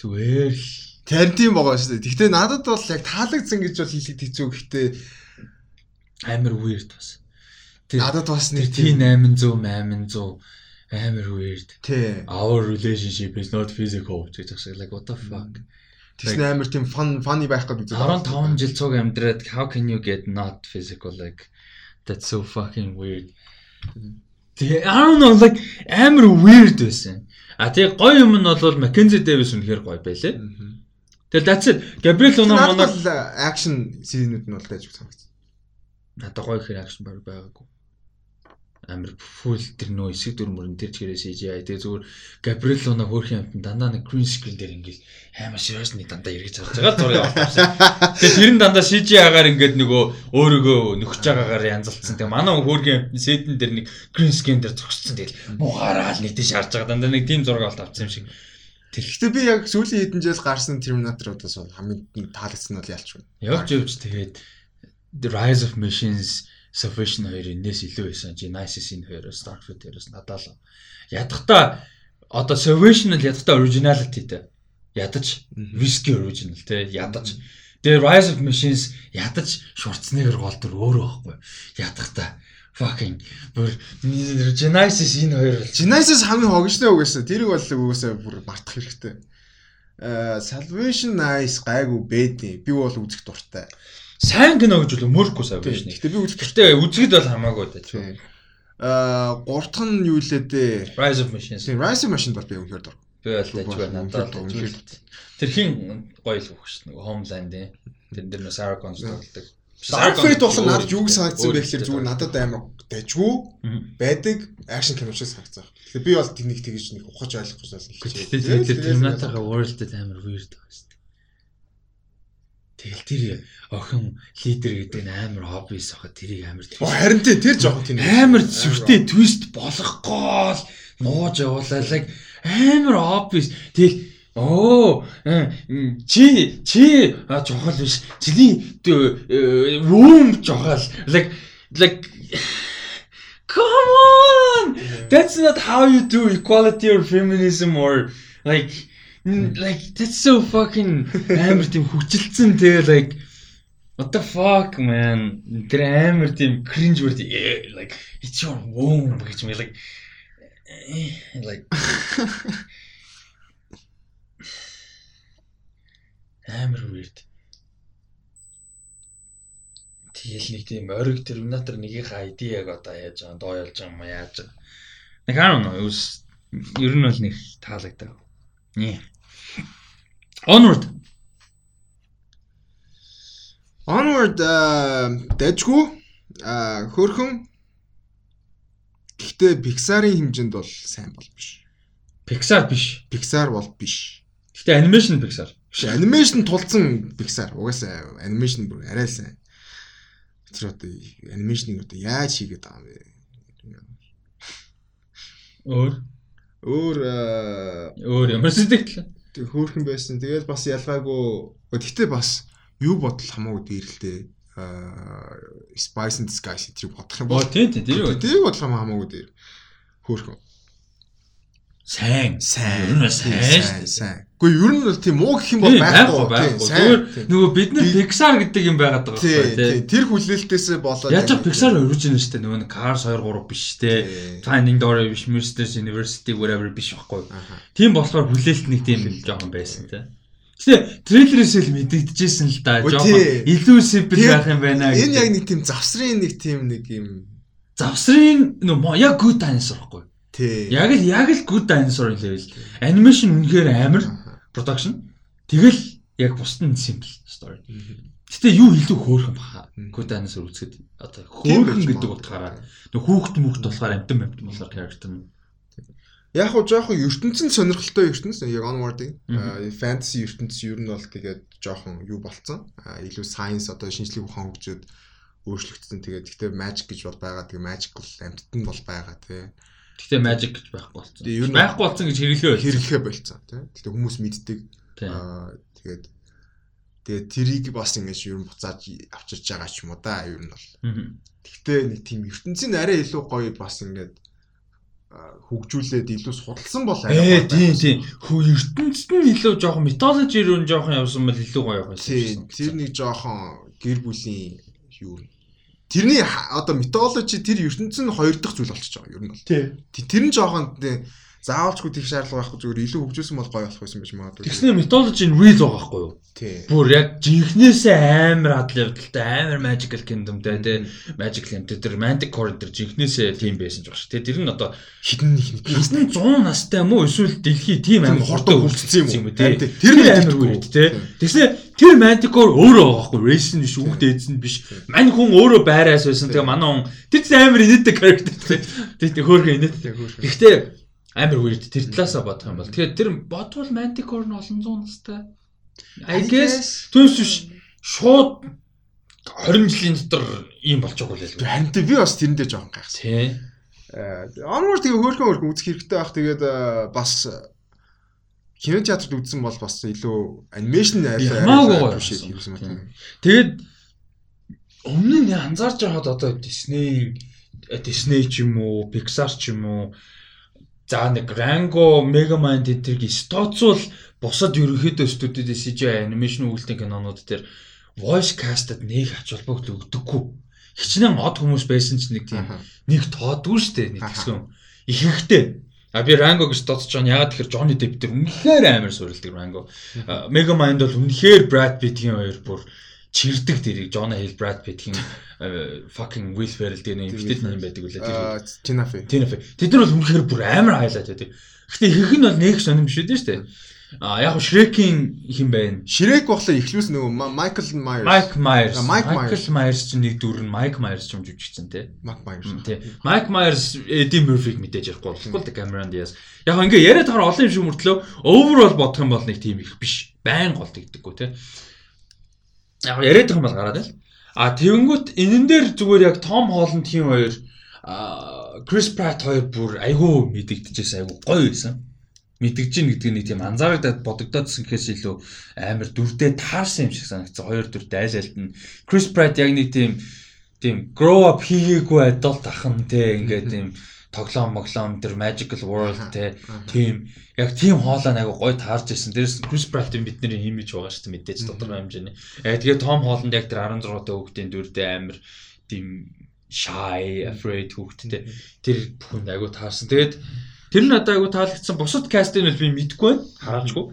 зүгээр л тийм байгаа шүү дээ. Гэхдээ надад бол яг таалагдсан гэж бол хэлэхэд хэцүү. Гэхдээ амар weird бас. Тэр надад бас нэг тийм T800 800 амар weird. тий. Our relationship is not physical гэж шиг like what the fuck. Тэгсэн амар тийм фан фаны байх гэдэг үзэж 15 жил цуг амьдраад how can you get not physical like that's so fucking weird. Тэгээ I don't know like амар weird байсан. А тэгээ гоё юм нь бол Mackenzie Davis үнэхээр гоё байлээ. Тэгэл that's it. Luna Надад манай акшн сценүүд нь бол тааж санагдсан. надад гоё ихэр акшн баг байгаагүй. Амар full тэр нөө эсэг дүр мөрөн тэр чигээрээ CGI тэгээ зүгээр Gabriel Luna хөөрхөн амтан дандаа нэг green screen дээр ингээл serious нэг дандаа эргэж харж байгаа л зураг авчихсан. Тэгээ тэр нь дандаа CGI-гаар ингээд нөгөө өөрийгөө нөхөж байгаагаар янзалцсан. Тэгээ манай хөөрхөн сэдэн дээр нэг green screen дээр зогссон. Тэгэл муугаараа л нийтэш харж байгаа дандаа нэг тийм зураг авалт авсан юм шиг. Гэхдээ би яг сүүлийн хэдэн жил гарсан Terminator-удаас бол хамгийн таалагдсан нь бол ялч байна. Явж явж тэгээд The Rise of Machines Salvation 2 энэс илүү байсан. Genesis энэ хоёроос Starfield хоёроос надад л ядахта одоо Salvation л ядахта originality те. Ядаж risky original те ядаж. Тэгээ Rise of Machines ядаж Schwarzenegger гол төр өөрөө байхгүй. Ядахта fucking бүр Genesis энэ хоёр л Genesis хамгийн хогжтой угаасаа тэрийг бол угаасаа бүр мартах хэрэгтэй. Э Salvation Nice гайгүй бэдний. Би бол үзэх дуртай. Сайн кино гэж бол мөрөхгүй Salvation. Гэхдээ би үзэх Гэхдээ үзэхэд бол хамаагүй даа. Э гуравдах нь юу лээ дээ? Rise of Machines. Тийм Rising Machine бол би үнэхээр дуртай. Би бол дэж байна надад байна. Тэр хин гоё л өгч дээ. Homeland ээ. Тэр дээр нөө Sarah Connor тоглодог. Dark Fate бол надад юу санагдсан бэ гэхээр зүгээр надад амар дайжгүй Мгм. байдаг акшн кино шиг санагдсан. Тэгэхээр би бол тэнийг тэгж нэг ухаж ойлгох гэж Гэхдээ тэр тэр Terminator-га World-д амар weird дээ. Тэгэл тэр охин лидер гэдэг нь амар хоббис ахад тэрийг амар харин тий тэр жоохон тийм амар зүртэй твист болгохгүй л нууж явуулаа like амар хоббис тэгэл Оо э, чи чи жохол биш. Чиний room жохол. Like like Come on. That's not how you do equality or feminism or like like that's so fucking амар тийм хүчилцэн тэгээ like what the fuck man тэр амар тийм cringe word eh, like it's your womb гэж ми like eh, like амар weird Тэгэл нэг тийм ориг терминатор нэгийнхээ ID яг одоо яаж байгаа доо ялж байгаа юм яаж. Нэг хаа нөө юус ер нь бол нэг таалагдав. Нэ. Onward. Onward дэжгүй а хөрхөн гэхдээ Pixar-ын хэмжээнд бол сайн бол биш. Pixar биш. Pixar бол биш. Гэтэ animation Pixar. Биш анимашн тулцсан Pixar угаасаа анимашн бүр арай сайн. Тэр одоо анимашныг одоо яаж хийгээд байгаа юм бэ? Өөр Өөр аа, өөр ямар сэтгэл. хөөрхөн байсан. Тэгээд бас ялгаагүй. Гэхдээ бас юу бодол хамаагүй дээрлээ. Аа Spice and Disguise тэрийг бодох юм бол тий тий тэр юу. тэрийг бодлоо хамаагүй дээр. Хөөрхөн. Сайн. Сайн. Ер нь сайн. Сайн. Гэхдээ ер нь бол тийм муу гэх юм бол Тийм, байхгүй. Тийм, сайн. Нөгөө бид нар Pixar гэдэг юм байгаад байгаа байхгүй тий. тий. Тэр хүлээлтээсээ болоод Яаж Pixar original шүү дээ. Нөгөө Cars 2 3 биш тий. Тий. Finding Dory биш, Monsters University whatever биш байхгүй. Тийм болохоор хүлээлт нэг тийм жоохон байсан тий. Гэтэ трейлерээс л мэдэгдэжсэн л да. Жоохон илүү Тийм, байх юм байна Энэ яг нэг тийм завсрын нэг тийм нэг юм завсрын нөө яг good dinosaur байхгүй. Тий. Яг л яг л good dinosaur level. Animation үнэхээр амар production. Тэгэл яг бусд нь simple story. Гэтэ юу илүү хөөрхөн баха. Good dinosaur үзэхэд одоо хөөрхөн гэдэг утгаараа нөх хүүхд мөхд болохоор амтан амтан болохоор character нь. Яг уу жоохон ертөнцийн сонирхолтой ертөнц яг Мгм. фэнтези ертөнц ер нь бол тэгээд жоохон юу болцсон. Илүү science одоо шинжлэх ухаан хөгжөөд өөрчлөгдсөн. Тэгээд гэхдээ magic гэж бол байгаа. Тэгээд magical амьтад нь бол байгаа тий. Гэтэ magic гэж байхгүй болсон. Байхгүй болсон гэж хэрэглээ. Хэрэглэхэ болцсон тий. Тэгээд хүмүүс мэддэг. Тийм. Аа тэгээд тэгээд тэрийг бас ингэж ер нь буцааж авчирч байгаа ч юм уу да ер нь бол. Гэхдээ нэг тийм ертөнцийн арай илүү гоё бас ингээд аа, хөгжүүлээд илүү судалсан бол гоё тийм тийм. Хөө ертөнцид нь илүү жоохон mythology руу нь жоохон явсан бол илүү гоё байх байсан. Тийм тэр нэг жоохон гэр бүлийн юу. Тэрний одоо методологи тэр ертөнцийн хоёр дахь зүйл болчихж байгаа ер нь бол. Тийм. Тэ- Тэр нь жоохон заавалчгүй тийх шаардлага байхгүй зүгээр илүү хөгжүүлсэн бол гоё болох байсан байж магадгүй. Тэгснэ mythology нь real байгаа байхгүй юу? Тий. Бүр яг жинхнээсээ амар адл явдалтай амар magical kingdomтэй тий magical юм тэр manticore тэр жинхнээсээ тийм байсан ч баг ш. Тэ тэр нь одоо Хідэн нэг нэг Хэсний 100 настай юм уу эсвэл дэлхий тийм Тийм, амар үлдсэн үлдсэн юм уу? тий. Тийм, Тэр нь амар үрд тий. Тийм. Тэр manticore өөрөө байгаа байхгүй нь биш хүүхд ээдс нь биш. Мань хүн өөрөө байраас байсан. Тэгээ манай хүн тэр чинь амар инээдэг тий. Тий хөөрхөн инээдэг. Гэхдээ амар weird тэр талаасаа бодох юм бол тэгэхээр тэр бодвол manticore нь олон зуун настай. I guess Түүнээс биш шууд 20 жилийн дотор ийм болчих уу лээ. Харин би бас тэрэндээ жоохон гайхсан. Тий. Onward тэгээ хөөрхөн хөөрхөн үзэх хэрэгтэй байх. Тэгээд аа, бас кино театрт үзсэн бол бас илүү анимашн гоё биш юм байна. Тэгээд өмнө нь анзаарч байхад одоо Disney Disney ч юм уу, Pixar ч юм уу за нэг Rango, Megamind гэдгийг стоцвол бусад ерөнхийдөө студиуд CGI анимашн үйлдэл кинонууд дээр voice cast-д нэг ач холбогдол өгдөггүй. Хичнээн од хүмүүс байсан ч нэг тийм нэг тоодгүй штэ нэг Аха. гэсэн. Ихэнхдээ А би Rango гэж дуудаж байгаа нь ягаад тэгэхээр Johnny Depp тэр үнэхээр амар суурилдаг Rango. Megamind бол үнэхээр Brad Pitt-ийн хоёр бүр чирдэг тэрийг Jonah Hill Brad Pitt-ийн fucking Will Ferrell дээр нэг ихтэй юм байдаг үлээ тэр. Тийм ээ. Тэд нар бол үнэхээр бүр амар хайлаад байдаг. Гэтэ ихэнх нь бол нэг сонирм биш үү дээ. А яг Shrek-ийн хин байна. Ширек болохоор ихлүүс нөгөө Ма- Майкл Майерс. А, Mike Michael Myers чинь нэг дүр нь Mike Myers ч юм жүжигчсэн тий. Майк Майерс. Тий. Mike Myers Eddie Murphy-г мэдээж ярихгүй болохгүй л Cameron Diaz. Яг ингээ яриад хараа олон юм шиг мөртлөө overall бодох юм бол нэг тийм их биш. Байн голд игдэггүй тий. яг яриад байгаа юм бол гараад байл. А тэгэнгүүт энэн дээр зүгээр яг Том Холланд тийм хоёр а Крис Пратт хоёр бүр айгүй мэдэгдэжсэн айгүй гоё байсан. Мэдгэж гин гэдэг нэг тийм анзаарагдаад бодогдоодсэн гэхээс илүү амар дүрдээ таарсан юм шиг санагдсан. Хоёр дүр дайлалт нь Крис Пратт яг нэг тийм тийм grow up хийгээгүй adult ахын те ингээд тийм тоглоом моглоом тэр magical world те тийм яг тийм хоолой айгу гой таарч ирсэн. Дээрс Chris Pratt-ийн бидний имиж байгаа шүү дээ мэдээж тодорхой хэмжээний. Яг тэгээ Tom Holland яг тэр 16 дэх хүүхдийн дүрдээ амар тийм shy, afraid хүүхдтэй. Тэр бүхэнд айгу таарсан. Тэгээд тэр нь одоо айгу таалагдсан. Бусад кастыг нь би мэдгүй байна. Хараачгүй.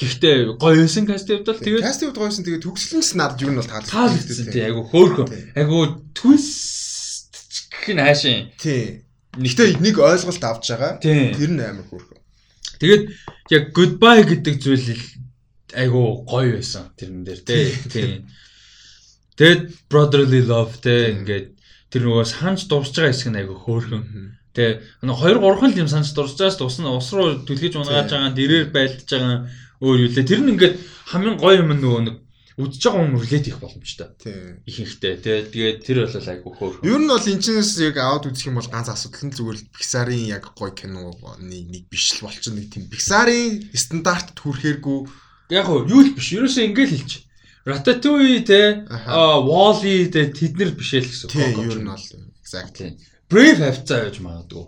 Гэхдээ гоё байсан кастын хувьд бол тэгээд кастын хувьд гоё байсан. Тэгээд төгслөнс надад юу нь бол таалагдсан. Тий айгу хөөрхөн. Айгу twist гэх нь хаашийн. Тий. Гэхдээ нэг ойлголт авч байгаа. Тэр нь амар хөөрхөн. Тэгээд яг goodbye гэдэг зүйл айгу гоё байсан тэрэн дээр тий. Тэгээд brotherly love тий ингээд тэр нөгөө санаж дуусж байгаа хэсэг нь айгу хөөрхөн. Тэгээ нэг 2 3 юм санаж дурж байгаас тусна ус руу түлхэж унгааж байгаа дэрээр байлдаж байгаа өөр юу лээ. Тэр нь ингээд хамгийн гоё юм нөгөө нэг үдж байгаа хүн релейт их боломжтой. Тийм. Ихэнхдээ тий. Тэгээд тэр бол айгу хөөр. Ер нь бол энэчнээс яг аваад үзэх юм бол ганц асуудал нь зүгээр л Pixar-ын яг гоё киноны нэг биш л болчихно нэг тийм Pixar-ын стандартд хүрэхэргүй яг юу л биш. Ерөөсөө ингээл хэлчих. Ratatouille те Wall-E те тэд нар биш л гэсэн. Тийм ер нь бол exactly. Brave хавцаа яаж магадгүй.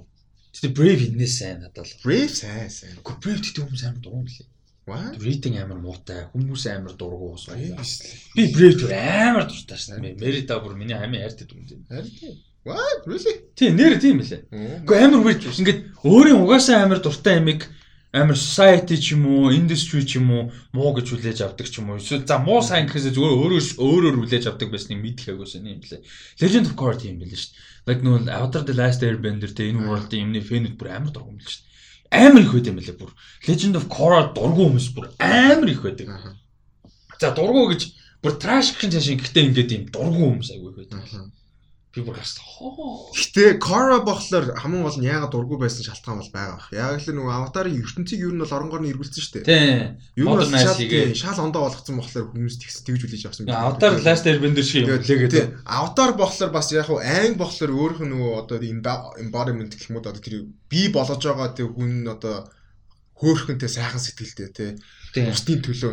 Тэгтээ Brave инээс сайн надад л. Brave сайн сайн. Гэхдээ Brave гэдэг хүмүүс амар дургуун лээ. What? Рейтинг амар муутай. Хүмүүс амар дургуун ус. Биш л. Би Brave түр амар дуртай шнэ. Мерита бүр миний хамгийн хайртай дүн дээ. Харин What? Really? Тийм нэр тийм билээ. Гэхдээ амар weird. Ингээд өөрийн угаасаа амар дуртай амиг амар society ч юм уу, industry ч юм уу муу гэж хүлээж авдаг ч юм уу. Эсвэл за муу сайн гэхээс зүгээр өөрөөр өөрөөр хүлээж авдаг байсныг мэдэх агуулсан юм блэ. Legend of Korra тийм билээ шүү дээ. Like нөө Avatar the Last Airbender тэ энэ world-ийн юмны фэнүүд бүр амар дургуун билээ шүү дээ. Амар их байт юм билээ бүр. Legend of Korra дургуун хүмүүс бүр амар их байдаг. За дургуун гэж бүр trash гэх юм шиг гэхдээ ингээд юм дургуун хүмүүс аягүй их байдаг. Би бүр хас хоо. Гэтэ Kora болохоор хамгийн гол нь яагаад дургу байсан шалтгаан бол байгаа бах. Яг л нөгөө аватарын ертөнцийг юу нь бол оронгоор нь эргүүлсэн шүү дээ. Тийм. Юу нь шал шал ондоо болгоцсон болохоор хүмүүс тэгс тэгж үлээж авсан. Аватар Last Airbender шиг юм лээгээд. Аватар болохоор бас яг хуу анги болохоор өөрөх нь нөгөө одоо embodiment гэх юм уу одоо тэр бий болгож байгаа тэр хүн одоо хөөхөнтэй сайхан сэтгэлтэй тий. Бусдын төлөө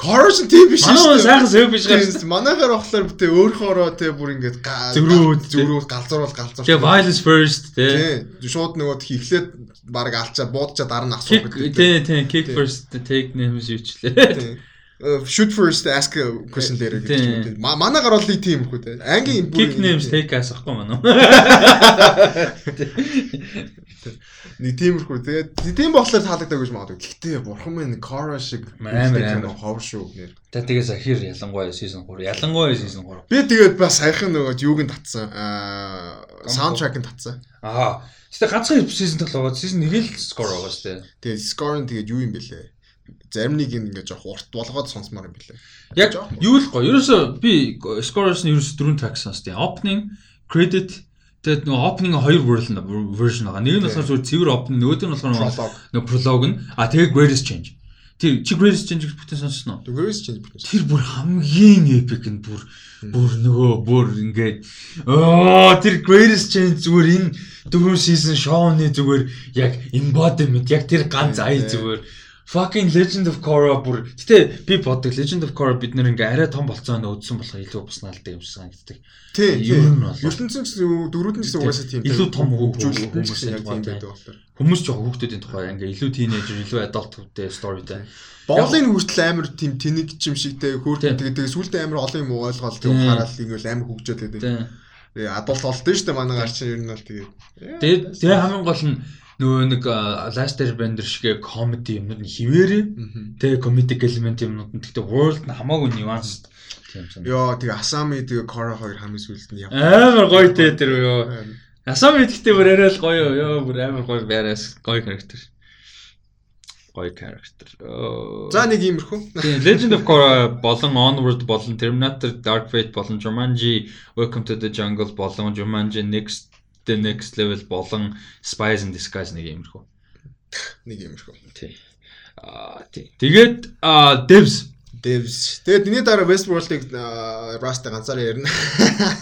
Corrosion тийм биш шүү. Манай сайхан сэв биш гарсан. Манайхаар болохоор бүтээ өөрхөөрөө те бүр ингээд зөрүү зөрүү галзуурвал галзуур. Тэгээ violence first те. Шууд нөгөө ихлээд баг алчаа буудчаа дараа нь асуух гэдэг. Тий, тий, kick first take нэмс юучлээ. Shoot first ask a question later гэж. Манайгаар бол тийм хүү те. Ангийн kick names take ask ахгүй манай. Нэг тиймэрхүү тэгээд тийм болохоор таалагддаг гэж магадгүй. Гэхдээ бурхан минь Kara шиг амар амар хов шүү нэр. Тэгээд тэгээ Захир ялангуяа season 3. Ялангуяа season 3. Би тэгээд бас саяхан нөгөө юуг нь татсан. Аа саундтрак нь татсан. Аа. Гэтэ ганцхан season тоглоод season 1 л score байгаа шүү дээ. Тэгээд score нь тэгээд юу юм бэлээ? Зарим нэг юм ингээд жоох урт болгоод сонсмоор юм бэлээ. Яг юу л гоё. Ерөөсө би score-оос нь ерөөсө дөрөв track сонсдیں۔ Opening, credit Тэгээд нөгөө opening хоёр version байгаа. Нэг нь болохоор зөвхөн цэвэр opening, нөгөөд нь болохоор нөгөө prologue нь. А тэгээд greatest change. Тэр чи greatest change бүтэн сонссноо? Greatest change бүтэн. Тэр бүр хамгийн epic нь бүр бүр нөгөө бүр ингээд оо тэр greatest change зүгээр энэ дөрөв season show-ны зүгээр яг embodiment яг тэр ганц ая зүгээр fucking Legend of Korra бүр гэтээ би боддог Legend of Korra бид нэр ингээ арай том болцоо нөө өдсөн болохоо илүү буснаалдаг юм шиг санагддаг. Тийм. Ер нь бол ертөнцийн дөрүүд нь гэсэн угаасаа тийм. Илүү том хөгжүүлэлт хүмүүс яг тийм байдаг болохоор. Хүмүүс ч хүүхдүүдийн тухай ингээ илүү тийнейжер, илүү adult хөвтэй storyтэй. Боолын хүртэл амар тийм тэнэг юм шигтэй хөөрхөн тэгээд сүултээ амар олон юм ойлгоод тэг хараал ингээл амар хөгжөөд байдаг. Тэгээ адуулт болдсон шүү дээ манай гар чинь ер нь бол тэгээд. Тэгээд тэгээ хамгийн гол нь нөгөө нэг Last Airbender шиг comedy юмнууд нь хിവэрээ. Тэгээ comedic element юмнууд нь тэгтээ world нь хамаагүй nuanced Тийм санаа. Йоо тэгээ Асами тэгээ Кора хоёр хамгийн сүүлд нь яв. Амар гоё те тэр ёо. Асами гэдэгтээ бүр арай л гоё ёо бүр амар гоё байраас гоё характер. Гоё характер. За нэг иймэрхүү. Тийм Legend of Korra болон Onward болон Terminator Dark Fate болон Jumanji Welcome to the Jungle болон Jumanji Next the Next Level болон Spies in Disguise нэг иймэрхүү. Нэг иймэрхүү. Тий. Аа тий. Тэгээд Devs Devs. Тэгээд энэ дараа Westworld-ыг Rust ганцаараа ярина.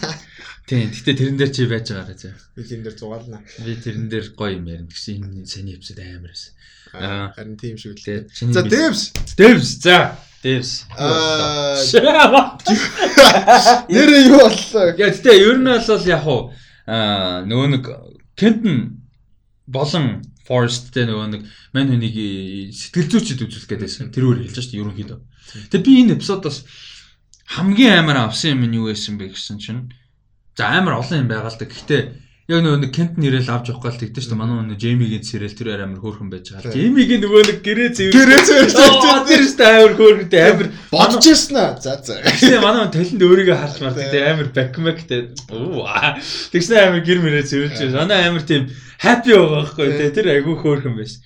Тийм. Гэтэ тэрэн дээр чи байж байгаарай заа. Би энэ дээр зугаална. Би тэрэн дээр гоё юм ярина гэсэн энэ саний эпизод амар байсан. Аа. Харин тийм Тэгээ дээ. За Devs. Devs за. Devs. Аа нэрээ юу боллоо? Я гэтээ ер нь бол яг уу аа нөгөө нэг Kenton болон Forest тэ нөгөө нэг мань хүнийг сэтгэл зүйчд үзүүлэх гээд байсан. Тэр өөр хэлж шүү дээ ерөнхийдөө. Тэгээ би энэ эпизодоос хамгийн амар авсан юм нь юу байсан бэ гэсэн чинь за амар олон юм байгаа л да. Гэхдээ яг нөгөө нэг Kent нэрэл авч явах гал тэгдэж шүү дээ. Манай нөгөө Jamie-гийн сэрэл тэр амар хөөрхөн байж байгаа. Jamie-гийн нөгөө нэг гэрээ зэвэр. Гэрээ Oo, Тэр шүү дээ амар хөөрхөнтэй амар Бодож ирсэн аа. За за. Тэгсэн манай талент өөрийгөө мардаг тийм амар бакмактэй. Оо. Тэгсэн амар гэр мөрөө зэвэлж байна. Манай амар тийм happy байгаа байхгүй тийм тэр айгүй хөөрхөн байсан.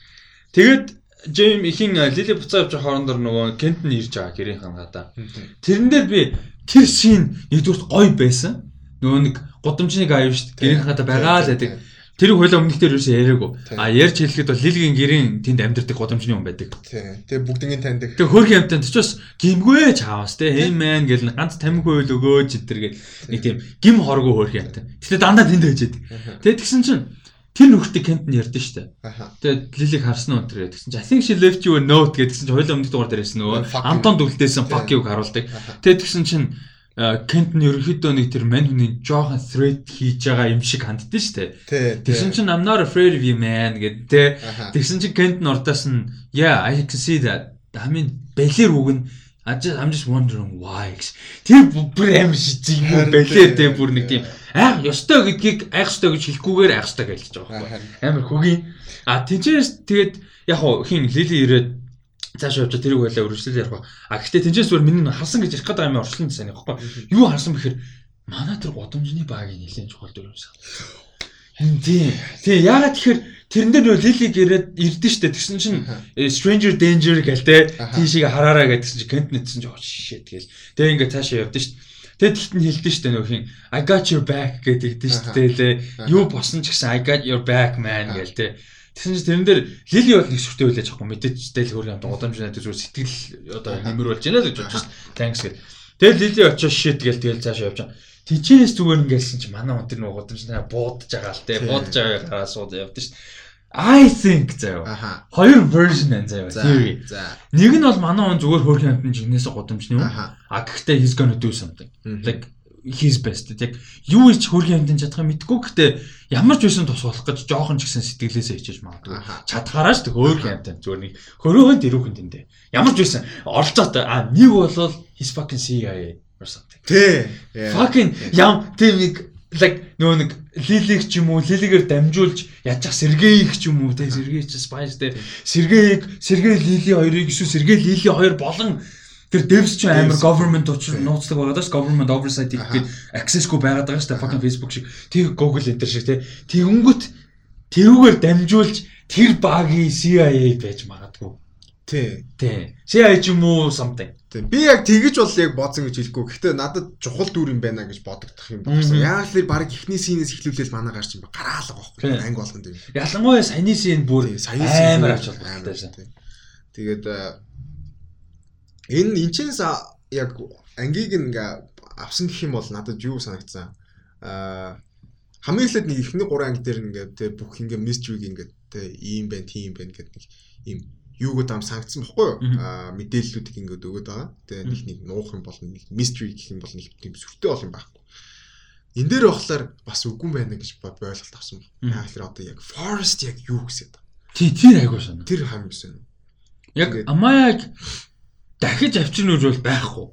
Тэгээд Джейм ихийн Лили буцаа авч хоорондор нөгөө Кентн ирж байгаа гэрийн хангаада. Тэрэн дээр би тэр шин нэгдүгürt гоё байсан. Нөгөө нэг гудамжныг аяв шүү дээ. Гэрийн хангаада байгаа л байдаг. Тэр хойлоо өмнөх дээр юусэн яриаггүй. А ярьж хэлэхэд бол Лилигийн гэрийн тэнд амьдардаг гудамжны хүн байдаг. Тэгээ бүгднийг таньдаг. Тэгээ хөрхи амтан ч бас гимгүй чаавас те man гэл ганц тамхи өөл өгөөч энэ гэл нэг тийм гим хоргоо хөрхи амтан. Гэтэ дандаа тэнд байжээд. Тэгээ тэгсэн чинь тэр нөхдөд кентэн ярьдэн штэ. Аха. Тэгээ лилиг харсан тэгсэн чинь I think she left you a note гэдгсэн чинь хоёулаа өмнөд дугаар дээр хэлсэн нөгөө. Антон дүлдээсэн fuck you харуулдаг. Аха. Тэгээ тэгсэн чинь Кентэн ерөнхийдөө нэг тэр мань хүний жоохон thread хийж байгаа юм шиг ханддсан штэ. Тий. Тэгсэн чинь I'm not afraid of you man гэдэг те. Тэгсэн чинь Кент нурдаас нь yeah I can see that. I mean балер үг нь I just I'm just wondering why. Тэр бүр амар шижиг юм балер тэ бүр нэг тийм айх ёстой гэдгийг айх ёстой гэж хэлэхгүйгээр айх ёстой гэж хэлж байгаа байхгүй. Амар хөгийн. А тэнцээс тэгээд яг хин Лили ирээд цааш явж тэрийг байлаа үргэлжлэл ярих ба. А гэхдээ тэнцээс зүгээр миний харсан гэж ярих гэдэг юм орчлон сайн байхгүй. Юу харсан бэхээр манай тэр годомжны багийн нэлийн чухал дүр юмсан. Тийм. Тийм ягаад тэгэхээр тэрэн дээр нөө Лилиг ирээд ирдэн штэ тэгсэн чинь э, Stranger Danger гэлтэй Аха. тийшээ хараараа гэдгсэн чинь Kent нэтсэн чинь shit тэгэл. Тэгээ ингээ цаашаа явдсан штэ. Тэгээд тэгт нь хэлдэн штэ нөх хин I got your back гэдэгдэн Аха. штэ лээ. Юу босон ч гэсэн I got your back man гэлтэй. Тэгсэн чинь тэрэн дээр Лили бол нэг сүртэй байлаач байхгүй мэдээж тэл хөргөн юм годамжнаа тэр зүгээр сэтгэл одоо нэмэр болж байна л гэж бодож штэ. Thanks гэл. Тэгээд Лили очоо shit гэл тэгэл цаашаа явж байгаа. Тичээс зүгээр ингээсэн чи манай хүн тэр нэг годамжнаа буудаж байгаа л те буудаж байгааг гараа сууд явдсан штэ. I think заяа. Хоёр version байна заяа. За. Theory. Нэг нь бол манай хүн зүгээр хөрхөн амтны жигнээс годамжны юм. А гэхдээ he's gonna do something. Мгм. Like his best. Яг юу ич хөрхөн амтны чадах юм мэдгүй гэхдээ ямар ч байсан тус болох гэж жоохон ч гэсэн сэтгэлээсээ хичээж магадгүй. Чадхаараа шүү дээ хөрхөн амтан зүгээр нэг хөрөөхөн дэрүүхэн тэндээ. Ямар ч байсан оролцоод а нэг болол his fucking CIA or something. Тий. Fucking ям тийм нэг like нөгөө нэг лилиг ч юм уу лилигээр дамжуулж ячих Сергеийг ч юм уу те Сергей ч Spice те Сергеийг Сергей Лили хоёрыг эсвэл Сергей Лили хоёр болон тэр Devs ч амар government учир нууцлаг байгаа даа government oversight Аха. гэдэг access-гүй байгаад байгаа шүү дээ fucking Facebook шиг тэг Google энэ шиг те тэгэнгүүт тэрүүгээр дамжуулж тэр багийн CIA байж магадгүй Тий. те CIA ч юм уу something Тий. Би яг тэгэж бол яг бодсон гэж хэлэхгүй. Гэхдээ надад чухал дүр юм байна гэж бодогдох юм. Мгм. Яг л баг ихний синээс эхлүүлэл манай гарч юм ба гараалга Тий. байхгүй. Анги болгонд юм. ялангуяа саяны scene бүр Тий, саяны scene амар холбогдолтой тий. Тэгээд энэ энчээс а- яг ангийг ингээ авсан гэх юм бол надад юу санагдсан. Аа хамгийн эхлээд нэг ихний гурван анги дээр ингээ тэ бүх ингээ mystery ингээ тэ ийм байна, тийм байна гэдэг нэг ийм юуг даам сангацсан бохгүй юу? Аа мэдээллүүдийг ингээ өгöd байгаа. Тэгээ нэг нэг нуух юм бол нэг mystery гэх юм бол нэг тийм сүртэй бол юм байхгүй. Энэ дээр болохоор бас үгүй байна гэж бод ойлголт авсан байна. Яг л одоо яг forest яг юу гэсэн юм. тий тэр айгуу санаа Тэр хамгийн гэсэн. Яг Ингээд- амаяг дахиж авчирна гэж бол байхгүй.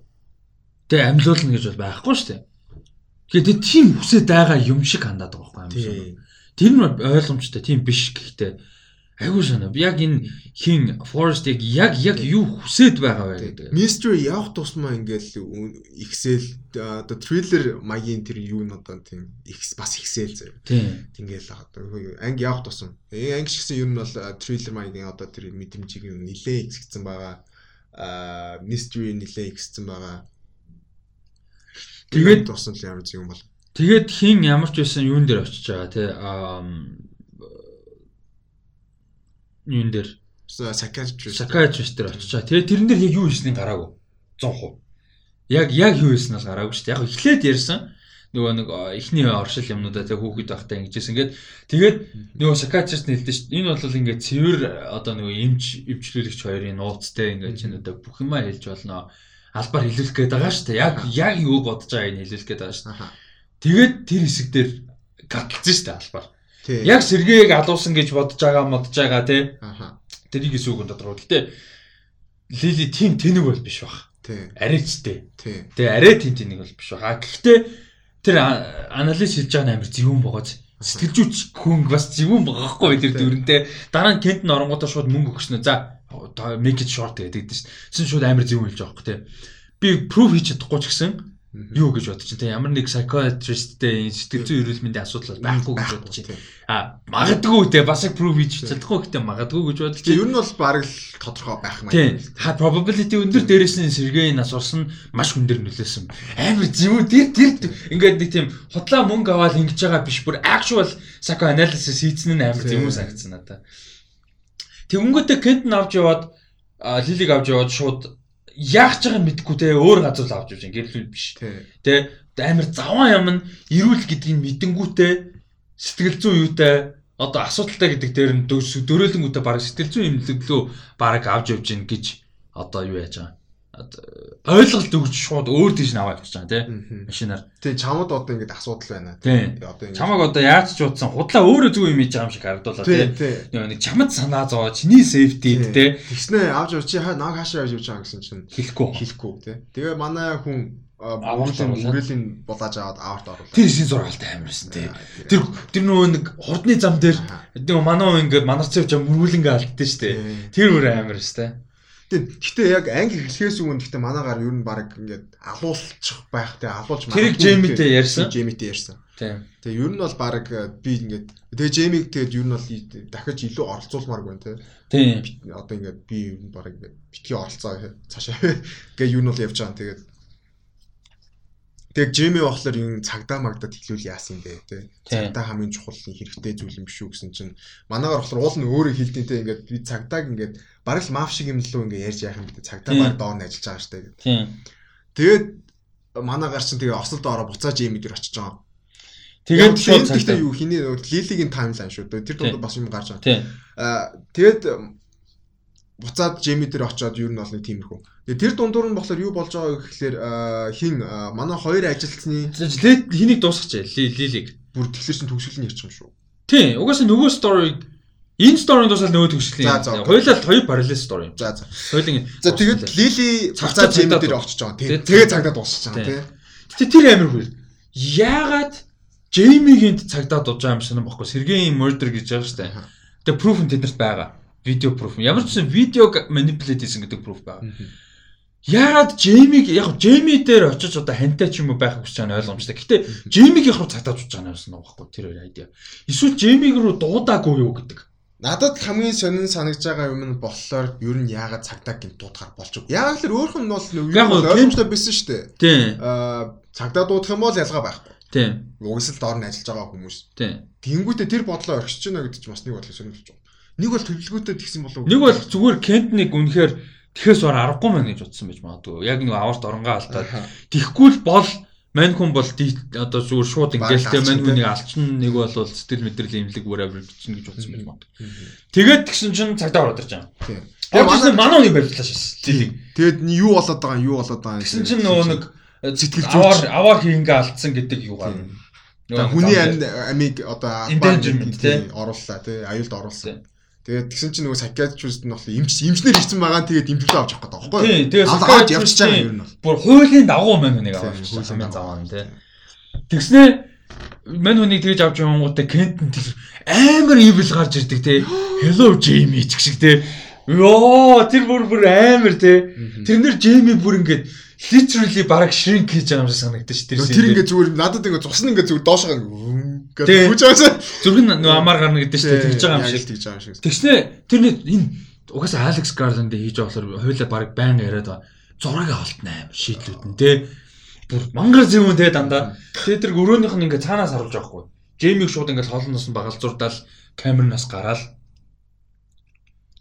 Тэгээ амьлуулна гэж бол байхгүй шүү дээ. Тэгээд тийм хүсэж байгаа юм шиг хандаад байгаа байхгүй юм шиг. Тэр нь ойлгомжтой тийм биш гэхдээ айгуу санаа. Яг энэ хин Forest яг яг юу хүсэж байгаа вэ гэдэг. Mystery явах тусмаа ингээл Excel одоо thriller маягийн тэр юу нь одоо тийм X бас Excel заяа. Тийм. Ингээл одоо анги явах тусам. Э анги шигсэн юу нь бол thriller маягийн одоо тэр мэдрэмжийг нь нилээ ихсгцэн байгаа. Mystery нилээ ихсгцэн байгаа. Тэгээд- тусан л ямар зүйл юм бол. Тэгээд хин ямар ч байсан юун дээр очиж байгаа те юун дээр Psychiatrist. psychiatrist дээр очиж байгаа. Тэгээд тэрэн дээр яг юу хийснийг гараагүй. 100%. Яг яг юу хийсэн бол гараагүй шүү дээ. Яг эхлээд ярьсан нөгөө нэг эхний оршил юмнуудаа тэг хүүхэд байхдаа ингэжсэн. Ингээд тэгээд нөгөө сакачист нэлдэж дээ. Энэ бол ингээд цэвэр одоо нөгөө эмч эвчлүүлэгч хоёрын нууцтай ингээд чинь одоо бүх юмаа хэлж болно. Албаар хэлүүлэх гээд байгаа дээ. Яг яг юу бодож байгааг нь хэлүүлэх гээд байгаа дээ. Тэгээд тэр хэсэг дээр гаталцсан шүү дээ албаар. Яг сэргээг алуусан гэж бодож байгаа модж байгаа тий. Тэрийг нь тодорхой. Гэтэ Лили тим тэнэг бол биш баг. Тий. Арайчтэй. Тий. Тэгээ арай тим тэнэг бол биш баг. Гэхдээ тэр анализ хийж байгаа нь амар зөвүүн богоц. Сэтгэлжүүч хүн бас зөвүүн богохгүй тэр дүрэнтэй. Дараа нь кент н оронгуудаа шууд мөнгө өгснө. За make it short гэдэг дээ. Тэсэн шууд амар зөвүүн хэлж байгаа хөөх тий. Би proof хийж чадахгүй ч гэсэн юу гэж бодож чинь ямар нэг psychiatristтэй сэтгэл зүйн эрүүл мэндийн асуудал байхгүй гэж бодож чинь. А магадгүй те бас яг prove хийж чадахгүй гэхдээ магадгүй гэж бодож чинь. ер нь бол баг л тодорхой байх юм аа ха probability өндөр дээрээс нь сэргээний нас орсон маш хүн дээр нөлөөсөн. Амар зөв тэр тэр ингээд нэг тийм худлаа мөнгө аваад ингэж байгаа биш. Бүр actual psychoanalysis хийцэн нь амар зөв санагдсан надад. Тэнгүүтээ Кент нь авч яваад Лилиг авч яваад шууд яах ч байгааг мэдэхгүй те өөр газар л авч явж байгаа гэрлүүл биш. Тэ амар заван юм нь ирүүл гэдгийг мэдэнгүүтээ сэтгэл зүйн юутай одоо асуудалтай гэдэг дээр нь дөрөөлөнгүүтээ баг сэтгэл зүйн эмнэлэглөө баг авч явж гин гэж одоо юу яаж байгаа ойлголт өгч шууд өөр тийш наваад гэж байгаа тийм машинаар. Тийм чамд одоо ингэж асуудал байна. Тийм. Одоо ингэ чамаг одоо яаж ч удсан худлаа өөрөө зүг юм хийж байгаа юм шиг харагдуулаа тийм. Нэг чамд санаа зоо чиний сейфти тийм. Тэгснэ авч явж чи наг хаашаа явж явж байгаа гэсэн чинь хэлэхгүй. Хэлэхгүй тийм. Тэгээ манай хүн үргэлжлэн булааж аваад аварт оруулаа. Тэр шин зургаалтай амарсан тий. Тэр тэр нөгөө нэг хурдны зам дээр нөгөө манай ингээ манарцав жам мөргүүлэнгээ алдсан шүү дээ. Тэр өөр амар Гэтэ яг англи хэлхээс өмнө гэтэ манаагаар ер нь баг ингээд алуулчих байх те алуулж Тэрийг Джеймитэй ярьсан. Джеймитэй ярьсан. Тийм. Тэгээ ер нь бол баг э, би ингээд тэгээ Джеймиг тэгээд ер нь бол дахиж илүү оролцуулмаар байна те. Тийм. Одоо ингээд би ер нь баг ингээд битгий оролцоо цаашаа гээ ер нь бол явж байгаа. Тэгээд Тэгээ Джейми болохоор юм цагдаа магдад хэлүүл яасан бэ те. Цагдаа хамгийн чухал хэрэгтэй зүйл юм шүү гэсэн чинь манаагаар болохоор уул нь өөрөө хэлдэг те ингээд би цагдааг ингээд бараг л маф шиг юм лөө ингээд ярьж яах юм бэ цагдаа баг доор нь ажиллаж байгаа штэ. Тийм. Тэгээд манаагаар чинь тэгээ ослолд ороо буцааж Джейми дээр очиж байгаа. Тэгээд шууд цагтаа юу хиний Лилигийн таймлайн шүү дээ. Тэр донд бас юм гарч байгаа. Аа тэгээд буцаад Джейми дээр очиод юу нь бол нэг тиймэрхүү. Тэгээ тэр дундуур нь болохоор юу болж байгаа гэхээр хин манай хоёр ажилтны хэнийг дуусгач лилиг бүр тэгэхээр чин төгсгөл нь ярьчих юм шүү. Тийм, угаасаа нөгөө story энэ story дуусаад нөгөө төгсгөл. Хоёулаа хоёр parallel story. За за. Хоёулын За тэгээд лили цацаа Джейми дээр очиж байгаа. Тийм. Тэгээ цагдаа дуусчих байгаа тийм. Гэтэ тэр амир хөл. Яагаад Джеймигийн цагдаа дууж байгаа юм шиг байхгүй. Сергеийн murder гэж байгаа дээ. Тэгээ proof нь тэднэрт байгаа. Видео proof. Ямар ч юм видеог manipulate хийсэн гэдэг proof байгаа. Яагаад Джеймиг яг Джейми дээр очиж одоо хантай ч юм уу байх гэж байгаа ойлгомжтой. Гэтэ Джеймигийн руу цагдаач болж байгаа юм байхгүй тэр хоёр айдиа. Эсвэл Джеймиг руу дуудаагүй юу гэдэг. Надад хамгийн сонин санагдж байгаа юм нь болохоор ер нь яагаад цагдаа гинт дуудахаар болж байгаа. Яагаад л өөрх нь бол юу ойлгомжтой байсан шүү дээ. Тийм. Аа цагдаа дуудах юм бол ялгаа байхгүй. Тийм. Угсэл доор нь ажиллаж байгаа хүмүүс. Тийм. Тэнгүүтээ тэр бодлоо орхиж байна гэдэг чинь бас нэг бодлоо сонирхолж байна. Нэг бол төлөвлөгөөтэй тэгсэн болов уу? Нэг бол зүгээр Кентник үнэхээр Тэгэхээс ор аргагүй мэн гэж утсан байж магадгүй. Яг нэг аварт оронгаа алдаад тэгэхгүй л бол мань хүн бол одоо зүгээр шууд ингээл тэ мань хүнийг алчин нэг бол сэтгэл мэдрэл имлэг whatever бичнэ гэж утсан байж магадгүй. Тэгээд тэгсэн чинь цагдаа ороод ирж байгаа. Тэгээд манай манай үнийг барьлаа шээс. Тэгээд юу болоод байгаа юу болоод байгаа юм. Тэгсэн чинь нөгөө нэг сэтгэл аваар аваар хийнгээ алдсан гэдэг юу гарна. Хүний амийг одоо орууллаа тий аюулд оруулсан. Тэгээд тэгсэн чинь нөгөө psychiatrist нь болохоор эмч эмчнэр ирсэн байгаа тэгээд имплемент авч явах гэдэг байхгүй юу? Тийм тэгээд аваад явчихж байгаа юм нь бол. Бүр хуулийн дагуу мань хүнийг аваад явчихсан хуулийн заваа тий. Тэгснээ мань хүнийг тэгж авч явангуудаа Кентэн тэр амар evil гарч ирдэг тий. Hello Jamie ч гэх шиг тий. Йоо тэр бүр бүр амар тий. Тэрнэр Jamie бүр ингээд literally бараг shrink хийж байгаа юм шиг санагдаж шүү дээ. Тэр ингээд зүгээр надад ингээд цусна ингээд зүгээр доошоо гэдэг хүч байгаа. Зүрх нь нөгөө амар гарна гэдэг шүү дээ. Тэгж байгаа юм шиг. Тэгж байгаа юм шиг. Тэгснэ тэрний энэ угаасаа Алекс Гарланд хийж байгаа болохоор хоёулаа бараг байн яриад байгаа. Зураг авалтна аим шийдлүүд нь те. Бүр мангар зөвүүн те дандаа. Тэгээ тэр өрөөнийх нь ингээд цаанаас харуулж байгаа хгүй. Джеймиг шууд ингээд хоолноос нь багалзуурдаал камернаас гараал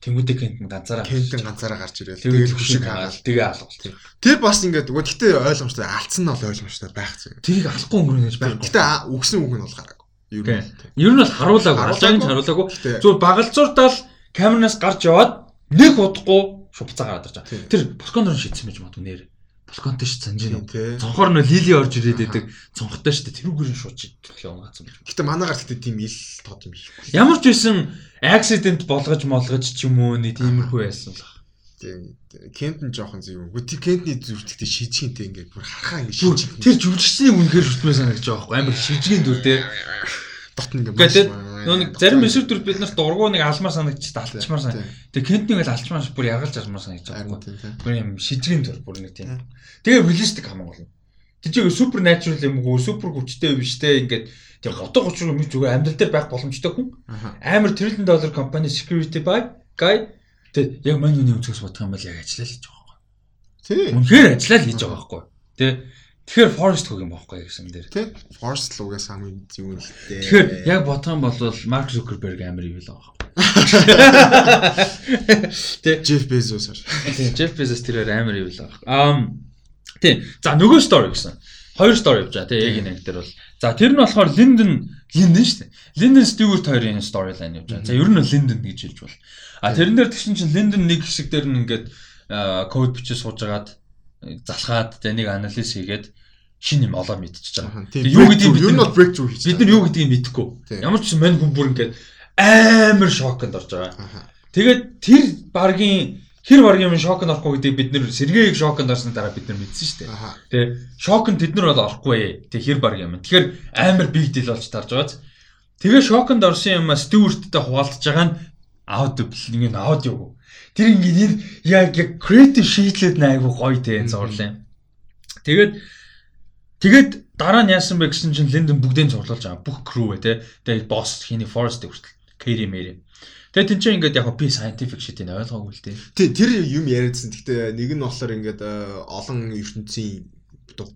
Тэмүүдэг Кентэн ганцаараа Кентэн ганцаараа гарч ирэл. тэгэл хүшиг хаагаад тэгээ алгуулчих. Тэр бас ингээд нөгөө гэхдээ ойлгомжтой алдсан нь бол ойлгомжтой байх зэрэг. Тэрийг алахгүй өнгөрнө гэж Байх. байхгүй. Гэтэ а- үгсэн үг нь бол гараагүй. Ер нь. Ер нь бол харуулаагүй. Ч харуулаагүй. Зүгээр багалзууртаал камеранаас гарч яваад нэг удахгүй шууд буцаа гараад ирж байгаа. Тэр балконоор шийдсэн байж магадгүй нэр. Балконтой ш байна. тий. Цонхоор нь лили орж ирээд байдаг. Цонхтой штэ тэрүүгээр нь шууд шийдэх юм гацсан байж. Гэтэ манайгаар гэтэ тийм ил тод юм биш. Ямар ч байсан аксидент болгож молгож ч юм уу нэг тиймэрхүү байсан л. Тийм. Кентэн жоохон зүг. Үгүй тий Кентний зүрхтээ шижгэнтэй ингээд бүр харахаа ингээд шижиг. тэр жүжигчдийн үнэхээр шүтмээ санагдаж байгаа байхгүй амар шижгийн дүр те. дотн ингээд Гэхдээ нөө нэг зарим эсрэг дүр бид нарт дургуу нэг алмаар санагдчих талтчмаар сан. Тэгээ Кентний ингээл алчмаар бүр яргалж армаар санагдаж байгаа байхгүй. Бүр юм шижгийн дүр бүр нэг тийм. Тэгээ реалистик хамаагүй. Тэр чинь супер натурал юм уу супер хүчтэй биш те ингээд тэг готоо гоч юм зүгээр амьдрал дээр байх боломжтой хүн. Амар trillion dollar компани security buy guy тэг яг маань юуны үзээс бодох юм бол яг ажиллаа л хийж байгаа байхгүй. Тий. Үнэхээр ажиллаа л хийж байгаа байхгүй. Тэ тэгэхээр forest хөх юм байхгүй гэсэн дээр. Тий. Force лугаас хамгийн зүг л дээ. Тэгэхээр яг бодох юм бол Mark Zuckerberg амар юу л байгаа байхгүй. Тэ Jeff Bezos хаш. Тийм, Jeff Bezos тэрээр амар юу л байгаа. Аа тийм. За нөгөө story гэсэн. Хоёр story явж байгаа тийм яг энэ дээр бол. За тэр нь болохоор Linden Linden шүү дээ. Linden Stewart хоёрын storyline явж байгаа. За ер нь Linden гэж хэлж бол. А тэрэн дээр тэгсэн чинь Linden нэг хэсэг дээр нь ингээд код бичиж суужгаад залхаад тэ нэг анализ хийгээд шин юм олоо мэдчихэж байгаа. Юу гэдгийг бид юу нь бол breakthrough хийж. Бид нар юу гэдгийг мэдэхгүй. Ямар ч юм мань хүн бүр ингээд амар шоконд орж байгаа. Тэгээд тэр баргийн хэр баргийн юм шоконд орохгүй гэдэг бид нэр сэргээг шоконд орсны дараа бид нар мэдсэн шүү дээ. Тэ шоконд тэд нар бол орохгүй. Тэ хэр баргийн юм. Тэгэхээр амар big deal болж тарж байгааз. Тэгээ шоконд орсон юм Стюарттай хуваалцж байгаа нь аудио нэг нь аудиог. Тэр ингээд яг яг creative шийдлээд найгуу гоё тэ зурлаа. Тэгээд тэгээд дараа нь яасан бэ гэсэн чинь Лэндон бүгдийг зурлуулж байгаа. Бүх ээ тэ. Тэгээд boss хийний Forest хүртэл Кэри Мэри. Тэгээд тэн чинь ингээд яг би scientific shit-ийг ойлгоогүй л дээ. Тий, тэр юм яриадсан. Гэхдээ нэг нь болохоор ингээд э, олон ертөнцийн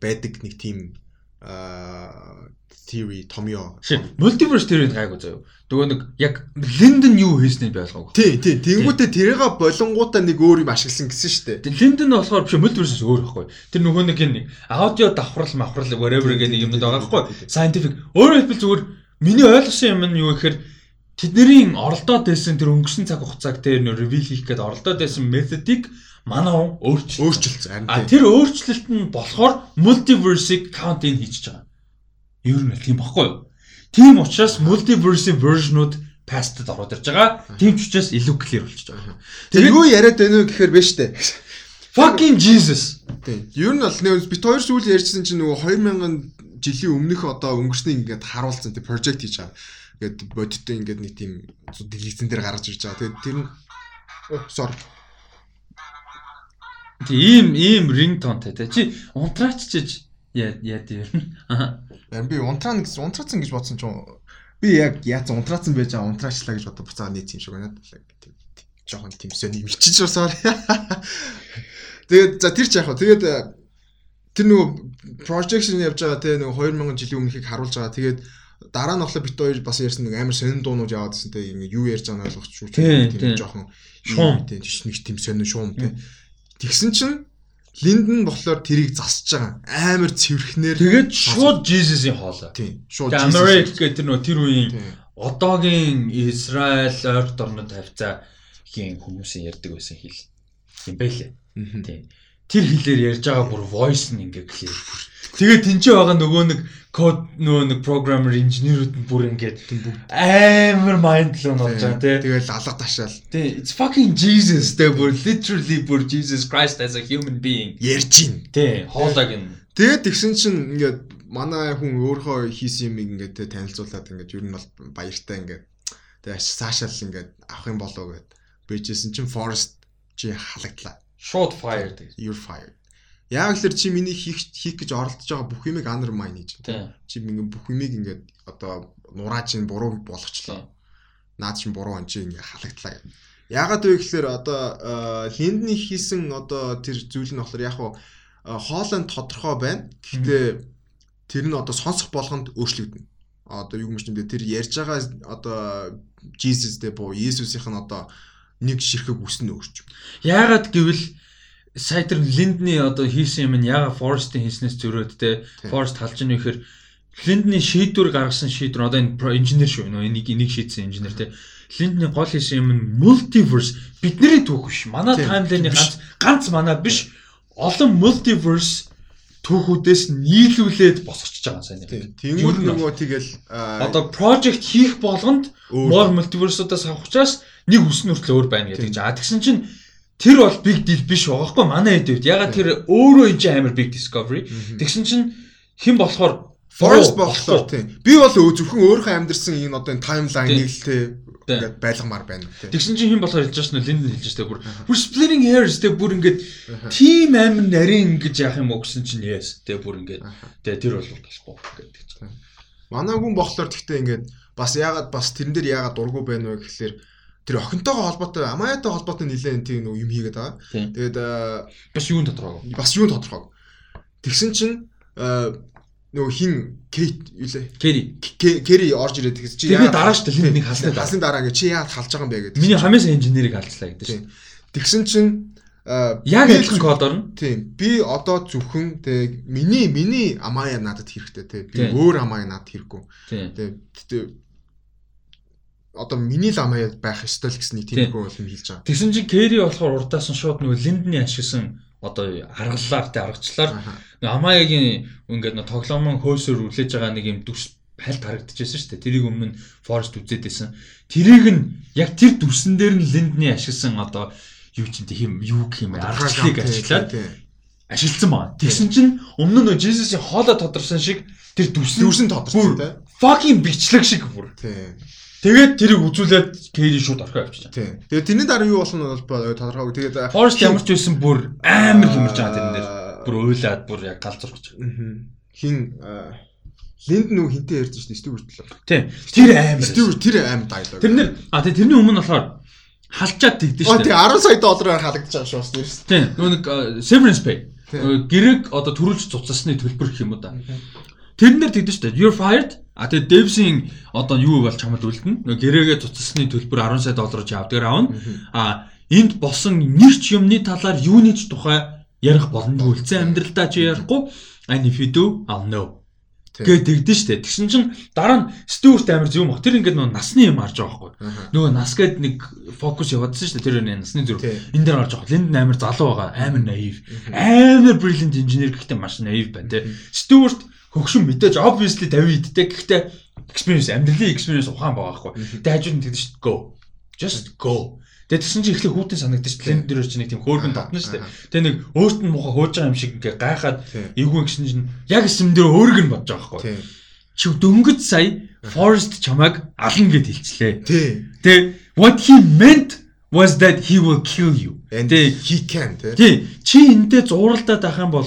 байдаг нэг тийм аа theory томьёо. Multiverse theory гайгүй заяа. Нөгөө нэг яг Лэндон юу хийснийг би ойлгоогүй. Тий, тий. Тэнгүүтээ тэрийг болонгуудаа нэг өөр юм ашигласан гэсэн шүү дээ. Тэгээ Лэндон болохоор биш multiverse өөр байхгүй. Тэр нөгөө нэг юм аудио давхрал мавхрал whatever гэх нэг юмнууд байгаа байхгүй. Scientific. Өөрөөр хэлбэл зүгээр миний ойлгосон юм нь юу гэхээр тэдний оролдоод байсан тэр өнгөрсөн цаг хугацааг тэр нөө reveal хийх гээд оролдоод байсан методик манай өөрчлөлт. Өөрчлөлт. Харин А тэр өөрчлөлт нь болохоор multiverse-ийг count in хийж байгаа. Ер нь тийм баггүй юу? Тийм учраас multiverse-ийн version-ууд past-д ороод ирж байгаа. Тийм ч учраас илүү clear болчихж байгаа. Тэр юу яриад байна вэ гэхээр биш дээ. Fucking Jesus. Тий. Ер нь бол нэг бит хоёр зүйл ярьжсэн чинь нөгөө 2000 жилийн өмнөх одоо өнгөрсний ингээд харуулсан тий project хийж байгаа. Ингээд бодиттой ингээд нэг тийм дэлгэцэн дээр гаргаж ирж байгаа. Тэгээд тэр нь Өө, sorry. Тийм ийм ringtone те. Чи унтраач чиж яа яа тийм. Харин би унтраа гэж унтраацсан гэж бодсон чинь би яг яац унтраацсан байж байгаа унтраачлаа гэж бодоод буцаа нийт юм шиг байна. Тийм жоохон тийм сони юм ичиж басаар. Тэгээд за тэр ч яг хаа тэгээд э, тэр нөгөө projection явж байгаа те нөгөө 2000 жилийн өмнөхийг харуулж байгаа. Тэгээд дараа нь болохоор бит хоёр бас ярьсан нэг амар сонин дуунууд яваад байсан те ингэ юу ярьж байгааг ойлгохгүй Тийм, тийм. жоохон Шуум. тийм нэг тийм сонин шуум те. Тэгсэн чинь Линдэн болохоор тэрийг засаж байгаа. Амар цэвэрхнээр Тэгээд шууд Jesus-ийн хоолой. тийм шууд Jesus Америк гэх тэр нөө тэр үеийн Тийм. одоогийн Израиль ойролт орнод тавьцаа хийн хүмүүсийн ярьдаг байсан хэл юм байлээ. Тийм. Тэр хэлээр ярьж байгаа бүр voice нь ингээ clear. Тэгээд тэнцээ байгаа нөгөө нэг код нөгөө нэг programmer инженерүүд нь бүр ингээд амар mind blown болж байгаа тий. Тэгэл алга ташаал Тий, it's fucking Jesus тэ бүр literally бүр Jesus Christ as a human being. ярьж гин. Тий, хоолойг нь. Тэгээд тэгсэн чинь ингээд манай хүн өөрөө хийсэн юм ингээд танилцуулаад ингээд ер нь бол баяртай ингээд тэгээд саашаал ингээд авах юм болоо гэд бэжсэн чинь Forest чи халагдлаа. Short fire тий. You're fired. Яг л чи миний хийх хийх гэж оролдож байгаа бүх юмыг undermine хийж байна. Чи ингээд бүх юмыг ингээд одоо нураа чинь буруу болгочлоо. Наад чинь буруу ан чи ингээд халагдлаа гэдэг. Яагаад вэ гэхээр одоо э, Линдний хийсэн одоо тэр зүйл нь болохоор яг хуу хоолойн тодорхой байна. Гэхдээ тэр нь одоо сонсох болгонд өөрчлөгдөнө. Одоо юу юм шиг тэр ярьж байгаа одоо Jesus дэ боо Иесусийнх нь одоо нэг ширхэг үснэ өөрч. Яагаад гэвэл сая тэр Линдний одоо хийсэн юм нь яагаад Forest-ийн хийснээс зөрөөд те Forest талж ийн гэхээр Линдний шийдвэр гаргасан шийдвэр одоо энэ инженер шүү нөө энийг энийг шийдсэн инженер те. Линдний гол хийсэн юм нь multiverse. Бидний түүх биш. Манай таймлайны ганц ганц манай биш. Олон multiverse түүхүүдээс нийлүүлээд босгочихж байгаа сайн юм. Тэнгүүд нөгөө тэгэл одоо project хийх болгонд more multiverse-удаас авах учраас нэг үс нүртэл өөр байна гэдэг. За тэгсэн чинь тэр бол big deal биш байгаа хгүй манай хэд үед. Ягаад тэр өөрөө энэ амар big discovery. Тэгсэн чинь хэн болохоор Forest болохоор тийм. Би бол зөвхөн өөрийнхөө амьдэрсэн энэ одоо энэ таймлайныг л тийм ингээд байлгамаар байна тийм. Тэгсэн чинь хэн болохоор хэлж байгаа нь Линден хэлж байгаа бүр. Бүр splitting hairs тийм бүр ингээд team амин нарийн ингэж яах юм уу гэсэн чинь yes тийм бүр ингээд. Тийм тэр бол болохгүй гэдэг чинь. Манай хүн болохоор тэгтээ ингээд бас яагаад бас тэрэн дээр яагаад дургу байна вэ гэхэлэр тэр охинтойгоо холбоотой амаяатай холбоотой нэлээд тийм юм хийгээд байгаа. Тэгээд бас юун тодорхойг. Бас юун тодорхойг. Тэгсэн чинь нөгөө хин Кейт юу лээ? Кери. Кери орж ирээд тэгс чи яа дараа шүү дээ нэг халсны дараа. Халсны дараа ингээ чи яа халж байгаа юм бэ гэдэг. Миний сайн инженерийг халдлаа гэдэг шүү. Тэгсэн чинь яг адилхан код орно. Тийм. Би одоо зөвхөн тэг миний миний амаяа надад хэрэгтэй те. Би өөр амаяа надад хэрэггүй. Тэг одоо миний л амаяа байх ёстой л гэсэн тийм хөө бол хэлж байгаа. Тэгсэн чинь Кери болохоор урдаас нь шууд нөгөө Линдний ашигласан одоо аргаллаар тэ аргачлаар Амаягийн ингээд нөө тоглоомон хөөсөөр үлээж байгаа нэг юм дүрс хальт харагдчихсэн шүү дээ. Тэрийг өмнө Forest үзээд байсан. Тэрийг нь яг тэр дүрсэн дээр нь Линдний ашигласан одоо юу ч юм юу гэх юм аргачлалыг ашиглаад ашигласан байна. Тэгсэн чинь өмнө нь Jesus-ийн хоолой тодорсон шиг тэр дүрсэн дүрсэн тодорсон тийм. Fucking бичлэг шиг бүр. Тийм. Тэгээд тэрийг үзүүлээд Кэри шууд орхио авчиж байгаа. Тэгээд тэрний дараа юу болсон нь бол тодорхойгүй. Тэгээд Forest ямар ч байсан бүр амар хэмэрч байгаа тэрэн дээр бүр уйлаад бүр яг галзуурч байгаа. Хин Линд нүү хинтээ ярьж шин Стюарт л. Тийм. Тэр аим. Стюарт тэр аим дайлог. Тэрнэр а тэгээ тэрний өмнө болохоор халчаад тэгдэж дээ. Оо тий 10 сая доллараар халагдаж байгаа шүү дээ. Тийм. Нөө нэг severance pay. Гэрэг одоо төрүүлж цуцсны төлбөр гэх юм уу да. Тэрнэр тэгдэж дээ. You're fired. А тэгээ Devs-ийн одоо юу бол чамд үлдэнэ. Гэрээгээ цуцсны төлбөр 10 сая доллараар чи авдгаар аавна. А энд босон нэг ч юмны талаар юуны ч тухай ярих боломжгүй үлцэн амьдралдаа чи ярихгүй. And if you do I'll know. Гэ тэгдэж штэ. Тэгсэн чинь дараа нь Стюарт амир зөв мөх тэр ингээд нөгөө насны юм харж байгаа байхгүй. Нөгөө нас гээд нэг фокус яваадсан штэ. Тэр насны зүрх. Энэ дээр харж байгаа. Линд амир залуу байгаа. Амир наив амир brilliant engineer гэхдээ маш наив байна те. Стюарт хөгшин мэдээж obviously 50 идтэй гэхдээ experience амьдралын experience ухаан байгаа байхгүй тэгээ хажууд нь тэгдэж штэ go just go Тэгээ тэгсэн чинь эхлээ хүүтэн санагдаж шүү дээ. Лэнд дээр чи нэг тийм хөөргөн татна шүү дээ. Тэгээ нэг өөрт нь муухай хөөж байгаа юм шиг ингээ гайхаад эвгүй гэсэн чинь яг эсэм дээр өөрөг нь бодож байгаа байхгүй. Чи дөнгөж сая Forest чамайг ална гэд хэлчлээ. Тэ what he meant was that he will kill you. And he can тэ. Тий. Чи энтэй зууралдаад байх юм бол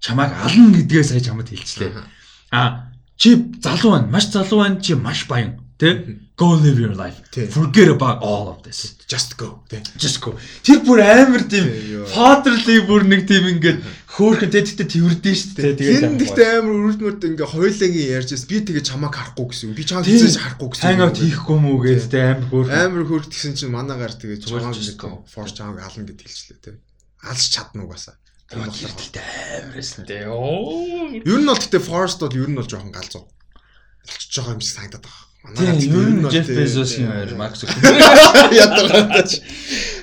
чамайг ална гэдгээ сая чамд хэлчлээ. А чи залуу байна, маш залуу байна, чи маш баян. Тэ? Go live your life. Forget about all of this. Just go. Тэ? Just go. Тэр бүр амар тийм fatherly бүр нэг тийм ингээд хөөхөн тэ тэгтээ тэрдэн шүү дээ. Тэгээд энэ тэгтээ амар өрөвдмөрд ингээ хойлоогийн ярьж байсан. Би тэгээ чамаа харахгүй гэсэн. Би чамаа хэзээ харахгүй гэсэн. Hangout хийхгүй мүү гэж тэ амар хөөх. Амар хөөх тэгсэн чинь манаагаар тэгээ чамаа нэг force чамааг ална гэд хэлчихлээ тэ. Алж чадна угаасаа. Тийм болохоор тэгтээ амар эсэн тэ. Оо. Ер нь бол тэгтээ force бол ер нь бол жоохон галзуу. Болчихж байгаа юм шиг санагдаад байгаа. Манай ер нь Jeff Bezos-ийн хоёр Mark Zuckerberg ядаргаач.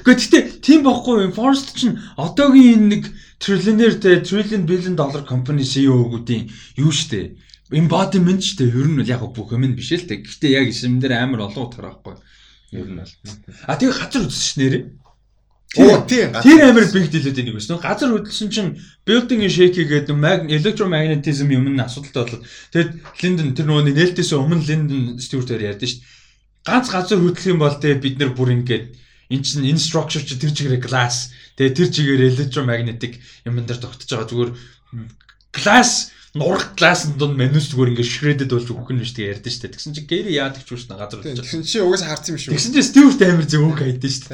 Гэхдээ гэтээ тийм бохгүй юм. Forrest чинь одоогийн нэг триллионер те trillion billion dollar company CEO-гуудын юу штэ. Embodiment штэ. Ер нь бол яг бүх юм биш л те. Гэхдээ яг ишим дээр амар олон утгаар байхгүй. Ер нь бол. А тэгээ газар үзсэн ш нэрээ. Тийм. Тэр амар big deal-үүд нэг байсан. Газар хөдөлсөн чинь building shake гэдэг electromagnetism юм нь асуудалтай болоод тэгэд Linden тэр нөгөө нээлтээс өмнө Linden Stewart-ээр ярьдэн шүү дээ. Ганц газар хөдлөх юм бол те бид нар бүр ингээд эн чинь энэ structure чи тэр чигээр glass тэгээ тэр чигээр electromagnetic юм дээр тогтож байгаа зүгээр glass нурах гласс донд манус зүгээр ингээд shredded болж өгөх нь шүү дээ ярьдэн дээ. Тэгсэн чинь Gary яадаг ч үгүй газар хөдлөж. Тэгсэн чинь угаас харсан юм шүү. Тэгсэн чинь Stewart амар зөв үг хайдэн шүү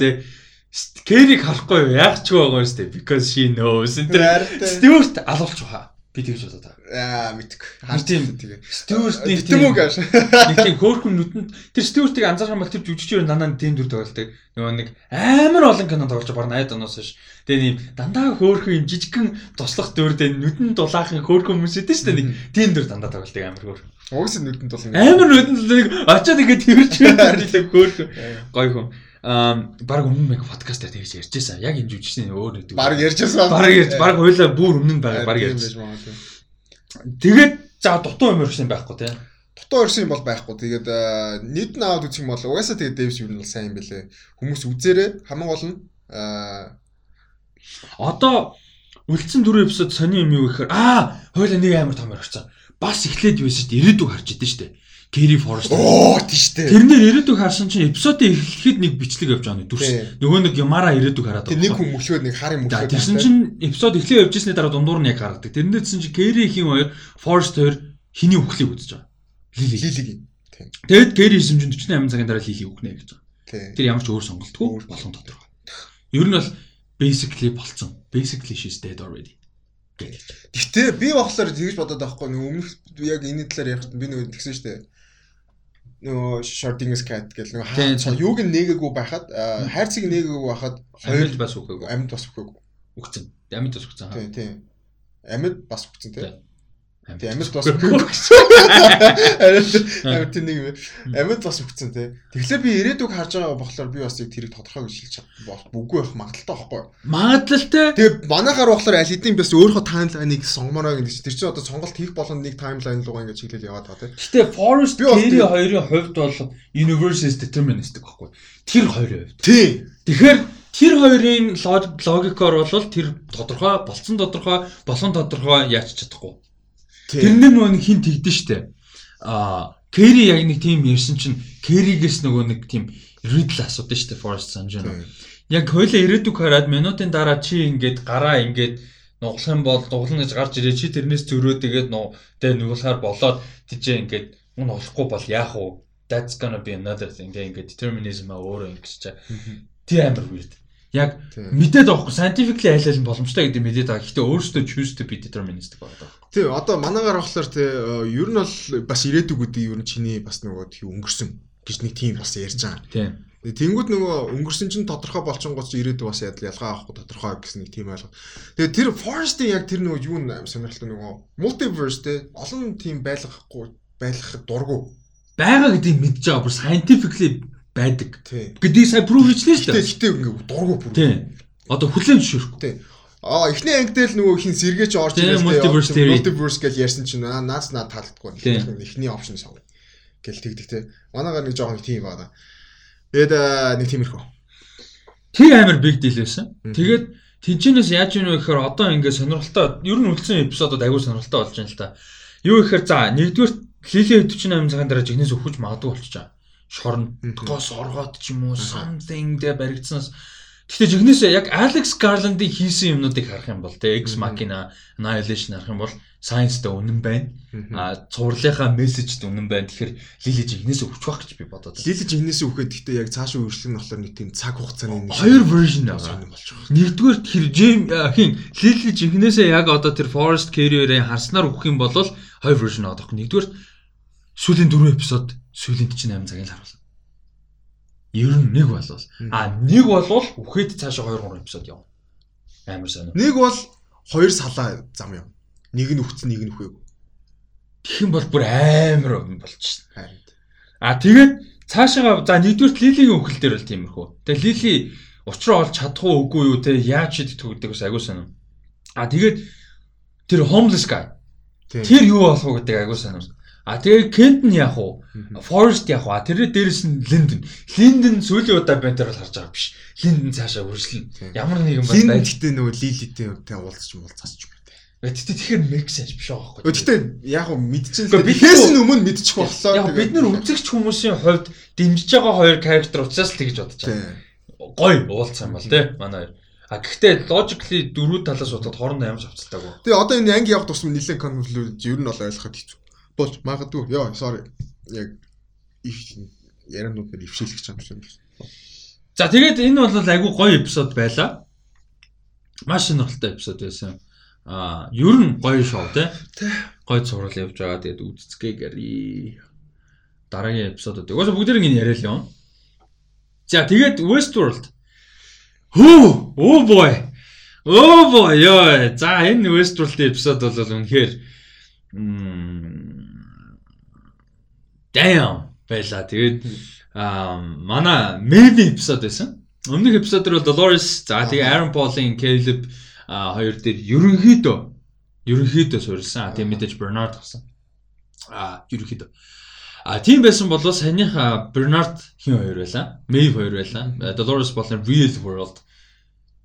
дээ. Кэриг харахгүй? Яг ч байгаа юм дээ. Because she knows. Стюарт алуулч баха. Би тэгж бодоод байгаа. Аа мэдгүй. Харж тийм тэгээ. Стюартны тийм үү гэж. нэг тийм хөөрхөн нүдэнд тэр Стюартыг анзаарсан бол тэр жүжигчээр дандаа тийм дүр тоглолдог. Нөгөө нэг амар олон кино тоглож бар 80 оноос хойш. Тэгээ ийм дандаа хөөрхөн юм жижигхэн туслах дүр дээ нүдэн дулаахан хөөрхөн хүмүүс шүү дээ нэг тийм дүр дандаа тоглолдог амар хөөрхөн. Угс нүдэнд бол Амар нүдэнд нэг очоод ингэ тэрч хөөрхөн. Гой хүн. Баг өмнө нэг подкаст дээр тэгж ярьжсэн. Яг энэ жүжигчний өөр нэг. баг ярьжсэн. Баг ярьж баг хойлоо бүр өмнө баг баг ярьж. Тэгээд за дутуу юм өрсөн байхгүй тий. Дутуу өрсөн бол байхгүй. Тэгээд нийт нь аваад үзэх юм бол угаасаа тэгээд Дэвс юу нь бол сайн юм бэлээ. Хүмүүс үзээрээ хамгийн гол нь Одоо үлдсэн дөрөв эпизод сони юм юу гэхээр аа хойлоо нэг амар том өргөцсөн. Бас эхлээд юу шүү дээ ирээдүг харж идэв шүү дээ. Кэри Форест. оо тийш дээ. Тэрнэр ирээдүг харсан чинь эпизодын эхлэхэд нэг бичлэг явж байгаа нэг дүрс. Нөгөө нэг Ямара ирээдүг хараад Тэр нэг хүн мөшөөд нэг харын За мөшөөд. тэрсэн чинь эпизод эхлээ явж ирсний дараа дундуур нь яг гаргадаг. Тэрнээс чинь Кэри ихийн хоёр Форест хоёр хиний үхлийг үзэж байгаа. Лили. лилигийн. Тийм. Тэгэд Кэри хийсэн чинь 48 цагийн дараа Лили үхнэ гэж байгаа. Тэр ямар ч өөр сонголтгүй болгон тодорхой. Ер нь бол basically болцсон. Basically she's dead already. Гэтэ би болохоор тэгж бодоод байхгүй нэг өмнөх яг энэ талаар ярихад би нөгөө тэгсэн шүү дээ. Нөгөө Shorting's cat гэл нөгөө Тийм, хаа тийм. юуг нээгээгүй байхад хайрцаг нээгээгүй байхад хоёр Амьд бас үхээгүй. амьд бас үхээгүй. Үхсэн. Амьд бас үхсэн. Тийм тийм. Амьд бас үхсэн тийм. Тийм амьд бас. Амьд юм. Амьд бас үхсэн тийм. Тэгэхээр би ирээдүг харж байгаа болохоор би бас яг тэрийг тодорхой гэж хэлж үгүй байх магадaltaй байхгүй юу? Магадлалтай Тэгээ манайхаар болохоор аль хэдийн бас өөрөө таймлайныг сонгомороо гэдэг чинь тэр чинь одоо сонголт хийх болгонд нэг таймлайн руугаа ингэж чиглэл яваад байгаа тийм. Гэтэ Forest тийм- хоёрын хувьд бол universe is deterministic байхгүй. Тэр хоёрын хувьд. Тийм. Тэгэхээр тэр хоёрын лог- логикоор бол тэр тодорхой, болцсон тодорхой, болгон тодорхой яаж чадахгүй. Тэрнэр нөгөө нэг хин тэгдэн штэ. Аа, Kerry яг нэг тийм ярьсан чинь Kerry-гээс нөгөө нэг тийм riddle асуудаг штэ Forest санаж байна. Яг хоёлаа ирээдүг хараад минутын дараа чи ингээд гараа ингээд нуглах юм бол дуглана гэж гарч ирээ чи тэрнээс зөрөө тэгээд нуу тэ нуглахаар болоод тийчээ ингээд мөн нуглахгүй бол яах вэ? That's gonna be another thing. Тэ ингээд determinism а өөрөө ингэж чаа. Тэр амар weird. Яг мэдээд байгаа хгүй scientifically айл айл нь боломжтой гэдэг мэдээд байгаа. Гэхдээ өөрөөсөө choose to be deterministic байгаа. Тийм. Одоо манайгаар болохоор тий э, ер нь бол бас ирээдүг гэдэг ер нь чиний бас нөгөө тийм өнгөрсөн гэж нэг тийм бас ярьж байгаа. Тийм. Тэнгүүд нөгөө өнгөрсөн чинь тодорхой болчингууд чи ирээдүг бас ялгаа авахгүй тодорхой гэсэн нэг тийм ойлго. Тэгээ тэр Forest-ийн яг тэр нөгөө юу нэ сонирхолтой нөгөө multiverse те олон тийм байлгахгүй байлгахад дургу. Бага гэдгийг мэдж байгаа бүр scientifically байдаг. Гэдгийг сая prove хийчихлээ шүү дээ. гэтэ ингээ дургу бүр. Тийм. Одоо хүлэн зөвшөөрөхгүй. Тий. Аа эхний анги дээр л нөгөө хин сэргээч орж Тийм, те, multiverse гэж ярьсан чинь аа наас наа таалагдгүй. Тийм. Эхний опшн сав. Гэл тэгдэг те. Манайгаар нэг жоохон тийм байна. Тэгээд нэг тиймэрхүү. Тэр амар big deal байсан. Тэгээд тэнчнээс яаж бэ гэхээр одоо ингээд сонирхолтой ер нь үлдсэн эпизодод аягүй сонирхолтой болж байна л та. Юу гэхээр за нэгдүгээр Лили 48 цагийн дараа жигнээс өвхөж магадгүй болчих жаа. Шорондгоос оргоод ч юм уу something дэ баригдсанаас Гэхдээ жигнэсээ яг Алекс Гарландын хийсэн юмнуудыг харах юм бол те X Machina Annihilation харах юм бол science-тэй үнэн байна. А цувралынхаа мессежд үнэн байна. Тэгэхээр Лили жигнэсээ өвчих байх гэж би бодоод байна. Лили жигнэсээ үхэхэд гэхдээ яг цаашаа үргэлжлэх нь болохоор нэг тийм цаг хугацааны нэг Хоёр version байгаа. сонирн болж байгаа. Нэгдүгээр тэр а, хин Лили жигнэсээ яг одоо тэр Forest Carrier-ийн харснаар өгөх юм бол хоёр version байгаа. Нэгдүгээр сүүлийн дөрвөн эпизод сүүлийн 48 цагийн л харуулсан. Ер нь нэг болвол а нэг болвол үхээд цаашаа 2 3 эпизод явна. Амар сонио. Нэг бол хоёр салаа зам юм. Нэг нь үхсэн, нэг нь үхээгүй. Тэгэх юм бол бүр амар болж шин. Харин. А тэгээд цаашаа за нэгдүгээр Лилигийн үхэл дээр бол тиймэрхүү. Тэгээ Лили учраа олж чадах уу үгүй юу те яаж шийдэх төгөдөг бас агүй сонирм. А тэгээд тэр homeless guy тэр юу болох уу гэдэг агүй сонирм. А тэгээд Кент нь яах вэ? Forest яах вэ? А тэрээ дээрэс нь Linden. Linden сүүлийн удаа бентер бол харж байгаа биш. Linden цаашаа үргэлжлэнэ. Ямар нэгэн байна. гэхдээ нөгөө Лилитэй тэ уулзч уулзаач юм байна. Гэтэ тэгэхээр make sense биш байгаа байхгүй. Гэхдээ яг уу л бид бихээс нь өмнө мэдчих боллоо. Яг бид нар үзэгч хүмүүсийн хувьд дэмжиж байгаа хоёр character учраас л тэгж бодож байгаа. Гой уулзсан юм бол тий манай хоёр. А гэхдээ logically дөрвөн талаас бодлоод хоорондоо ямар ч авцалтаагүй. Тэгээ одоо энэ анги явах тусам нэлээд конфликт ер нь бол ойлгоход хэцүү. Болж магадгүй. Йоо, sorry. Яг их ярианууд нэр ившээлгэж байгаа юм шиг. За тэгээд энэ бол айгүй гоё эпизод байлаа. Маш сонирхолтой эпизод байсан. Аа, ер нь гоё шоу те. Гоё зураг явж байгаа. Тэгээд үзцгээ гэри. Дараагийн эпизодод. Угаасаа бүгд ингэ яриа л юм. За тэгээд Westworld. Хөө, oh boy. Oh boy. За энэ Westworld-ийн эпизод бол үнэхээр Damn байла. Тэгээд аа манай Maybe эпизод байсан. Өмнөх эпизод дээр бол Dolores, за тэгээ Aaron Paul-ын Caleb хоёр дээр ерөнхийдөө ерөнхийдөө суурилсан. Тийм мэдээж Bernard гасан. А ерөнхийдөө А тийм байсан бол санийх Bernard хин хоёр байлаа. Maeve хоёр байлаа. Dolores болон Real World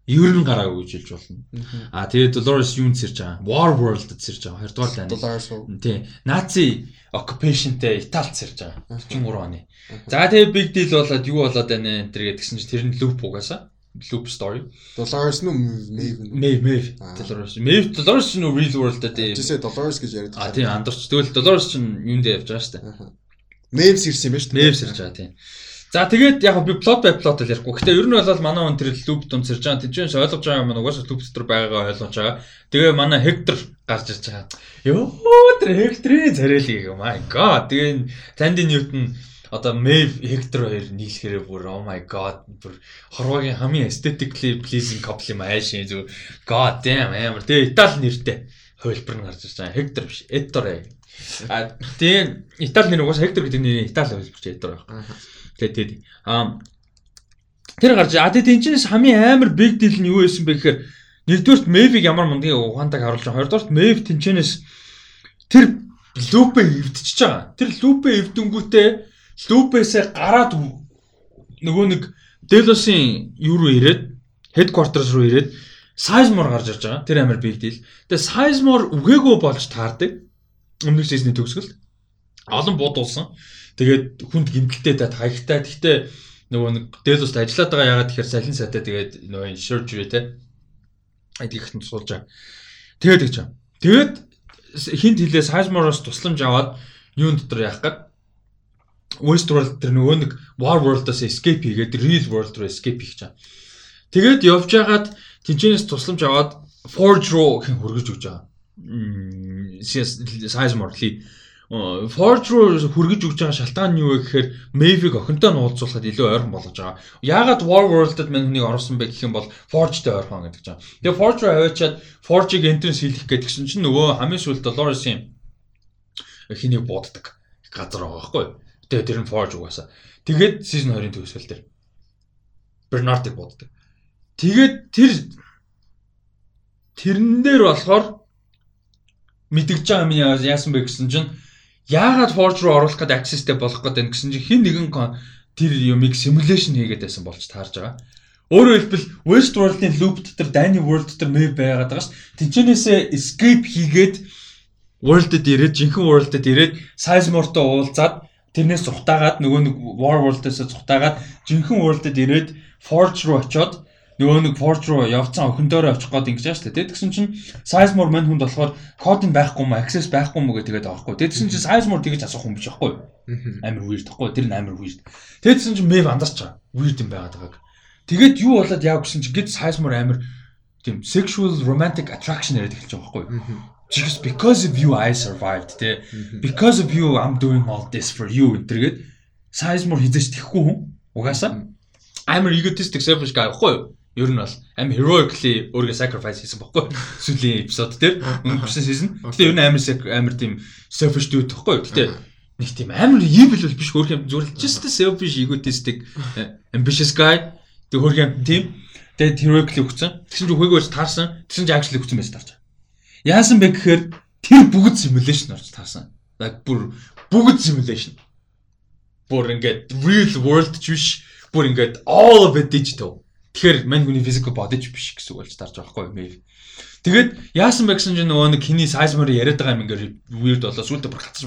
ер нь гараагүй гэж хэлж болно. А тэгээд Dolores юунд сэрж байгаа? War World-д сэрж байгаа. Хоёрдугаар тань. Dolores. Тийм. Нази occupationтэй Италид сэрж байгаа. 43 оны. За тэгээд big deal болоод юу болоод байна энэ гэдгсэн чинь тэр нь loop угаасаа loop story. Dolores нь Maeve. Maeve Maeve Dolores. Maeve Dolores нь real world дээр. Жишээ Dolores гэж яриад байгаа. А тийм андарч. Тэгвэл Dolores чинь юунд явж байгаа шүү дээ. Maeve сэрсэн юм ба шүү дээ. Maeve сэрж байгаа тийм. За тэгээд яг би plot by plot л ярихгүй. Гэтэ ер нь бол манай хүн тэр loop дунд сэрж байгаа. Тэжээс ойлгож байгаа юм угаасаа loop дотор байгаагаа ойлгож байгаа. Тэгээ манай Hector гарч ирж байгаа. Йоо тэр Hector-ийн царайлыг oh my god. Тэгээ Tandy Newton одоо Maeve Hector хоёр нийлэхээр бүр oh my god бүр хорвогийн хамгийн aesthetically pleasing couple юм аашийн зү god damn амар тэгээ Итали нэртэй хувилбар нь гарч ирж байгаа. Hector биш, Ettore. А тэгээ Итали нэр угаасаа Hector гэдэг нэрийн Итали хувилбарч Ettore байна. Тэгээ тэгээд а тэр гарч а тэгээ тэнчнээс хамгийн амар big deal нь юу байсан бэ гэхээр нэгдүгürt Maeve-ийг ямар мундаг ухаантайг харуулж байгаа. Хоёрдугаарт Maeve тэнчнээс тэр лупэ эвдчихэж байгаа. Тэр лупэ эвдэнгүүтээ Лупесээ гараад нөгөө нэг Делосын юу руу ирээд headquarters руу ирээд Sizemore гарч ирж байгаа. Тэр амар big deal. Тэгээ Sizemore үгээгүй болж таардаг. Өмнөх сизний төгсгөлд олон буудуулсан. Тэгээд хүнд гимтэлтэй та хаягтай. Гэхдээ нөгөө нэг Делост ажиллаад байгаа ягаад тэгэхээр салин сайтай тэгээд нөгөө surgery те айдгийхтэн тусуулж байгаа. Тэгээд гэж байгаа. Тэгээд хинт хилээ Sizemore-оос тусламж аваад юун дотор яах гээд Westworld тэр нөгөө нэг War World-аас escape хийгээд real world руу escape хийж байгаа. Тэгээд явж байгаад тэнцэнээс тусламж аваад Forge руу хин хөргөж өгч байгаа. Sizemore Lee Forge руу хөргөж өгч байгаа шалтгаан нь юу вэ гэхээр Maeve-ийг охинтой нь уулзуулахад илүү ойрхон болгож байгаа. Яагаад War World-д мань хүнийг оруулсан бэ гэх юм бол Forge-тэй ойрхон гэдэг чинь. Тэгээ Forge руу аваачаад Forge-ийг entrance хийх гэдэг чинь нөгөө хамгийн сүүлд Dolores-ийн хэнийг бууддаг газар байгаа байхгүй юу? Тэгээ тэр нь Forge угаасаа. Тэгээд season 2-ын төгсгөл дээр Bernard-ыг боддог. Тэгээд тэр тэрэн дээр болохоор мэдгэж байгаа юм яасан бэ гэсэн чинь яагаад Forge руу оруулах гэдэг accessтэй болох гэдэг гэсэн чинь хин нэгэн тэр юмыг simulation хийгээд байсан болж таарж байгаа. Өөрөөр хэлбэл Westworld-ийн loop дотор Danny World дотор map байгаад байгаа ш. Тинчнээсээ escape хийгээд World-д ирээд жинхэнэ World-д ирээд Sizemore-той уулзаад тэрнээс цухтаагаад нөгөө нэг War World-ээс цухтаагаад жинхэнэ World-д ирээд Forge руу очиод нөгөө нэг Forge руу явцсан охиндоороо очих гээд ингэж байгаа шүү дээ. Тэгсэн чинь Sizemore мань хүнд болохоор код нь байхгүй юм, access байхгүй юм гэдэг тэгээд байгаа хгүй. Тэгсэн чинь Sizemore тэгэж асуух юм биш байхгүй. Амар weird байхгүй. Тэр нь амар weird. Тэгсэн чинь Mev андарч байгаа. Weird юм байгаад байгааг. Тэгээд юу болоод яав гэсэн чинь гэд Sizemore амар тийм sexual romantic attraction яриад эхэлж байгаа байхгүй just because of you I survived те because of you I'm doing all this for you гэдэргээд Sizemore хизэж тэхгүй хүн угаасаа амар egotistic selfish guy байхгүй юу ер нь бол амар heroically өөрийгөө sacrifice хийсэн баггүй сүүлийн эпизод дээр. Өнгөрсөн season. Гэтээ ер нь амар амар тийм selfish dude байхгүй юу? Гэтээ нэг тийм амар evil бол биш. Хөөх юм зүгээр just selfish egotistic ambitious guy. Тэг хөөх юм тийм. Тэгээд heroically өгсөн. Тэгсэн чинь үхээгүй таарсан. Тэгсэн чинь actually өгсөн байж таарч. Яасан бэ гэхээр тэр бүгд simulation орж таарсан. Яг бүр бүгд simulation. Бүр ингээд real world ч биш, бүр ингээд all of it digital. Тэгэхээр мань хүний body ч биш гэсэн үг болж таарж байгаа байхгүй юу? Тэгээд яасан бэ гэсэн чинь нөгөө нэг хиний Sizemore яриад байгаа юм ингээд weird болоо сүултээ бүр хатаж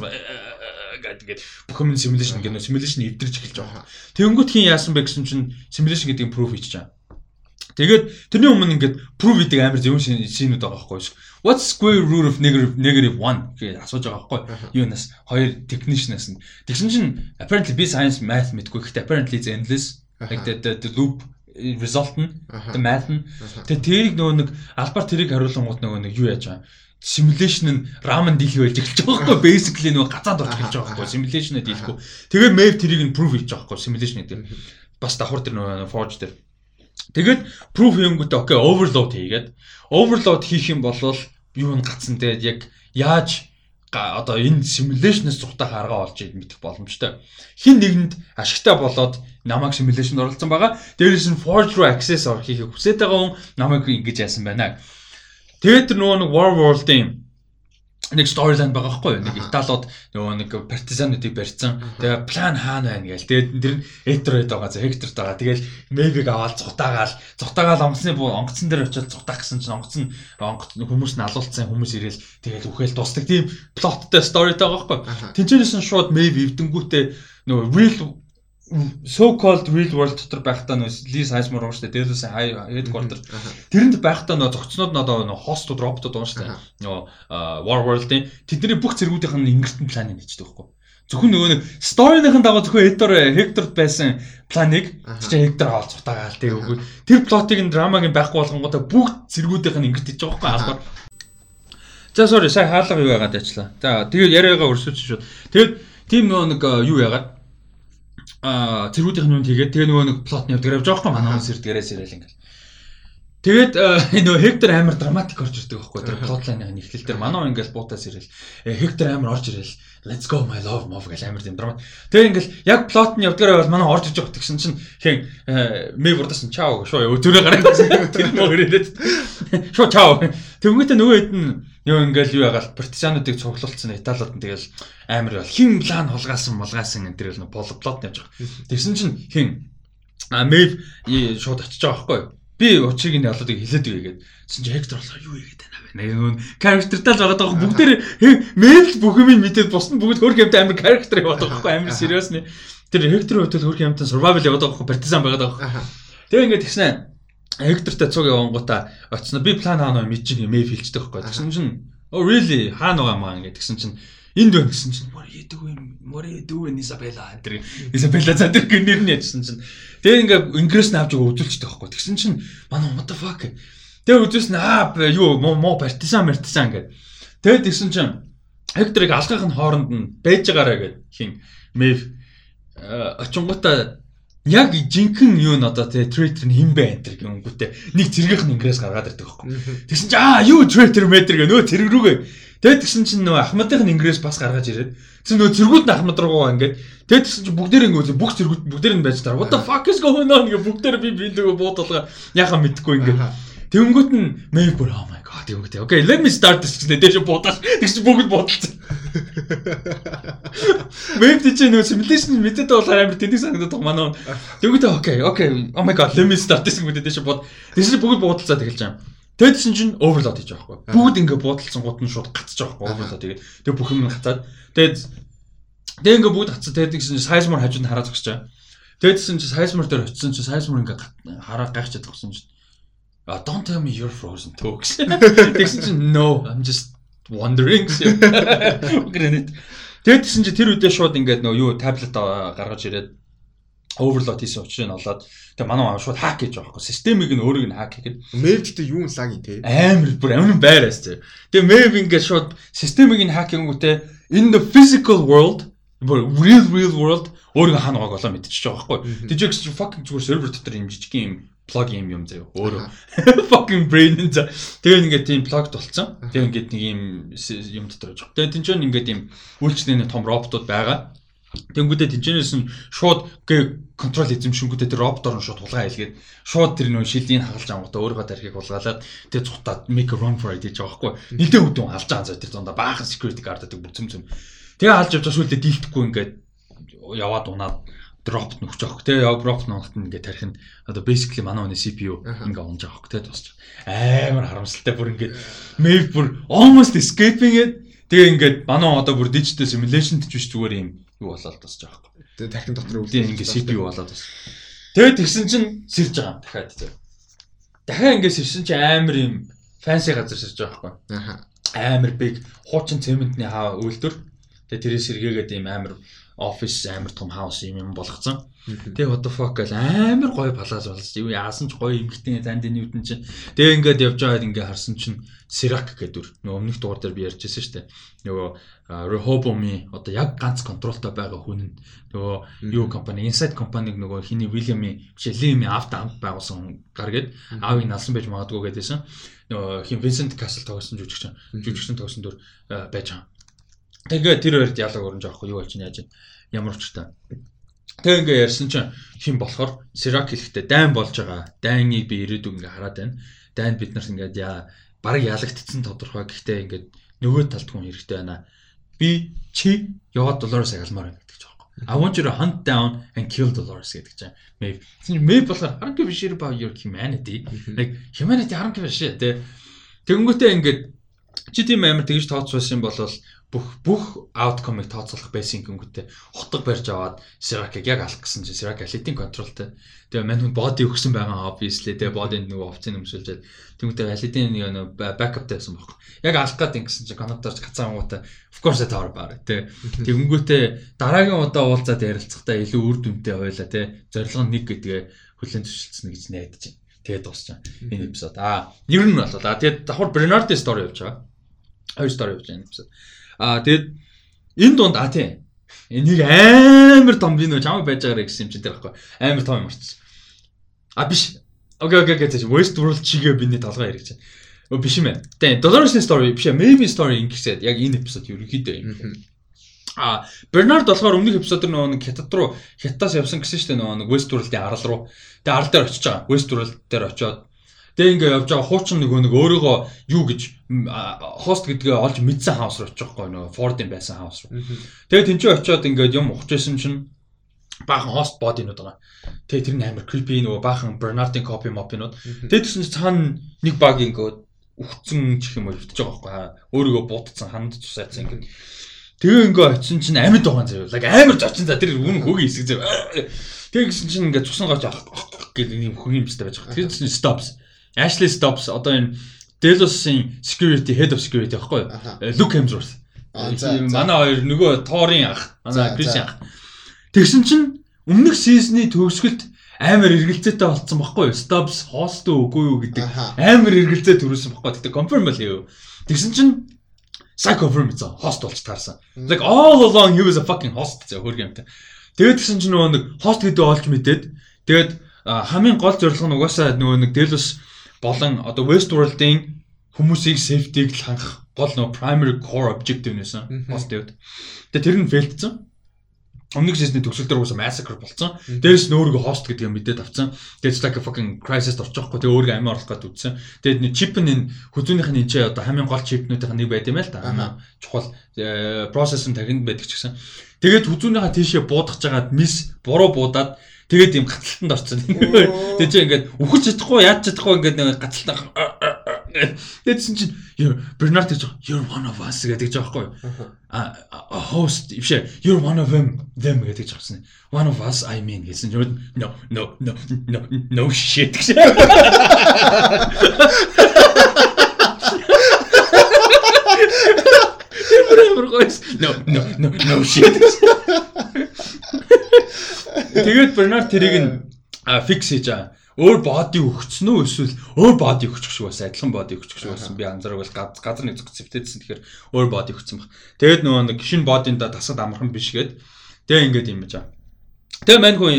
гэдэг ингээд бүх юм simulation гэнэ simulation эвдэрч эхэлж байгаа. Тэнгүүт хин яасан бэ гэсэн чинь simulation гэдэг нь proof хийчихэж байгаа. Тэгээд тэрний өмнө ингээд proof гэдэг амар зөв шинүүд байгаа байхгүй юу? What's square root of negative negative 1 гэж асууж байгаа байхгүй юу нас хоёр technician-аас нь. Тэгсэн чинь apparently би science math мэдгүй гэхдээ apparently it's endless like the, the, the loop result нь the math нь. Тэгээ тэрийг нөгөө нэг албаар тэрийг хариулангууд нөгөө нэг юу яаж байгаа? Simulation нь ramen дийлэх байж эхэлж байгаа байхгүй. Basically нөгөө гацаад болж эхэлж байгаа байхгүй. Simulation-ыг дийлэхгүй тэгээ map тэрийг нь prove хийж байгаа байхгүй. Simulation дээр. Бас давхар тэр нөгөө forge дээр. Тэгээд proof хийнгүүтээ окей overload хийгээд. Overload хийх юм бол юу нь гацсан тэгээд яг яаж одоо энэ simulation-аас зүгтах арга олж мэдэх боломжтой. Хин нэгэнд ашигтай болоод намайг simulation оролцсон байгаа. Дээрээс нь forge руу access ор хийхийг хүсэж байгаа хүн намайг ингэж яасан байна. Тэгээд тэр нөгөө нэг War World-ийн нэг storyline байгаа байхгүй юу? Нэг Италиуд нөгөө нэг партизануудыг барьсан. Тэгээ план хаана байна гээл. Тэгээд тэр нь Этерэд байгаа, Хекторд байгаа. Тэгэл Мэйбиг аваад цутаагаал, цутаагаал онгоцны буу онгоцон дээр очиод цутаах гэсэн чинь онгоц нь онгоц хүмүүс нь алуулсан хүмүүс ирээл тэгэл үхэл тусдаг тийм плоттой storyтэй байгаа байхгүй юу? Аха. Тинчэнээс нь шууд Мэйв эвдэнгүүтээ нөгөө real so called real world дотор байхдаа нөгөө Ли Сайсмор ууштай дээрээс headquarter Аха. тэрэнд байхдаа нөгөө зөгцнүүд нь одоо нөгөө хостууд роботууд Аха. нөгөө а, War World-ийн тэдний бүх зэргүүдийнх нь ингэртэн планыг хийждэг байхгүй зөвхөн нөгөө нэг story-ныхын дагуу зөвхөн Hector Hector байсан планыг чи Hector аваад цутаагаал тэг үгүй. Тэр плотыг нь драмагийн байхгүй болгонгуудаа бүгд зэргүүдийнх нь ингэрт хийж байгаа байхгүй албаар. За sorry сая хаалга юу яагаад ажиллаа. За тэгээд яриагаа өрсөлдөж шууд. Тэгээд тийм нөгөө нэг юу яагаад аа зэргүүдийнх нь юунд хийгээд тэгээ нөгөө нэг плотны явдаг явж байгаа байхгүй манай хүмүүс ирдгээрээс ирэл ингээл. Тэгээд а, нөгөө Хектор амар драматик орж ирдэг байхгүй тэр плотлайны эхлэл дээр манай ингээл буутаас ирэл. Э, Хектор амар орж ирэл. Let's go my love move гэл амар тийм драмат. Тэгээ ингээл яг плот нь явдгаараа бол манай орж иж байгаа гэсэн чинь хэн мэ бурдасан чао шоо өтөрөө гараад тэр нөгөө ирээд. Шоо чао. Тэнгүүтээ нөгөө хэд нь юу ингээл юу ягаал партизануудыг цуглуулсан Италиуд нь тэгэл амар бол хин план хулгаасан мулгаасан энэ тэр нэг плот явж байгаа. Тэгсэн чинь хин а мэв и шууд очиж байгаа байхгүй юу? Би учрыг нь ялуудыг хилээд үгээд. Тэгсэн чинь Хектор болохоор юу игээд байна вэ? Нэг нөгөө characterтай л байгаа байхгүй бүгд тэр мэв бүх юм мэдээд бус нь бүгд хөрх юмтай амар character яваад байгаа байхгүй амар seriously. Тэр Хекторын хөтөл хөрх юмтай survival яваад байгаа байхгүй партизан байгаад байгаа байхгүй. Тэгээ ингээд тэгснэ Хектортай цуг явангуудаа очино би план хаана мэд чинь мэйв хэлждэг байхгүй. Тэгсэн чинь oh really хаана байгаа маа ингээд тэгсэн чинь энд байна гэсэн чинь мөр яадаг вэ мөр яадаг вэ Изабелла энэ Изабелла за тэр гэнэр нь яжсан чинь. Тэгээ ингээд ингрэс нь авч өгүүлчихдэг байхгүй. Тэгсэн чинь манай what the fuck? тэгээ нь аа юу мо партизан мартизан ингээд тэгээ тэгсэн чинь Хекторыг алгахын хооронд нь байж байгаарэ гэд хин. Мэйв очингуудаа яг жинхэнэ юу н одоо тий трейдер нь хэн бэ энэ төр гингүүтээ нэг зэргийнх нь ингээс гаргаад ирдэг байхгүй. Тэгсэн чинь аа юу трейдер метр гэ нөө зэрэг рүүгээ. Тэгээд тэгсэн чинь нөө Ахмадын ингээс бас гаргаж ирээд тэгсэн нөө зэргүүд нь Ахмад руугаа ингээд тэгээд тэгсэн чинь бүгдээр ингээд бүх зэргүүд бүгдээр нь байж таар what the fuck is going on? Гэ бүгдээр би биндэгөө буудалгаа яхаа мэдхгүй ингээд. Тэнгүүт нь мэйв бүр oh my god тэнгүүт. Окей let me start this гэсэн дэше буудал. Тэгс чи бүгд буудалцсан. Мэйв тийч нөө simulation мэдээд болохоор амар тэнийг санагдаад байгаа манай. Тэнгүүт окей окей oh my god let me start this. Гэдэг дэше бууд. Тэгс чи бүгд буудалцаад эхэлж байгаа. Тэгээд тэгсэн чинь overload хийж байгаа байхгүй. Бүгд ингээ буудалцсан гут нь шууд гацж байгаа байхгүй overload тэгээд тэгээд бүх юм нь гацаад тэгээд тэгээд ингээ бүгд гацсан тэгээд тэгсэн чинь Sizemore хажууд нь хараад зогсож байгаа. Тэгээд тэгсэн чинь Sizemore дээр очисон чинь Sizemore ингээ хараад гайхчихад тагсан чинь Uh, don't tell me you're frozen too. Тэгсэн чинь no, I'm just wondering. Тэгээд тэгсэн чинь тэр үедээ шууд ингээд нөө юу таблет а- гаргаж ирээд overload хийсэн учраас нь олоод тэгээ манай аа шууд хак хийж байгаа байхгүй. Системийг нь өөрийг нь хак хийгээд Мэвдтэй юу лаги те. амар бүр амар байраас тий. Тэгээ мэв ингээд шууд системийг нь хак хийнгүүтээ in the physical world real real world өөрийгөө хаана байгааг олоо мэдчихэж байгаа байхгүй. Тэгж гэсэн чинь fucking зүгээр сервер дотор юм жижиг юм plug юм юм заяа. Өөрөө fucking brain энэ. Тэгээ ингээд тийм plug толцсон. Тэгээ ингээд нэг юм юм дотор байж байгаа. Тэгээ тэн чинь ингээд юм үйлчлэлийн том роботууд байгаа. Тэнгүүдээ тэнчнээс нь шууд гээ контрол эзэмшингүүдээ тэр роботоор нь шууд хулгай хэлгээд шууд тэр нөө шилдийг хагалж ангуудаа өөрийнхөө тархийг хулгаалаад тэгээ цухтаад make a run for гэж байгаа байхгүй. Нилээ хөдөн алж байгаа зөө тэр дундаа баахан security guard гэдэг бүцэм зэм. Тэгээ алж явж байгаа сүлдээ дийлдэхгүй ингээд яваад унаад робот нөхч авах. Те яг робот нөхт ингээд тарих нь одоо basically манай хүний CPU ингээд унж авах те тусч. Амар харамсалтай бүр ингээд map бүр almost escaping it. Тэгээ ингээд манай одоо бүр digital simulation гэж биш зүгээр юм юу болоод тусч байгаа юм. Тэгээ тархин дотор Тэгээ ингээд CPU болоод бас. Тэгээ тэгсэн чинь сэрж байгаа дахиад те. Дахиад ингээд сэрсэн чинь амар юм fancy газар сэрж байгаа байхгүй Аха. амар биг хуучин цементний хаа үйлдвэр тэгээ тэрээс сэргээгээд ийм амар офис амар том хаус юм юм болгоцсон. Тэгээ what the fuck гэл амар гоё палас болж юу яасан ч гоё эмгтэн занд ньютон чинь. Тэгээ ингээд явж байгаад ингээ харсан чинь Sirac гэдэг нөгөө өмнөх дугаар дээр би ярьжсэн шүү дээ. Нөгөө Rehoboam-ы одоо яг ганц контролтой байгаа хүн нь нөгөө юу компани Inside компаниг нөгөө хиний William-ы биш Lee-ийн авт амт байгуулсан гар гээд аавыг налсан байж магадгүй гэдээсэн. Нөгөө хин Vincent Castle тоглосон жүжигчин жүжигчин тоглосон дөр байж байгаа. Тэгээ тэр хоёрт ялаг өрнж авахгүй юу болж яаж ямар учиртай. Тэгээ ингээ ярьсан чинь хин болохоор Sirac хэлэхдээ дайн болж байгаа. Дайныг би ирээдүг ингээ хараад байна. Дайнд бид нарт ингээд яа баг ялагдсан тодорхой гэхдээ ингээд нөгөө талд хүн хэрэгтэй байна. Би чи яваад доллароос агалмаар байна гэдэг ч аахгүй. I want you to hunt down and kill Dolores гэдэг чинь. Maeve. Тэний Maeve болохоор a shit about your humanity. Humanity I don't give a shit тэ. Тэгэнгүүтээ ингээд чи тийм амар тэгж тооцсон бол бүх бүх outcome-ыг тооцоолох байсан гингүүтээ хотго барьж аваад Sirac-ыг яг алах гэсэн чинь Sirac элитийн контролтой. Тэгээ мань хүн body өгсөн байгаа obviously тэгээ body-нд нөгөө овцын өмсөлжээд тэгмүтээ элитийн нэг backup тавьсан байхгүй. Яг алах гээд ингэсэн чинь коннекторч гацаангуудаа of course таар баар тэгээ тэгэнгүүтээ дараагийн удаа уулзаад ярилцахдаа илүү үр дүнтэй хойлоо тэгээ зорилго нь нэг гэдгээ хүлэн зөвшөлдсөн гэж найдаж байна. Тэгээд дуусчаа энэ эпизод. Аа ер нь бол аа тэгээд давхар Bernard story явж байгаа. Хоёр story явж байгаа эпизод. Аа тэгээд энэ дунд а тийм. Энийг амар том би нөө чамайг байж байгаарэ гэсэн юм чинь тэр байхгүй. Амар том юм арчсан. А биш. Окей окей окей тийм West World чигээ биний толгой чинь. Өө биш юм байна. Тийм Dolores story биш. Maybe story ингэсэд яг энэ эпизод ерөнхийдөө юм. А Бернард болохоор өмнөх эпизодор нөгөө нэг хятад руу хятадаас явсан гэсэн чинь нөгөө нэг West World-ийн арал руу. Тэгээ арал дээр очиж байгаа. West World дээр очиод Тэгээ ингээ явж байгаа хуучин нөгөө нэг өөрийгөө юу гэж хост гэдгээ олж мэдсэн хаус руу очих байхгүй нөгөө Ford-ын байсан хаус руу. Тэгээ тэнцээ очиод ингээд юм ухаж исэн чинь баахан хост бодинууд байгаа. Тэгээ тэр нь амар creepy нөгөө баахан Bernard-ын copy mop-нууд. Тэгээ тэгсэн чинь цаана нэг баг ингээд үхсэн чих юм уу өвтөж байгаа байхгүй. Өөрийгөө буудсан ханд тусаацсан ингээд. Тэгээ ингээ очисон чинь амьд байгаа. Лаг амар зочин за тэр үн хөгийн хэсэг заяа. Тэгээ гисэн чинь ингээ цусан гооч авах гэдэг юм хөгийн юмстай байж байгаа. Тэр чинь stops Ashley Stops одоо энэ Delos-ийн security head of security байхгүй юу? Э, Luke Hemsworth. Манай хоёр нөгөө Thor-ын ах, манай Chris-ийн ах. Тэгсэн чинь өмнөх сизны төгсгөлт амар эргэлзээтэй болцсон байхгүй юу? Stops host үгүй юу гэдэг амар эргэлзээ төрүүлсэн байхгүй. Тэгтээ confirm л юу. Тэгсэн чинь сая confirm заа host болж таарсан. Like all along he was a fucking host заа хөргөмтэй. Тэгээд тэгсэн чинь нөгөө нэг host гэдэг олж мэдээд тэгээд хамгийн гол зорилго нь угаасаа нөгөө нэг Delos болон одоо Westworld-ийн хүмүүсийг safety-г хангах гол нөө primary core objective нээсэн. Бас тэгээд тэр нь фейлдсэн. Өмнөх сизний төгсөл дээр уусаа massacre болцсон. Дээрээс нь өөрийгөө host гэдэг юм мэдээд авцсан. Тэгээд like fucking crisis орчихгүй. Тэгээд өөрийгөө амиа оруулах гээд үтсэн. Тэгээд нэг chip нь хүзүүнийх нь энэ одоо хамгийн гол chipнуудын нэг байт юм байл та. Чухал process нь тархинд байдаг ч гэсэн. Тэгээд хүзүүнийхээ тийшээ буудах жагаад miss буруу буудаад Тэгээд юм гацалтанд орсон. Тэгээд чи ингээд үхэж чадахгүй, яаж чадахгүй ингээд нэг гацалтан Тэдсэн чинь Бернард гэж you're one of us гэдэг ч аахгүй. А host ившээ you're one of them them гэдэг ч аахгүй. One of us I mean гэсэн no no no no no shit гэж. No no no no shit. Тэгээд Бернард тэрийг нь фикс хийж байгаа. Өөр боди өгцөн үү эсвэл өөр боди өгчих шиг байсан. Адилхан боди өгчих шиг байсан. Би анзаараг бол газар нэг зүг цэвтэйсэн. Тэгэхээр өөр боди өгцөн баг. Тэгээд нөгөө нэг шинэ бодинда тасад амархан биш гээд тэгээ ингээд юм байна. Тэгээ мань хүн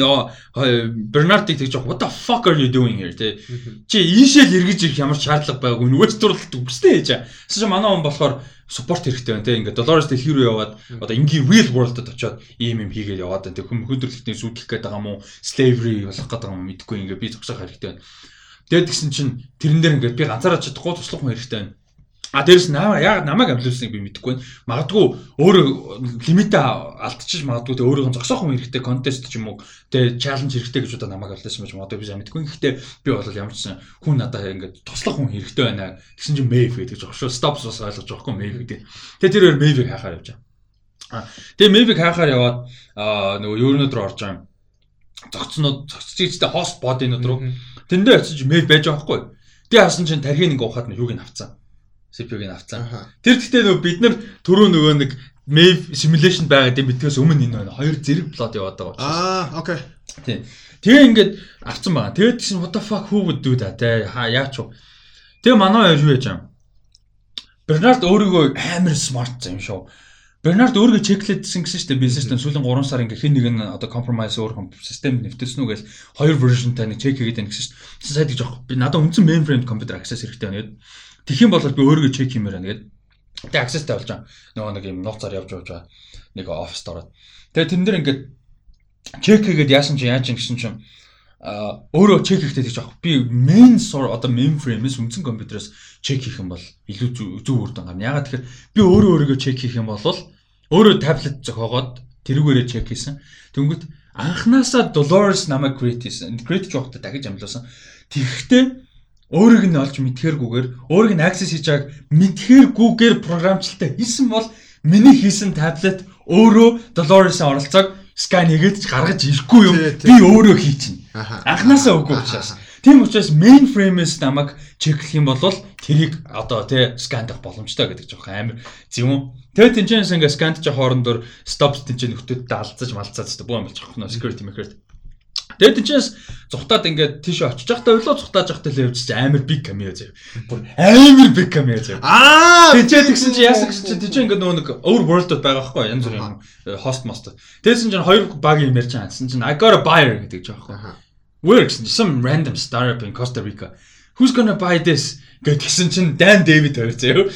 Бернардыг тэгж what the fuck are you doing here тэ чи ийшэл эргэж ирэх ямар шаардлага байгаагүй нөгөөч дурлалт үгстэй хийж. Эсвэл манай хүн болохоор support хэрэгтэй байна те ингээд Dolores дэлхий рүү яваад одоо энгийн real world-д очиод ийм юм хийгээд яваад байна хүм хөдөлгөлтний сүйтгэх гээд байгаа мó slavery болох гээд байгаа мó мэдэхгүй ингээд би зогсоох хэрэгтэй байна. Тэгээд тэгсэн чинь тэрэн дээр ингээд би ганцаараа чадахгүй туслах хүн хэрэгтэй байна. А дээрэс яг намайг амлуулсныг би мэдэхгүй байна. Магадгүй өөрөө лимитэ алдчихж магадгүй тэ өөрийнхөө зогсоох хүн хэрэгтэй контест ч юм уу тэ чаленж хэрэгтэй гэж удаа намайг алдсан байж магадгүй би мэдэхгүй. Гэхдээ би бол ямар ч сан хүн надад ингээд туслах хүн хэрэгтэй байна гэсэн чинь Maeve гэдэг жоох шүү. Stops бас ойлгож байгаа хгүй Maeve гэдэг. Тэгээ тэр хоёр Maeve-ийг хаахаар явж байгаа. Тэгээ Maeve-ийг хаахаар яваад нөгөө юурнууд руу орж байгаа. Зогцнууд зогцчихтэй хост бодинууд руу. Тэндээ очиж Maeve байж байгаа хгүй. Би хасан чинь тархиныг ухаад нь юуг нь авцсан CPU-г нь авцсан. Тэр гэхдээ нөгөө бид нар түрүү нөгөө нэг Maeve simulation байгаад юм битгээс өмнө энэ байна. Хоёр зэрэг плот яваад байгаа учраас. Аа, окей. Тийм. Тэгээ ингээд авцсан байгаа. Тэгээд чинь what the fuck who would do that те хаа яач вэ? Тэгээ манай хоёр юу яж юм? Бернард өөрийгөө амар смарт юм шүү. Бернард өөрийгөө чеклэдсэн гэсэн чинь би систем сүүлийн 3 сар ингээ хэн нэг нь одоо compromise өөр систем нэвтэрсэн гэж хоёр versionтай нэг чек хийгээд байна гэсэн чинь сайд гэж аахгүй. Би надад үндсэн mainframe компьютер access хэрэгтэй байна гэдэг. Юм бол би өөрийгөө чек хиймээр байна гэдэг. Тэгээ accessтай болж байгаа. Нөгөө нэг юм нууцаар явж явж байгаа. Нэг оффист ороод. Тэгээ тэрэн дээр ингээд чек хийгээд яасан чи яаж юм гэсэн чинь а өөрөө чек хийхдээ гэж аах. Би main sort одоо mainframe-с үндсэн компьютероос чек хийх юм бол илүү зөв үр дүн гарна. Ягаад тэгэхээр би өөрөө өөрийгөө чек хийх юм бол өөрөө таблет зохиогоод тэрүүгээрээ чек хийсэн. Тэнгүүт анханасаа Dolores намайг create хийсэн. Create жоохтой дахиж амлуулсан. Тэгэхдээ өөрийг нь олж мэдхээргүйгээр өөрийг нь access хийж байгааг мэдхээргүйгээр програмчлалтаа хийсэн бол миний хийсэн таблет өөрөө Dolores-ийн оролцоог скан хийгээд гаргаж ирэхгүй юм. Би өөрөө хийчихнэ. Анханасаа үгүй учраас. Тийм учраас mainframe-с намайг чеклэх юм бол тэрийг одоо тий скандах боломжтой гэдэг жоох амар үү. Тэгээд тэнцэнээс ингээ скандж хоорондор stop тэнцэн нөхдөдтэй алцаж малцаад зү бүү юм болж байгаа юм. Security security Тэгээд тийчээс зүхтаад ингээд тийш очиж байхдаа өглөө зүхтааж байхдаа л явж амар big cameo заяа. Бүр амар big cameo заяа. Аа тийчээ тэгсэн чи яасан гэсэн чи тийчээ ингээд нөгөө нэг өөр world-д байгаа байхгүй янз бүрийн host master. Тэгсэн чинь хоёр баг юм ярьж байгаа. Тэгсэн чинь I got a buyer гэдэг жаах. Where гэсэн чи some random startup in Costa Rica. Who's gonna buy this? Гэтгсэн чинь Dan David хоёр заяа.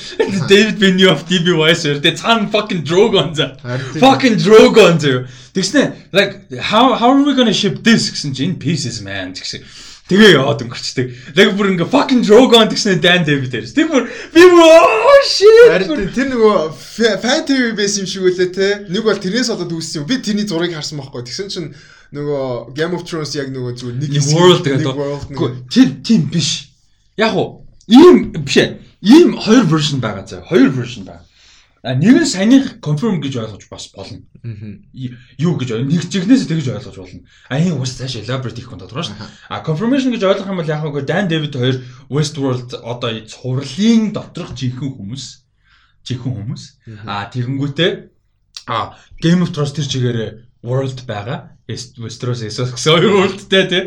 David Benioff DB Wise хоёр. Тэгээ цаана fucking Drogon заа. Fucking Drogon заяа. Тэгснэ like how how are we going to ship this гэсэн чинь in pieces man гэсэн. Тэгээ яваад өнгөрчдөг. Яг бүр ингээ fucking Drogon гэснээр Dan David дээрс. Тэг бүр би оо shit. Харин тэр нөгөө fan TV байсан юм шиг үлээ те. Нэг бол тэрнээс болоод үүссэн юм. Би тэрний зургийг харсан байхгүй. Тэгсэн чинь нөгөө Game of Thrones яг нөгөө зүгээр нэг world гэдэг. Тэр тийм биш. Яг уу ийм биш ээ. Ийм хоёр version байгаа заа. Хоёр version байгаа. А нэг нь саяных confirm гэж ойлгож бас болно. Юу гэж нэг чигнээс тэгж ойлгож болно. А энэ ус цааш elaborate хийх хүн тодорхой шүү. А confirmation гэж ойлгох юм бол яг хөө Dan David хоёр Westworld одоо цувралын доторх жинхэнэ хүмүүс. Жинхэнэ хүмүүс. А тэгэнгүүтээ а Game of Thrones тэр чигээрээ world байгаа. Westeros Essos гэсэн worldтэй тий.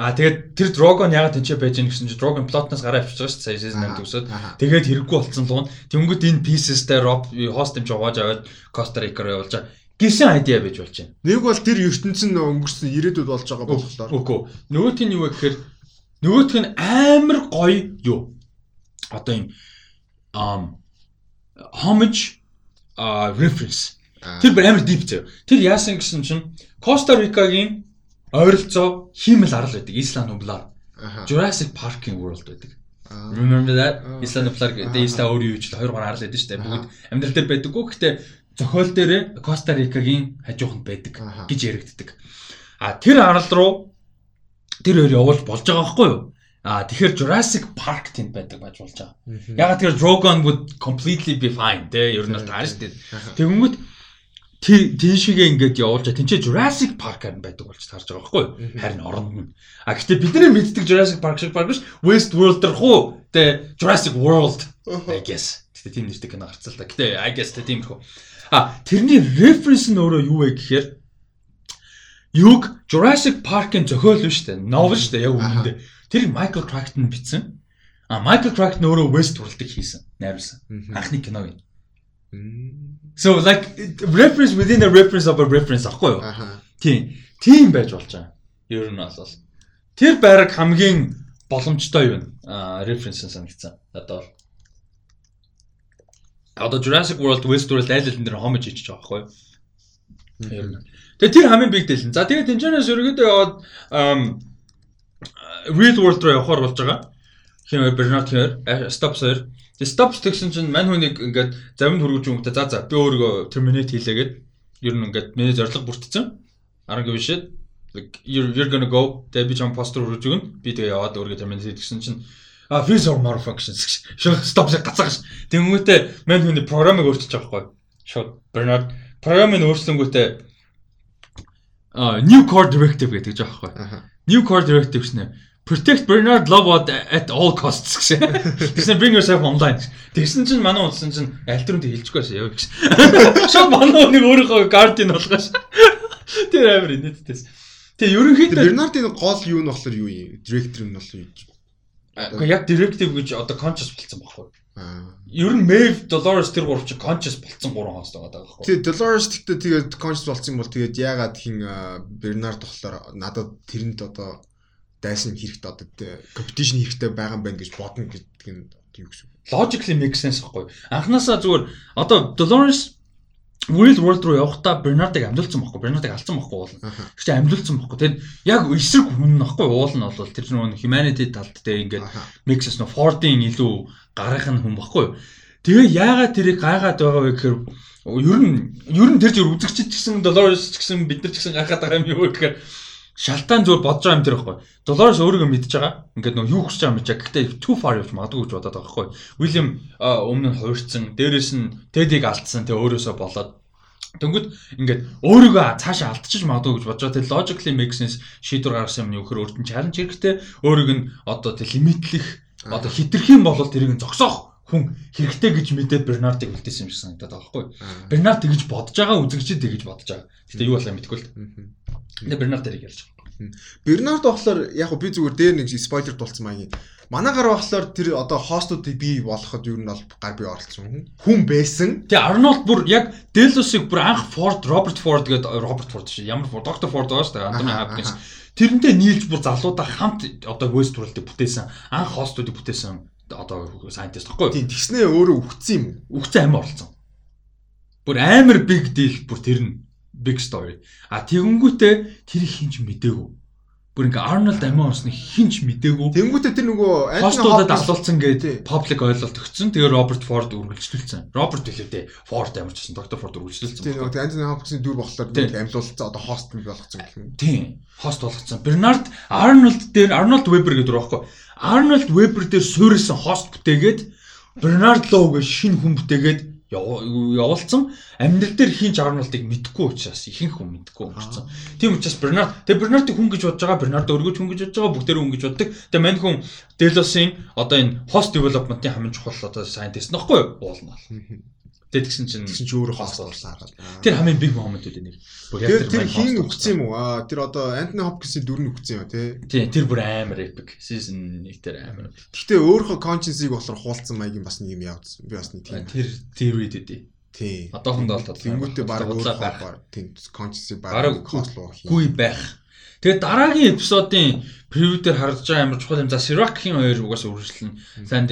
А тэгээд тэр Drogon ягаад тэнцээ байж гэн гэсэн чи Drogon plotноос гараа авчиж байгаа шүү дээ season 8 төгсөөд. Тэгээд хэрэггүй болцсон луун. Тэнгүүд энэ pieces-тэй Rob host юм жоогоож аваад Costa Rica руу явуулж байгаа. Гисэн айдиа байж болж байна. Нэг бол тэр ертөнцийн өнгөрсөн ирээдүйд болж байгаа болохоор. Үгүй. Нөгөөх нь юу вэ гэхээр нөгөөх нь амар гоё юу. Одоо юм um homage а reference. Тэр амар deep зөө. Тэр яасан гэсэн чинь Costa Rica-гийн ойролцоо хиймэл арал байдаг. Исланд Нублар. Jurassic Park-ийн world байдаг. Remember that? Исланд Нублар гэдэг Исла өөр юу ч 2 3 арал байдаг шүү дээ. Бүгд амьдрал дээр байдаггүй. Гэхдээ зохиол дээр Коста Рикагийн хажууханд байдаг гэж яригддаг. А тэр арал руу тэр өөр явуулж болж байгаа байхгүй юу? А тэгэхээр Jurassic Park тэнд байдаг байж болж байгаа. Ягаад тэгэхээр Drogon would completely be fine те ер нь шүү дээ. Тэгэнгүүт тийшээгээ ингээд явуулж тэнцээ Jurassic Park харин байдаг болж таарж байгаа байхгүй юу? Харин оронд нь. А гэхдээ бидний мэддэг Jurassic Park шиг парк биш West World дэр хуу тэ Jurassic World I guess. Гэтэ тийм нэртэй кино гарцсан л та. Гэтэ I guess тэ тийм хөө. А тэрний reference нь өөрөө юу вэ гэхээр юг Jurassic Park-ын зохиол биш үү? Novel шүү дээ яг үүндээ. Тэр Michael Crichton бичсэн. А Michael Crichton өөрөө West World-ыг хийсэн, найруулсан. Анхны киног юм. So like reference within a reference of a reference ахгүй юу? Тийм. Тийм байж болж байгаа. Ер нь бол тэр байраг хамгийн боломжтой юу вэ? Аа reference санагдсан. Одоо бол Одоо Jurassic World Westworld айл аль дээр homage хийж байгаа байхгүй юу? Тэгээ тэр хамгийн big deal. За тэгээ тэнцэнээс өргөдөө яваад real world руу явахаар болж байгаа. Хин Bernard Hare, Stops хоёр Тэгээ stops тэгсэн чинь мань хүнийг ингээд завинд хөргөж юмтай за за би өөрийгөө terminate хийлээгээд ер нь ингээд миний зорилго бүрдсэн. Арга гэвшээд like you're you're going to go тэгээ би чам постэр хөргөж өгнө. Би тэгээ яваад өөрийгөө terminate хийсэн чинь а freeze or more functions шууд stop-ыг гацааш. Тэнгүүтээ мань хүний програмыг өөрчилж байгаа байхгүй. Шууд Bernard програмыг өөрчлөнгүүтээ new core directive гэдэг жаахгүй. New core directive шнэ Protect Bernard Love at all costs гэсэн. Тэгсэн bring yourself online. Тэгсэн чинь манай унсан чинь альтернатив хэлчихгүй байсан яа гэж. Шууд манай нэг өөрийнхөө guardian болгоош. Тэр амар инээдтэйс. Тэгээ ерөнхийдөө Бернардын гол юу нь болохоор юу юм? Директор нь болохоор юу? Гэхдээ яг directive гэж одоо conscious болцсон байхгүй. Аа. Ер нь Maeve Dolores тэр гурав чи conscious болцсон гурван хост байгаа байхгүй. Тэгээ Dolores гэхдээ тэгээд conscious болсон юм бол тэгээд яагаад хин Бернард болохоор надад тэрэнд одоо дайсан хэрэгтэй одоо competition хэрэгтэй байгаа юм байна гэж бодно гэдэг нь юу гэсэн үг. Logically make sense байхгүй. Анханасаа зүгээр одоо Dolores Real World руу явахдаа Бернардыг амьдулсан байхгүй. Бернардыг алдсан байхгүй уул. Гэхдээ амьдулсан байхгүй. Тэгэд яг эсрэг хүн нөхгүй уул нь бол тэр нэг humanity талд тэ ингээд Mixes нөө Ford-ийн илүү гарах нь хүн байхгүй. Тэгээ яагаад тэрийг гайгаад байгаа вэ гэхээр ер нь ер нь тэр зүр үзэгчд ч гэсэн Dolores ч гэсэн бид нар ч гэсэн гайхаад байгаа юм юу гэхээр шалтгаан зүгээр бодож байгаа юм тэр байхгүй. Dolores өөрийгөө мэдж байгаа. Ингээд нөө юу хүсэж байгаа юм чи. Гэхдээ too far явж магадгүй гэж бодоод байгаа байхгүй. William өмнө нь хуурцсан, дээрэс нь Teddy-г алдсан, тэгээ өөрөөсөө болоод Тэнгүүд ингээд өөрийгөө цаашаа алдчих магадгүй гэж бодож байгаа. Тэгээ logically make sense шийдвэр гаргасан юм нөхөр өөртөө challenge хэрэгтэй. Өөрийг нь одоо тэг лимитлэх одоо хитрэх юм бол тэрийг нь зогсоох хүн хэрэгтэй гэж мэдээд Бернардыг үлдээсэн юм шиг санагдаад байгаа байхгүй. Бернард тэгж бодож байгаа, үзэгчид тэгж бодож байгаа. Гэтэ юу болохоо мэдэхгүй л. Тэгээ Бернард тэрийг ярьж байгаа. Бернард болохоор яг би зүгээр дээр нэг спойлер дулцсан маягийн. Манайгаар болохоор тэр одоо хостуудыг бий болгоход юу нь бол гар бие оролцсон хүн байсан. Тэгээ Арнольд бүр яг Делосыг бүр анх Ford Роберт Ford гэдэг Роберт Ford шиг ямар Ford Dr. Ford байгаа шүү дээ. Антони Хапкинс. Тэрнтэй нийлж бүр залуудаа хамт одоо Westworld-ыг бүтээсэн. Анх хостуудыг бүтээсэн одоо scientist гэхгүй. Тийм тэгснээ өөрөө үхсэн юм уу? Үхсэн амин оролцсон. Бүр амар big deal бүр тэр нь big story. А тэгэнгүүтээ тэр хинч мдээгүй. Бүр ингээ Arnold амиа орсныг хинч мдээгүй. Тэгэнгүүтээ тэр нөгөө хостуудад асуулцсан гэдэг public ойлголт өгсөн. Тэгээ Роберт Форд үргэлжлүүлсэн. Роберт хэлээдээ Форд ямар ч гэсэн доктор Форд үргэлжлүүлсэн. Тийм нөгөө Anthony Hopkins-ийн дүр болохоор амьлуулсан одоо хост болгоцсон гэх юм. Тийм. Хост болгоцсон. Bernard Arnold дээр Arnold Weber гэдэг үг байхгүй. Arnold Weber дээр суурьсан хост бүтээгээд Lowe гэж шинэ хүн бүтээгээд явуулсан амьдрал дээр хин ч Арнолдыг мэдгүй учраас ихэнх хүн мэдгүй өнгөрцөн. Тийм учраас Бернард тэгээ Бернардыг хүн гэж бодож байгаа, Бернард өргөж хүн гэж бодож байгаа, бүгдээрээ хүн гэж боддог. Тэгээ мань хүн Делосын одоо энэ host development-ийн хамгийн чухал одоо scientist нөхгүй юу? Уулна. Тэгээд тэгсэн чинь тэгсэн чинь өөрөө хост боллаа. Тэр хамгийн big moment үү нэг. Тэр тэр хин өгсөн юм уу? Аа тэр одоо Anthony Hopkins-ийн дүр нь өгсөн юм тий. Тий, тэр бүр амар epic. Season 1 тэр амар. Гэхдээ өөрийнхөө conscience-ийг болохоор хуулсан маягийн бас нэг юм явуулсан. Би бас нэг тийм. Тэр theory дээ. Тий. Одоохондоо бол тэнгуүтээ баг өөрөө тийм conscience-ийг баг хослоо. Гүй байх Тэгээд дараагийн эпизодын превью дээр харагдаж байгаа амар чухал юм. За Sirac-ийн хоёр угаасаа үргэлжлэн. Сайн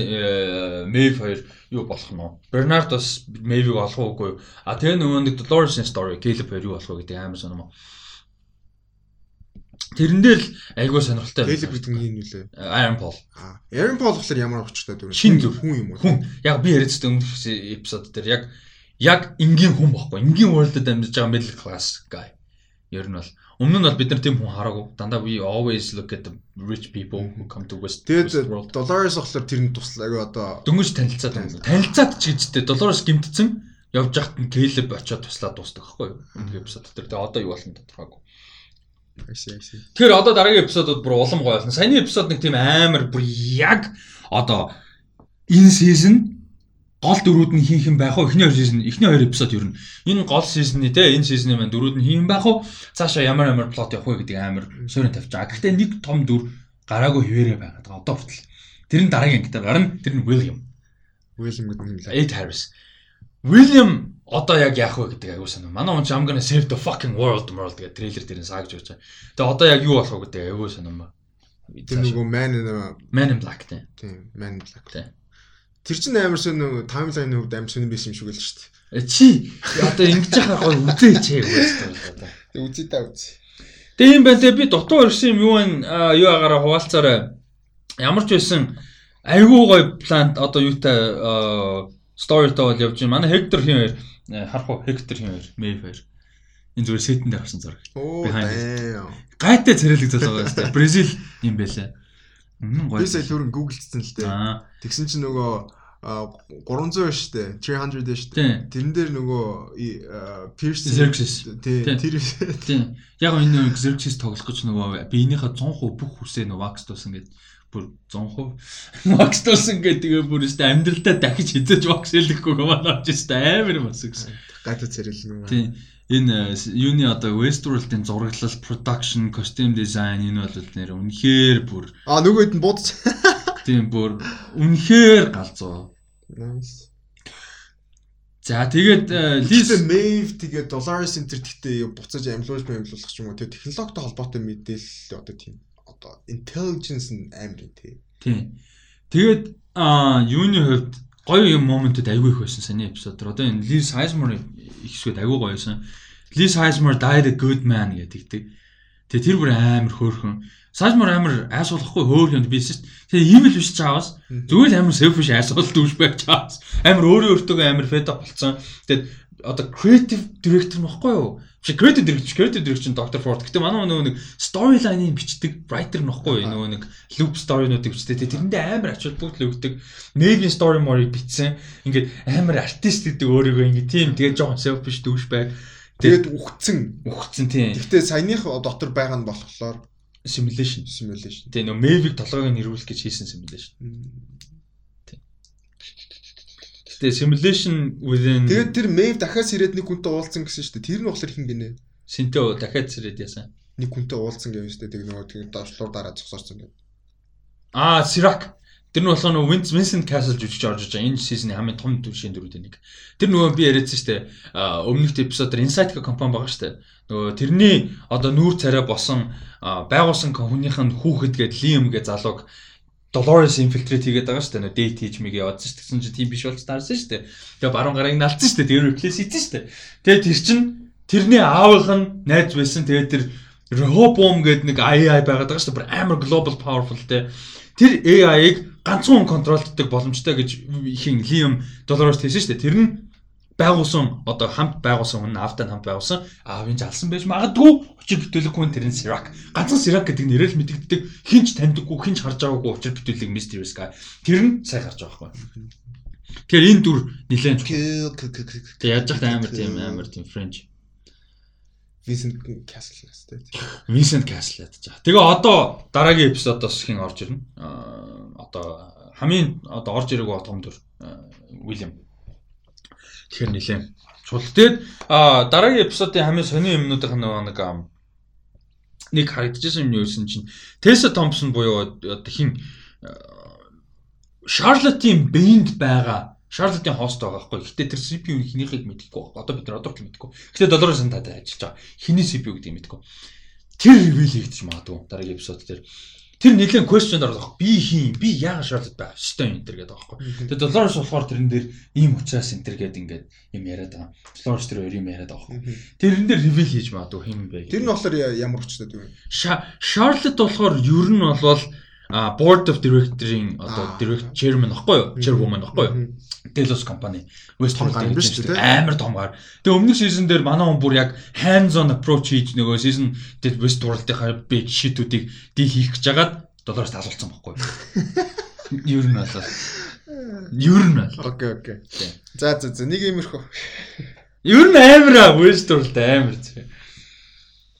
Maeve хоёр юу болох нь вэ? Bernard бас Maeve-ийг олох уугүй. А тэгээ нөгөө нэг Dolores-ийн story Caleb хоёр юу болох вэ гэдэг амар сонирм. Тэрэн дээр л айгүй сонирхолтой. Caleb гэдэг нь юм үлээ. Iron Paul. А Iron Paul болохоор ямар очтой дүр. Шин зүр хүн юм уу? Хүн. Яг би яриадсан өмнөх эпизод дээр яг яг энгийн хүн бохгүй. Энгийн world-д амьдарч байгаа middle class guy. Ер нь бол Өмнө нь бол бид нар тийм хүн хараагүй. Дандаа we always look at the rich people who come to West. Тэгээд Dolores болохоор тэрний туслаг одоо дөнгөж танилцаад байна. Танилцаад ч гэжтэй Dolores гимтсэн явж яхад нь Caleb очиод туслаад дуустдаг байхгүй юу? Өмнөх эпизод дээр. Тэгээд одоо юу болно тодорхойгүй. Тэгэхээр одоо дараагийн эпизодод бүр улам гоё болно. Саяны эпизод нэг тийм амар бүр яг одоо энэ season гол дөрүүд нь хийх юм байх уу? Эхний хоёр сизон, эхний хоёр эпизод ер нь энэ гол сизны те энэ сизны маань дөрүүд нь хийх юм байх уу? Цаашаа ямар ямар плот явах вэ гэдэг амар суурин тавьж байгаа. Гэхдээ нэг том дүр гараагүй хിവэрэ байгаад байгаа. Одоо хүртэл. Тэр нь дараагийн ангитаар гарна. Тэр нь William. William гэдэг юм лээ. Ed Harris. William одоо яг яах вэ гэдэг аягүй санаа. Манай он I'm gonna save the fucking world world гэдэг трейлер дээр нь саагж байж байгаа. Тэгээ одоо яг юу болох вэ гэдэг аягүй санаа. Тэр нөгөө Man in Man in Black тийм. Man in Black. Тийм. Тэр чинь амар сонь таймлайны хувьд амар сонь байсан юм шиг л шүү дээ. Э, чи одоо ингэж яхаар гоё үзээч ээ үгүй. Тэг үзээ та үзээ. Тэг юм байна те би дутуу ирсэн юм юу вэ? Юу агаараа хуваалцаарай. Ямар ч байсан айгүй гоё плант одоо юутай сторитой бол явж байна. Манай Хектор хин хоёр харах уу Хектор хин хоёр Мэйв хоёр. Энэ зүгээр сетэн дээр авсан зураг. Гайтай царайлаг зал байгаа шүү дээ. Бразил юм байлаа. Би сая түрэн гуглдсан л дээ. Тэгсэн чинь нөгөө 300 шүү дээ. 300 дээ шүү дээ. Тэрэн дээр нөгөө Pierce Xerxes. тий тэр Тийм. Яг энэ Xerxes тоглох гэж нөгөө биенийхээ 100% бүх хүсээ нөгөө Max тулсан гэдэг бүр 100% Max тулсан гэдэг тэгээ бүр өстө амьдралдаа дахиж хизээж Max хэлэхгүй гомаа авч өстө амар бас гэсэн. гадаа царил нөгөө. Тийм. Энэ э, юуны одоо Westworld-ийн зураглал, production, costume design энэ бол нэр үнэхээр бүр А нөгөөд нь будц. Тийм бүр үнэхээр галзуу. Nice. За тэгээд э, Лиз Liz Maeve тэгээ Dolores Center гэхдээ буцаж амьлуулж амьлуулах ч юм уу тэр технологитой холбоотой мэдээлэл одоо тийм одоо intelligence нь амар тий. тийм. Тэгээд а юуны хувьд гоё юм моментууд айгүй их байсан саний эпизод. Одоо энэ Liz Sizemore их хэсгүүд айгүй гоё байсан. Liz Sizemore died a good man гэдэг. Тэгээ тэр бүр амар хөөрхөн. Sizemore амар айсуулахгүй хөөрхөн биш шүү дээ. Тэгээ evil биш чаавас. Зүгээр л амар selfish айсуул дүүж байж чаавас. Амар өөрөө өөртөө амар fed up болсон. Тэгээд одоо creative director нөхгүй юу? Чи creative director, creative director нь Dr. Ford. Гэтэ манай нөгөө нэг storyline-ыг бичдэг writer нөхгүй юу? Нөгөө нэг loop story-нуудыг бичдэг. Тэрэндээ амар ачаал бүгд л өгдөг. Navy story more-ыг бичсэн. Ингээд амар артист гэдэг өөрийгөө ингээд тийм тэгээ жоохон selfish дүүж байг. Тэгээд үхсэн. Ухцсан тийм Гэхдээ саяных дотор байгаа нь болохоор simulation. simulation. Тийм нөгөө Mavic толгойг нь ирүүлэх гэж хийсэн simulation. Гэтэ simulation within Тэгээд тэр Maeve дахиад ирээд нэг хүнтэй уулзсан гэсэн шүү дээ. Тэр нь болохоор хин гинэ. Синтё дахиад зэрэг яасан. Нэг хүнтэй уулзсан гэвэн шүү дээ. Тэг нөгөө тэг доошлуур дараа зогсоорсон гэдэг. Аа, Sirac. Тэр нь болохоор нөгөө Vince Vincent Castle жүжигч орж иж байгаа. Энэ сизны хамгийн том төвшин дөрүүдийн нэг. Тэр нөгөө би яриадсан шүү дээ. Өмнөх эпизодоор Insight гэх компани байгаа шүү дээ. Нөгөө тэрний одоо нүүр царай босон байгуулсан компанийнх нь хүүхэд гээд Liam гэ залууг Dolores infiltrate хийгээд байгаа шүү дээ. Date хийж мэгээ явуулсан шүү дээ. Тэгсэн чинь тийм биш болж таарсан шүү дээ. Тэгээ баруун гарыг налцсан шүү дээ. Тэр replace хийсэн шүү дээ. Тэгээ тэр чин тэрний аавынх нь найз байсан. Тэгээ тэр Rehoboam гэдэг нэг AI байгаад байгаа шүү дээ. Амар global powerful те. Тэр AI-ыг ганцхан хүн контролддог боломжтой гэж ихийн Liam Dolores хэлсэн шүү дээ. Тэр нь байгуулсан одоо хамт байгуулсан хүн аавтай хамт байгуулсан аавын жалсан байж магадгүй учир бүтээлэг хүн тэр нь Sirac ганцхан Sirac гэдэг нэрэл мэдэгддэг хинч таньдаггүй хинч харж байгаагүй учир бүтээлэг Mysterious Guy тэр нь сайн гарч байгаа байхгүй Тэгэхээр энэ дүр нэлээд тэг яаж яхад амар тийм амар тийм French Vincent Castle настай. Vincent Castle байгаа. Тэгээ одоо дараагийн эпизодоос хин орж ирнэ. Аа одоо хамгийн одоо орж ирэх том дүр William. Тэгэхээр нэлээд чул. Тэгээд аа дараагийн эпизодын хамгийн сони юмнуудын нэг нэг харагдчихсан юм юу гэсэн чинь Tessa Thompson буюу хин Charlotte-ийн бэйнд байгаа Charlotte-ийн хост байгаа байхгүй. Гэтэ тэр CPU хинийхийг мэдэхгүй байна. Одоо бид нар одоо ч мэдэхгүй. Гэтэ долларын сантад ажиллаж байгаа. Хиний CPU гэдгийг мэдэхгүй. Тэр reveal хийгдэж магадгүй дараагийн эпизод дээр. Тэр нэгэн question орох. Би хийн, би яагаад Charlotte байх ёстой юм энэ гэдэг байхгүй. Тэгээ доллароос болохоор тэрэн дээр ийм учраас энэ төр гээд ингээд юм яриад байгаа. Доллароос тэр хоёр юм яриад байгаа. Тэрэн дээр reveal хийж магадгүй хин бэ. Тэр нь болохоор ямар вэ? Sha- Charlotte болохоор ер нь болвол а board of director-ийн одоо Аа. direct chairman аахгүй юу? Chairwoman аахгүй юу? Delos company Westworld Том гар биш үү, те? амар том гар. Тэгээ өмнөх season дээр манай хүн бүр яг hands on approach хийж нөгөө season дээр Westworld-ийнхаа big shit-үүдийг deal хийх гэж жагаад доллароос таалуулсан байхгүй юу? Ер нь бол ер нь бол Окей, окей. За за за нэг иймэрхүү. Ер нь амар аа Westworld амар зэрэг.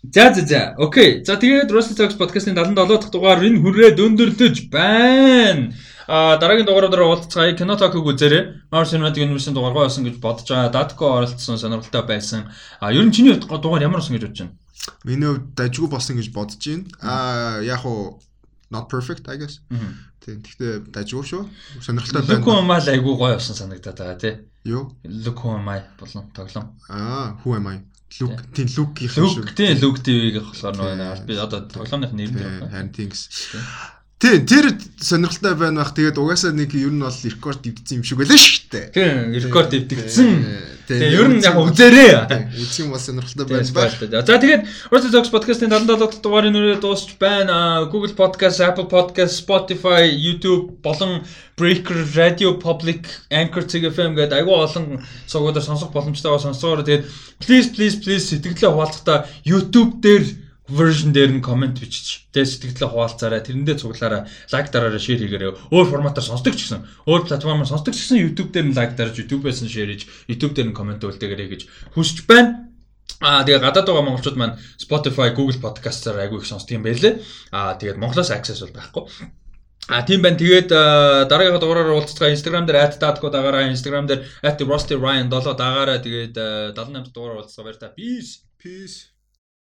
За за за. Окей. За тэгээд Russell Talks podcast-ын 77 дахь дугаар энэ хүрээ дөндөрлөж байна. А дараагийн дугаараар уулзцгаая. Кино Talk-ыг үзээрэй. Mars Cinematic Universe-ийн дугаар гоё болсон гэж бодож байгаа. Datco оролцсон сонирхолтой байсан. А ер нь чиний хувьд дугаар ямар болсон гэж бодож байна? Миний хувьд дажгүй болсон гэж бодож байна. Аа яг уу not perfect I guess. Тийм. Гэхдээ дажгүй шүү. Сонирхолтой Look байна. Who Am I айгүй гоё болсон санагдаад байгаа тий. Юу? Look Am I болон тоглоом. Аа, who am I? Luke, тийм Luke-ийн шүү. Luke тий Luke TV-г болохоор нөгөө би одоо тоглоомных нэр нь Тийм, байна. Харин Things. Тийм, тэр сонирхолтой байна бах. Тэгээд угаасаа нэг ер нь бол рекорд дивдсэн юм шиг байлаа шүү дээ. Тийм, рекорд дэвтгдсэн. Тийм, Тэгээ ер нь яг үзээрэй. Үзэх юм бол сонирхолтой Тийм, байна. За тэгээд Russell Talks podcast-ын 77 дахь дугаарыг нүрээ дуусч байна. Google Podcast, Apple Podcast, Spotify, YouTube болон Breaker, Radio Public, Anchor FM гэдэг айгүй олон сувгуудаар сонсох боломжтой байгаа сонсоороо тэгээд please please please сэтгэлээ хуваалцахдаа YouTube дээр version дээр нь комент бичиж тэгээ сэтгэлдээ хуваалцаарай тэрэндээ цуглаарай лайк дараарай шеэр хийгээрэй өөр форматаар сонсдог ч гэсэн өөр платформоор сонсдог ч гэсэн YouTube дээр нь лайк дарж YouTube-ээс нь шеэр хийж YouTube дээр нь комент үлдээгээрэй гэж хүсэж байна Аа тэгээ гадаад байгаа монголчууд маань Spotify, Google Podcast-аар айгүй их сонсдог юм байлээ. Аа тэгээд Монголоос access бол байхгүй. А тийм байна. Тэгээд дараагийн дугаараар уулзцгаа Instagram дээр @dadko дагаараа Instagram дээр @rostyryan7 дагаараа тэгээд 78 дугаараар уулзцгаа баяр та. Peace. Peace.